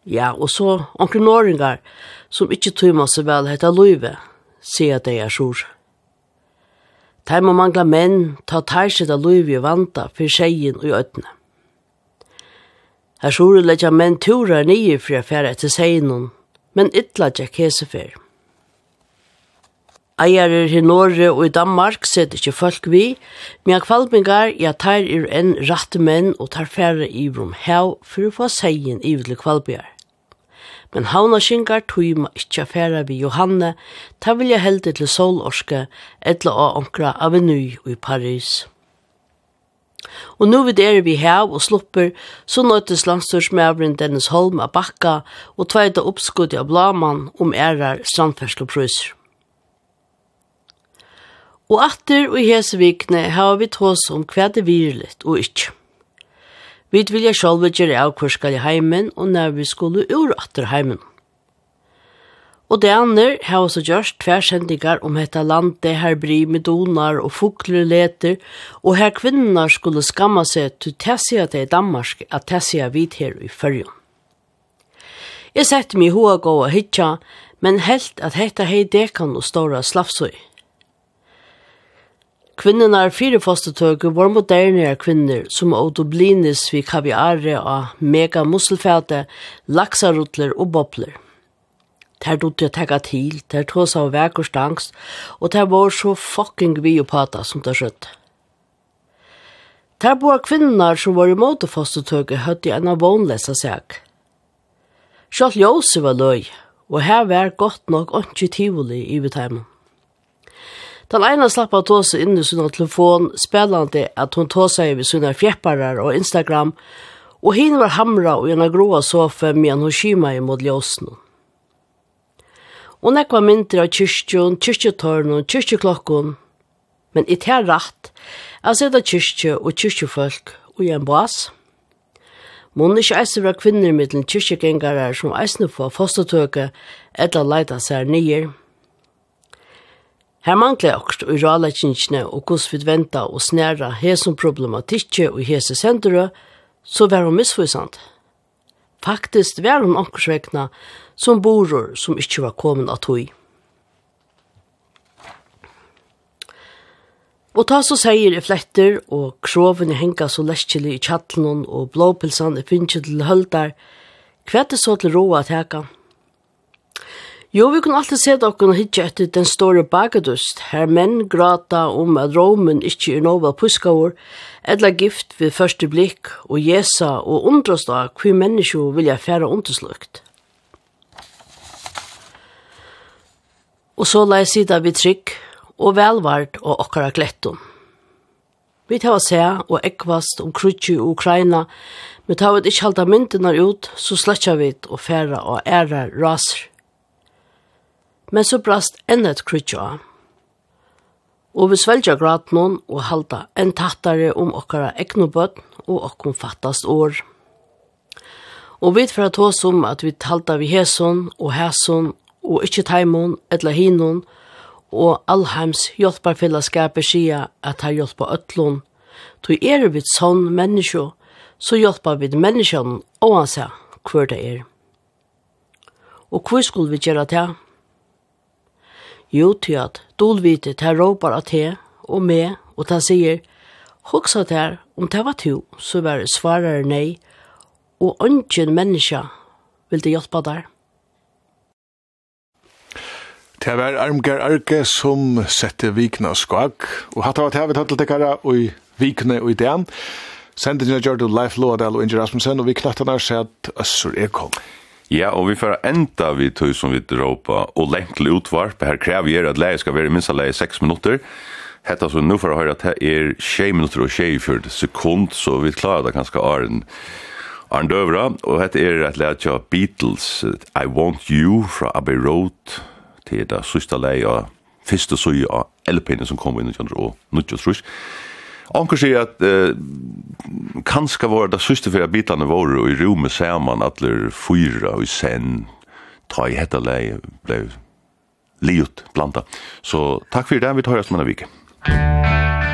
Ja, og så onkel Norringar, som ikkje tøyma seg vel heta Løyve, sier at det er sjur. Teim og mangla menn, ta teir sida Løyve vanta for sjeien og øtne. Her sjore letja menn tura nye fri affæra etter seinon, men ytla tjekk hesefer. Eier i Norge og i Danmark sett ikkje folk vi, men kvalpingar, ja, tar er en rette menn og tar færre i rom hev for å få seien i vil kvalpingar. Men havna skingar tøyma ikkje færre vi Johanne, ta vilja helde til solorske, etla av onkra aveny i Paris. Og nu vid er vi hev og slupper, så nøytes landstorsmævren Dennis Holm av Bakka og tveida oppskuddet av Blaman om ærar strandfersloprøyser. Og atter og hese vikne har vi tås om hva det virlet og ikkje. Vi vilja sjálve gjøre av hvor skal i heimen og når vi skulle ur atter heimen. Og det andre har også gjørst tversendinger om dette landet her bry med donar og fukler leter, og her kvinner skulle skamma seg til tessia til Danmark at tessia vidt her i fyrjon. Jeg sette meg hoa gå og hitja, men helt at hetta hei dekan og stora slafsøy. Kvinnenar fire fostetøke var moderne kvinner som åto blinis vi kaviare av mega musselfæte, laksarutler og bobler. Ter dutte jeg tega til, ter tås av vek og stangst, og ter var så fucking biopata som det skjøtt. Ter boa kvinnenar som var imot fostetøke høtt i en av vånlesa seg. Sjalt Jose var løy, og her var godt nok ikke tivoli i beteimen. Den ene slapp av tåse inn i sin telefon, spelande at hun tåse i sina fjepparar og Instagram, og henne var hamra og gjennom gråa sofa med en hoshima i mot ljósen. Og nekva mindre av kyrkjun, kyrkjetørn og kyrkjeklokken, men i tær rett, jeg sida kyrkje og kyrkjefolk og en bas. Må ikke eisne fra kvinner mittlen kyrkjegengarer som eisne får fostertøke etter leida seg nyer, Her mangler akkurat i ralekinsene og hos vi venta og snæra hesen problematikke og hese sendere, så var hun misfysant. Faktisk var hun akkurat som boror som ikkje var kommet av tog. Og ta så seier i fletter, og krovene henga så leskjelig i tjattelen og blåpilsan i finnkje til høldar, kvettet så til roa teka. Jo, vi kunne alltid se dere hitje etter den store bagadust, her menn grata om at romen ikkje er nova puskaur, edla gift ved første blikk, og jesa og undrast av hva menneskje vilja færa underslukt. Og så la jeg sida vi trygg, og velvart og okkara klettum. Vi tar oss her og ekvast om krutsi i Ukraina, men tar vi ikke halda myndina ut, så sletja vi og færa og æra raser men så brast enn et krytja. Og vi svelja noen og halda enn tattare om okkara eknobøtt og okkom fattast år. Og vi for at hos om at vi talta vi heson og heson og ikkje taimon etla hinon og allheims hjelparfellesskapet skia at ha hjelpa ötlun. Tu er vi sånn menneskjo, så hjelpa vi menneskjen oansett hver det er. Og hvor skulle vi gjøre det? Jo, til at dolvite til råpar av te og me, og ta sier, hoksa til om det var to, så var det svarare nei, og ønsken menneska vil det hjelpa der. Det var Armgar Arke som sette vikna skak, og hatt av at jeg vil til tekkara og vikne og i den. Sendet jeg gjør du Leif Loadal og Inge Rasmussen, og vi knattar nær seg at Øssur er kom. Ja, og vi får enda vi tog som vi dråpa og lengt utvarp. Her krever jeg at leie skal være minst leie 6 minutter. Hetta så nu får jeg høre at det er 6 minutter og 24 sekund, så vi klarer det ganske åren. Arn Døvra, og hette er et leie av Beatles, I Want You fra Abbey Road, til det sista leie av første søye av LP-ene som kom inn i 1900 Anker sier at eh, kanskje var det siste fyrir bitane våre og i rommet ser man atler fyra og sen ta i hetta lei ble liut blanda. Så takk fyrir det, vi tar oss med en vike. Takk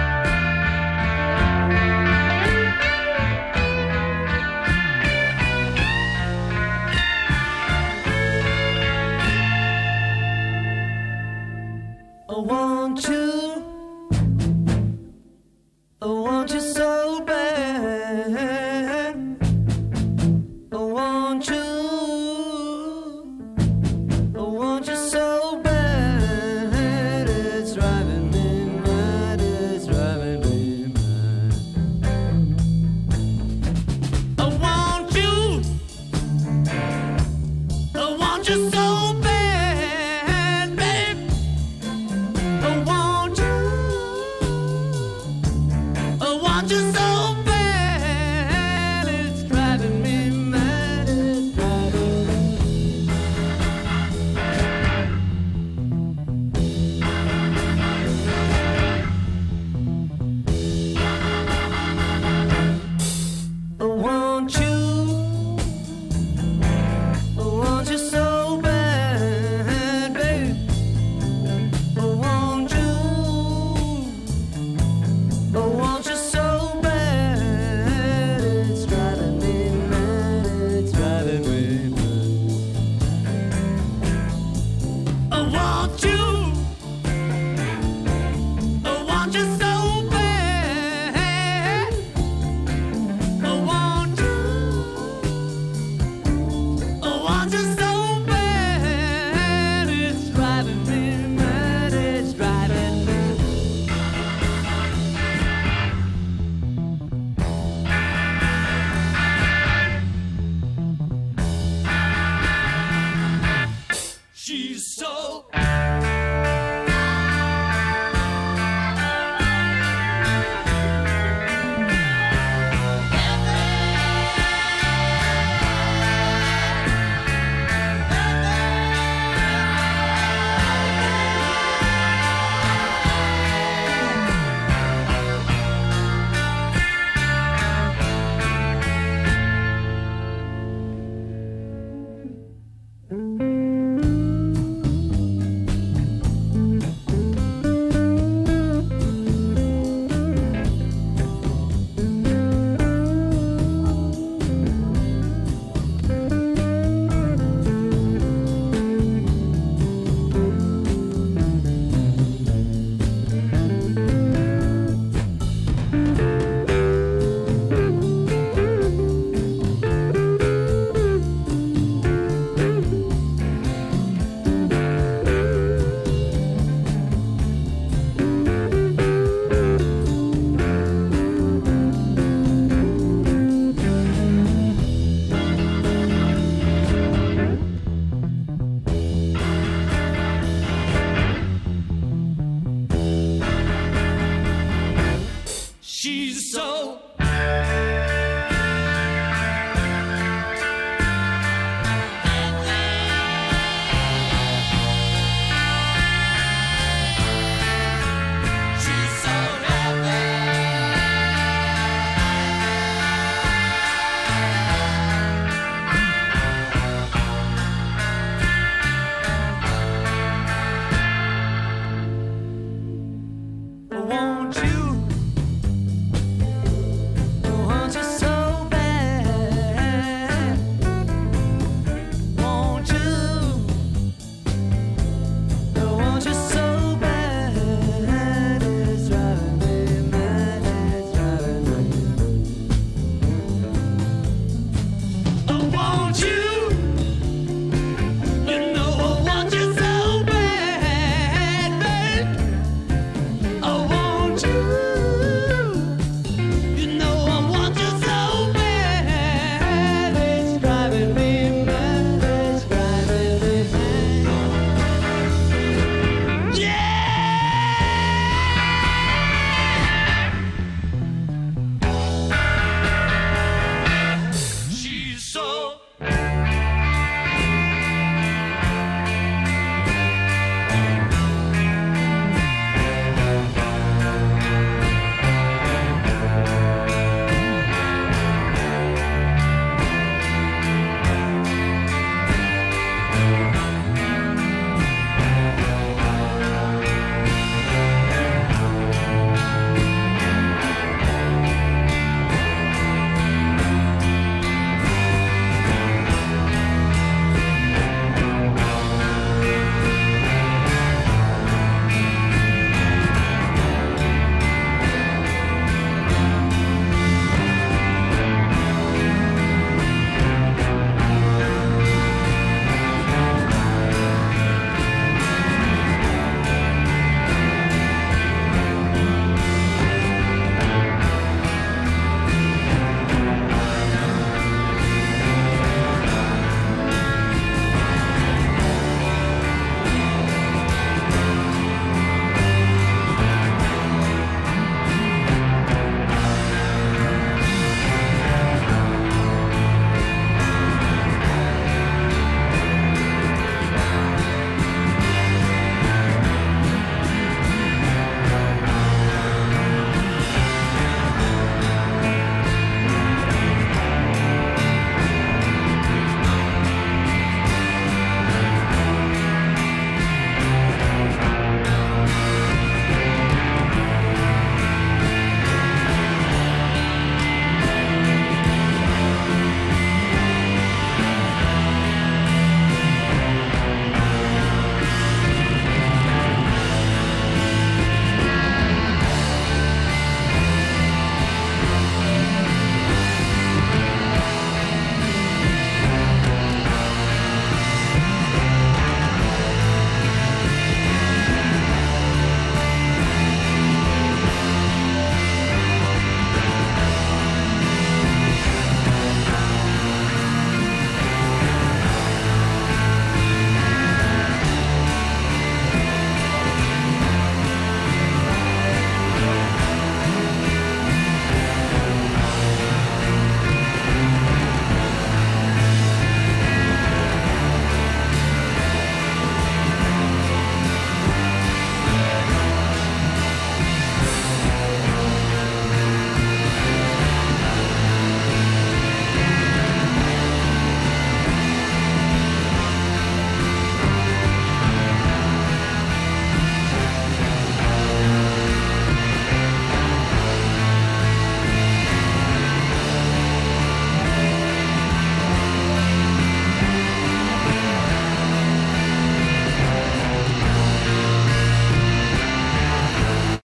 Won't you